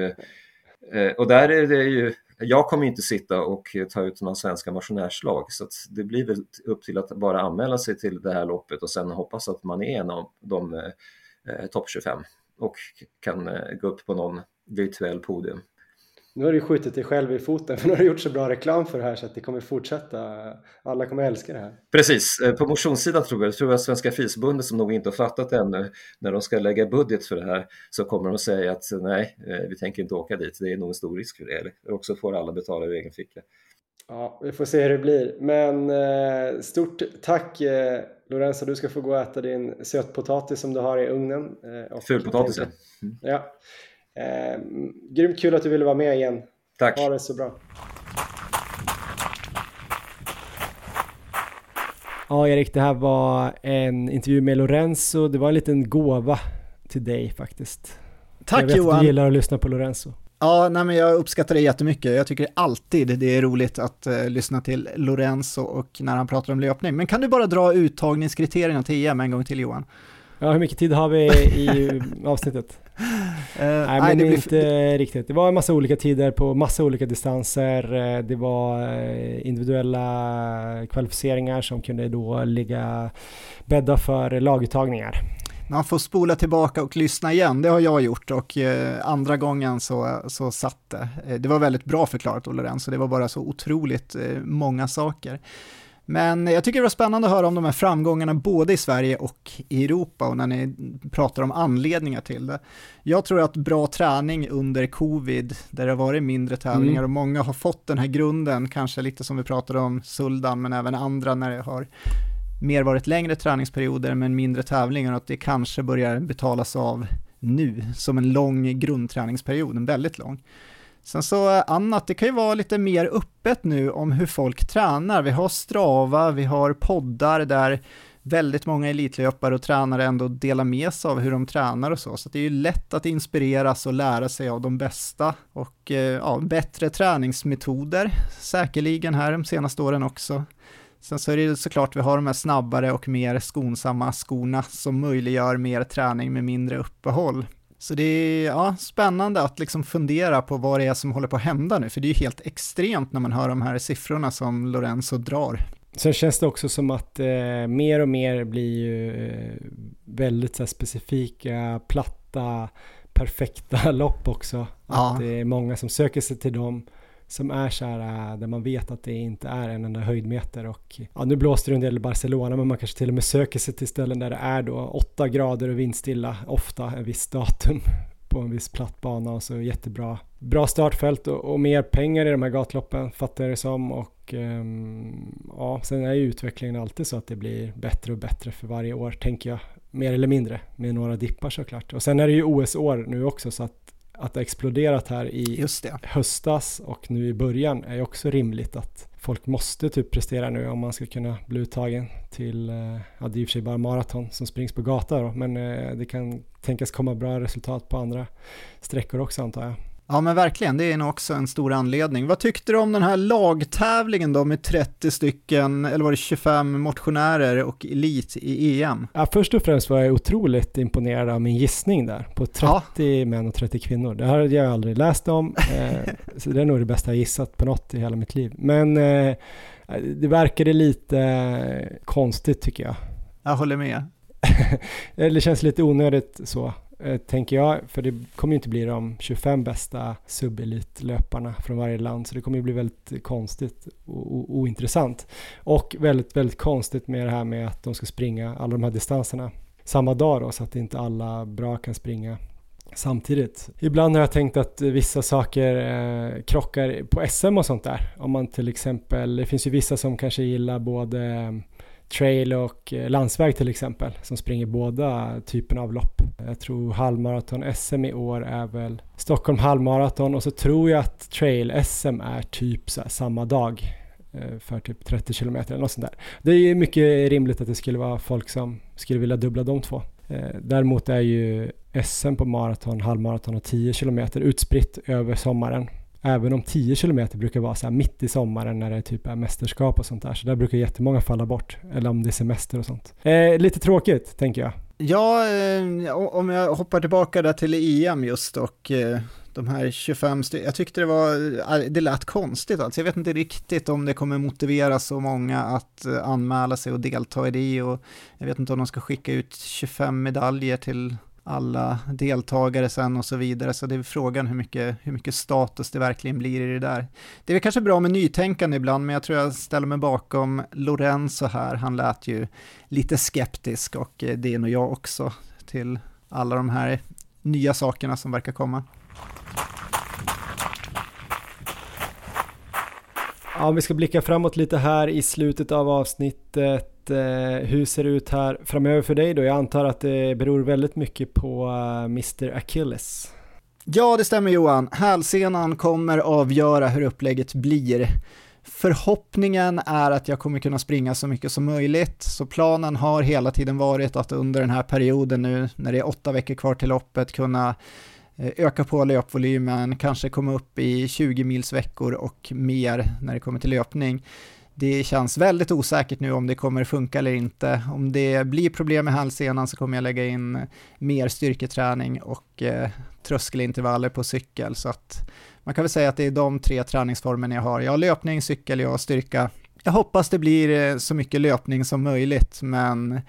Eh, och där är det ju, jag kommer inte sitta och ta ut några svenska motionärslag så det blir väl upp till att bara anmäla sig till det här loppet och sen hoppas att man är en av de eh, topp 25 och kan eh, gå upp på någon virtuell podium. Nu har du skjutit dig själv i foten [laughs] för nu har du gjort så bra reklam för det här så att det kommer fortsätta. Alla kommer älska det här. Precis, eh, på motionssidan tror jag, jag tror att Svenska Frisförbundet som nog inte har fattat ännu, när de ska lägga budget för det här så kommer de säga att nej, eh, vi tänker inte åka dit, det är nog en stor risk för det. Eller också får alla betala ur egen ficka. Ja, vi får se hur det blir. Men eh, stort tack Lorenzo, du ska få gå och äta din sötpotatis som du har i ugnen. Eh, Fulpotatis, ja. Mm. ja. Eh, grymt kul att du ville vara med igen. Tack. Ha det så bra. Ja, Erik, det här var en intervju med Lorenzo. Det var en liten gåva till dig faktiskt. Tack jag vet Johan. Att du gillar att lyssna på Lorenzo. Ja, nej, men jag uppskattar det jättemycket. Jag tycker alltid det är roligt att uh, lyssna till Lorenzo och när han pratar om löpning. Men kan du bara dra uttagningskriterierna till EM en gång till Johan? Ja, hur mycket tid har vi i avsnittet? Nej, men det blir... inte riktigt. Det var en massa olika tider på massa olika distanser. Eh, det var eh, individuella kvalificeringar som kunde då ligga bädda för laguttagningar. Man får spola tillbaka och lyssna igen, det har jag gjort och eh, andra gången så, så satt det. Eh, det var väldigt bra förklarat Olle Renzo, det var bara så otroligt eh, många saker. Men jag tycker det var spännande att höra om de här framgångarna både i Sverige och i Europa och när ni pratar om anledningar till det. Jag tror att bra träning under covid, där det har varit mindre tävlingar mm. och många har fått den här grunden, kanske lite som vi pratade om Suldan, men även andra när det har mer varit längre träningsperioder men mindre tävlingar och att det kanske börjar betalas av nu som en lång grundträningsperiod, en väldigt lång. Sen så eh, annat, det kan ju vara lite mer öppet nu om hur folk tränar. Vi har Strava, vi har poddar där väldigt många elitlöpare och tränare ändå delar med sig av hur de tränar och så. Så det är ju lätt att inspireras och lära sig av de bästa och eh, ja, bättre träningsmetoder säkerligen här de senaste åren också. Sen så är det såklart vi har de här snabbare och mer skonsamma skorna som möjliggör mer träning med mindre uppehåll. Så det är ja, spännande att liksom fundera på vad det är som håller på att hända nu, för det är ju helt extremt när man hör de här siffrorna som Lorenzo drar. Sen känns det också som att eh, mer och mer blir ju eh, väldigt så här, specifika, platta, perfekta [laughs] lopp också. Ja. Att det är många som söker sig till dem som är så här, äh, där man vet att det inte är en enda höjdmeter och ja, nu blåste det en del i Barcelona men man kanske till och med söker sig till ställen där det är då 8 grader och vindstilla ofta en viss datum på en viss platt bana och så jättebra bra startfält och, och mer pengar i de här gatloppen fattar jag det som. Och um, ja, sen är ju utvecklingen alltid så att det blir bättre och bättre för varje år tänker jag mer eller mindre med några dippar såklart. Och sen är det ju OS-år nu också så att att det exploderat här i höstas och nu i början är också rimligt att folk måste typ prestera nu om man ska kunna bli uttagen till, eh, ja det är i och för sig bara maraton som springs på gata då, men eh, det kan tänkas komma bra resultat på andra sträckor också antar jag. Ja men verkligen, det är nog också en stor anledning. Vad tyckte du om den här lagtävlingen då med 30 stycken, eller var det 25 motionärer och elit i EM? Ja, först och främst var jag otroligt imponerad av min gissning där på 30 ja. män och 30 kvinnor. Det har jag aldrig läst om, [laughs] eh, så det är nog det bästa jag gissat på något i hela mitt liv. Men eh, det verkade lite konstigt tycker jag. Jag håller med. [laughs] det känns lite onödigt så. Eh, tänker jag, för det kommer ju inte bli de 25 bästa subelitlöparna från varje land, så det kommer ju bli väldigt konstigt och ointressant. Och väldigt, väldigt konstigt med det här med att de ska springa alla de här distanserna samma dag då, så att inte alla bra kan springa samtidigt. Ibland har jag tänkt att vissa saker eh, krockar på SM och sånt där. Om man till exempel, det finns ju vissa som kanske gillar både trail och eh, landsväg till exempel som springer båda typerna av lopp. Jag tror halvmaraton-SM i år är väl Stockholm halvmaraton och så tror jag att trail-SM är typ samma dag eh, för typ 30 kilometer eller något sånt där. Det är mycket rimligt att det skulle vara folk som skulle vilja dubbla de två. Eh, däremot är ju SM på maraton, halvmaraton och 10 kilometer utspritt över sommaren Även om 10 km brukar vara så här mitt i sommaren när det typ är mästerskap och sånt där. Så där brukar jättemånga falla bort. Eller om det är semester och sånt. Eh, lite tråkigt, tänker jag. Ja, eh, om jag hoppar tillbaka där till EM just och eh, de här 25 Jag tyckte det var, eh, det lät konstigt alltså. Jag vet inte riktigt om det kommer motivera så många att eh, anmäla sig och delta i det och jag vet inte om de ska skicka ut 25 medaljer till alla deltagare sen och så vidare. Så det är frågan hur mycket, hur mycket status det verkligen blir i det där. Det är väl kanske bra med nytänkande ibland, men jag tror jag ställer mig bakom Lorenzo här. Han lät ju lite skeptisk och eh, det är nog jag också till alla de här nya sakerna som verkar komma. Ja, om vi ska blicka framåt lite här i slutet av avsnittet eh, hur ser det ut här framöver för dig då? Jag antar att det beror väldigt mycket på eh, uh, Mr Achilles. Ja, det stämmer Johan. Hälsenan kommer avgöra hur upplägget blir. Förhoppningen är att jag kommer kunna springa så mycket som möjligt, så planen har hela tiden varit att under den här perioden nu, när det är åtta veckor kvar till loppet, kunna eh, öka på löpvolymen, kanske komma upp i 20 mils veckor och mer när det kommer till löpning det känns väldigt osäkert nu om det kommer funka eller inte. Om det blir problem med hälsenan så kommer jag lägga in mer styrketräning och eh, tröskelintervaller på cykel. Så att man kan väl säga att det är de tre träningsformerna jag har. Jag har löpning, cykel, jag har styrka. Jag hoppas det blir eh, så mycket löpning som möjligt, men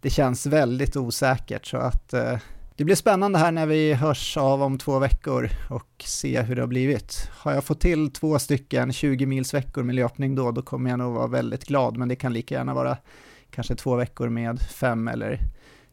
det känns väldigt osäkert. Så att eh, det blir spännande här när vi hörs av om två veckor och se hur det har blivit. Har jag fått till två stycken 20 mils veckor med löpning då, då kommer jag nog vara väldigt glad, men det kan lika gärna vara kanske två veckor med fem eller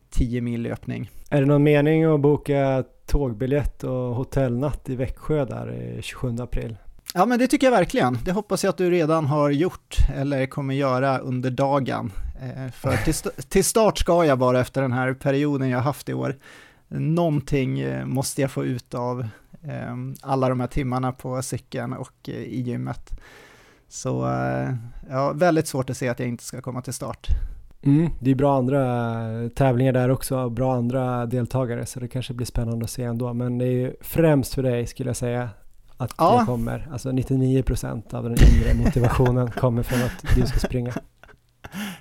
tio mil löpning. Är det någon mening att boka tågbiljett och hotellnatt i Växjö där 27 april? Ja men det tycker jag verkligen. Det hoppas jag att du redan har gjort eller kommer göra under dagen. Eh, för till, till start ska jag bara efter den här perioden jag haft i år någonting eh, måste jag få ut av eh, alla de här timmarna på cykeln och eh, i gymmet. Så ja, väldigt svårt att se att jag inte ska komma till start. Mm, det är bra andra tävlingar där också, bra andra deltagare, så det kanske blir spännande att se ändå. Men det är ju främst för dig skulle jag säga att ja. det kommer. Alltså 99% av den inre motivationen [laughs] kommer från att du ska springa.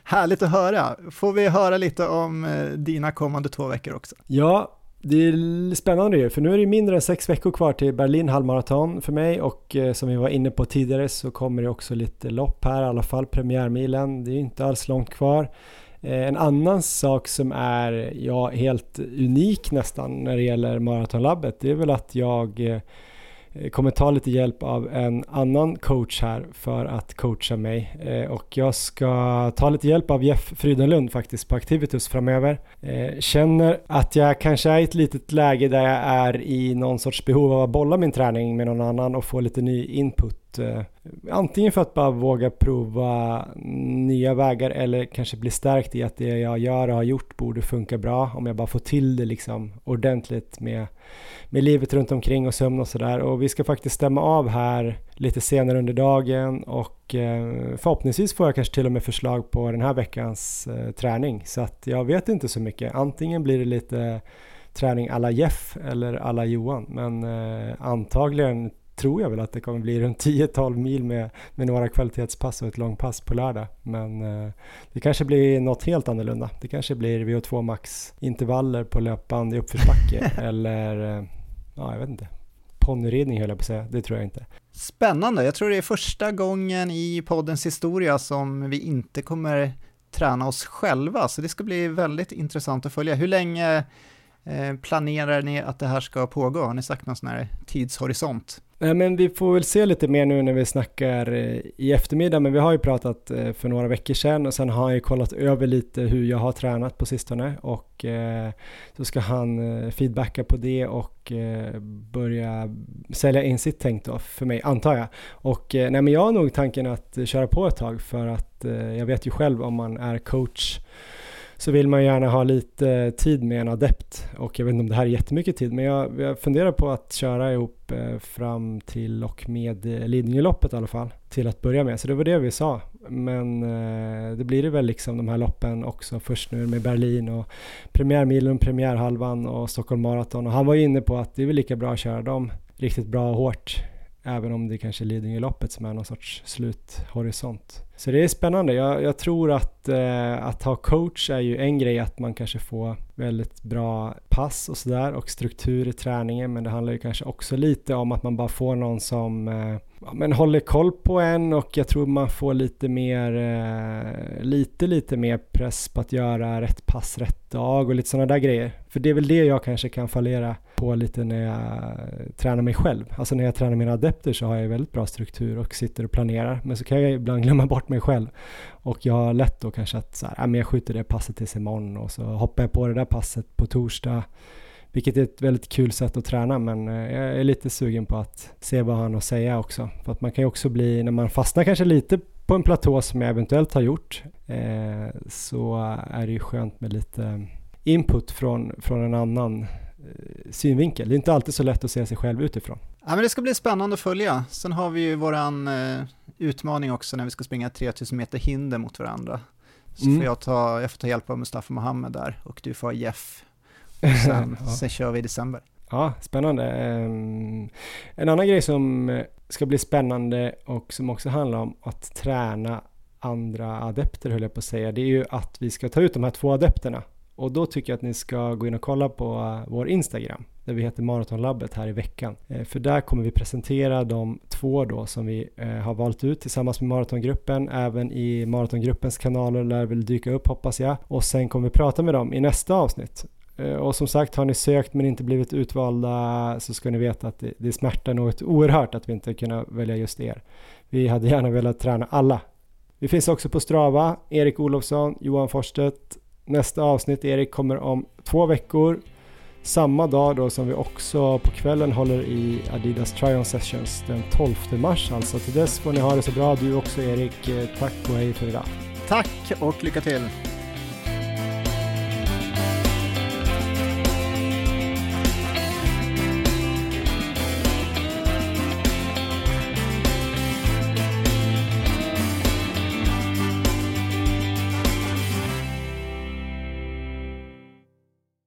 Härligt att höra. Får vi höra lite om dina kommande två veckor också? Ja, det är spännande ju, för nu är det mindre än sex veckor kvar till Berlin halvmaraton för mig och eh, som vi var inne på tidigare så kommer det också lite lopp här, i alla fall premiärmilen. Det är inte alls långt kvar. Eh, en annan sak som är ja, helt unik nästan när det gäller maratonlabbet, det är väl att jag eh, Eh, kommer ta lite hjälp av en annan coach här för att coacha mig eh, och jag ska ta lite hjälp av Jeff Frydenlund faktiskt på Activitus framöver. Eh, känner att jag kanske är i ett litet läge där jag är i någon sorts behov av att bolla min träning med någon annan och få lite ny input antingen för att bara våga prova nya vägar eller kanske bli stärkt i att det jag gör och har gjort borde funka bra om jag bara får till det liksom ordentligt med med livet runt omkring och sömn och sådär. Och vi ska faktiskt stämma av här lite senare under dagen och eh, förhoppningsvis får jag kanske till och med förslag på den här veckans eh, träning. Så att jag vet inte så mycket. Antingen blir det lite träning alla Jeff eller alla Johan. Men eh, antagligen tror jag väl att det kommer bli runt 10-12 mil med, med några kvalitetspass och ett långpass på lördag. Men eh, det kanske blir något helt annorlunda. Det kanske blir VO2 max intervaller på löpband i uppförsbacke [laughs] eller eh, ja, jag vet inte. Ponnyridning höll jag på att säga, det tror jag inte. Spännande, jag tror det är första gången i poddens historia som vi inte kommer träna oss själva, så det ska bli väldigt intressant att följa. Hur länge eh, planerar ni att det här ska pågå? Har ni sagt någon sån här tidshorisont? Nej, men vi får väl se lite mer nu när vi snackar eh, i eftermiddag, men vi har ju pratat eh, för några veckor sedan och sen har han ju kollat över lite hur jag har tränat på sistone och eh, så ska han feedbacka på det och börja sälja in sitt tänk då för mig, antar jag. Och nej, men jag har nog tanken att köra på ett tag för att jag vet ju själv om man är coach så vill man gärna ha lite tid med en adept. Och jag vet inte om det här är jättemycket tid men jag, jag funderar på att köra ihop eh, fram till och med eh, Lidingöloppet i alla fall till att börja med. Så det var det vi sa. Men eh, det blir det väl liksom de här loppen också först nu med Berlin och premiärmilen, premiärhalvan och Stockholm Marathon. Och han var ju inne på att det är väl lika bra att köra dem riktigt bra och hårt även om det kanske är Lidingöloppet som är någon sorts sluthorisont. Så det är spännande. Jag, jag tror att, eh, att ha coach är ju en grej att man kanske får väldigt bra pass och sådär och struktur i träningen men det handlar ju kanske också lite om att man bara får någon som eh, ja, men håller koll på en och jag tror man får lite mer, eh, lite, lite mer press på att göra rätt pass rätt dag och lite sådana där grejer. För det är väl det jag kanske kan fallera på lite när jag tränar mig själv. Alltså när jag tränar mina adepter så har jag väldigt bra struktur och sitter och planerar. Men så kan jag ibland glömma bort mig själv. Och jag har lätt då kanske att så här, jag skjuter det passet tills imorgon och så hoppar jag på det där passet på torsdag. Vilket är ett väldigt kul sätt att träna men eh, jag är lite sugen på att se vad han har att säga också. För att man kan ju också bli, när man fastnar kanske lite på en platå som jag eventuellt har gjort eh, så är det ju skönt med lite input från, från en annan Eh, synvinkel. Det är inte alltid så lätt att se sig själv utifrån. Ja, men det ska bli spännande att följa. Sen har vi ju våran eh, utmaning också när vi ska springa 3000 meter hinder mot varandra. Så mm. får jag, ta, jag får ta hjälp av Mustafa Mohammed där och du får ha Jeff. Sen, [laughs] ja. sen kör vi i december. Ja, spännande. Um, en annan grej som ska bli spännande och som också handlar om att träna andra adepter höll jag på att säga, det är ju att vi ska ta ut de här två adepterna. Och då tycker jag att ni ska gå in och kolla på uh, vår Instagram, där vi heter Maratonlabbet här i veckan. Eh, för där kommer vi presentera de två då som vi eh, har valt ut tillsammans med Maratongruppen. Även i Maratongruppens kanaler lär väl dyka upp hoppas jag. Och sen kommer vi prata med dem i nästa avsnitt. Eh, och som sagt, har ni sökt men inte blivit utvalda så ska ni veta att det, det smärtar något oerhört att vi inte kunnat välja just er. Vi hade gärna velat träna alla. Vi finns också på Strava, Erik Olofsson, Johan Forstedt. Nästa avsnitt, Erik, kommer om två veckor. Samma dag då som vi också på kvällen håller i Adidas Tryon Sessions den 12 mars alltså. Till dess får ni ha det så bra du också Erik. Eh, tack och hej för idag. Tack och lycka till!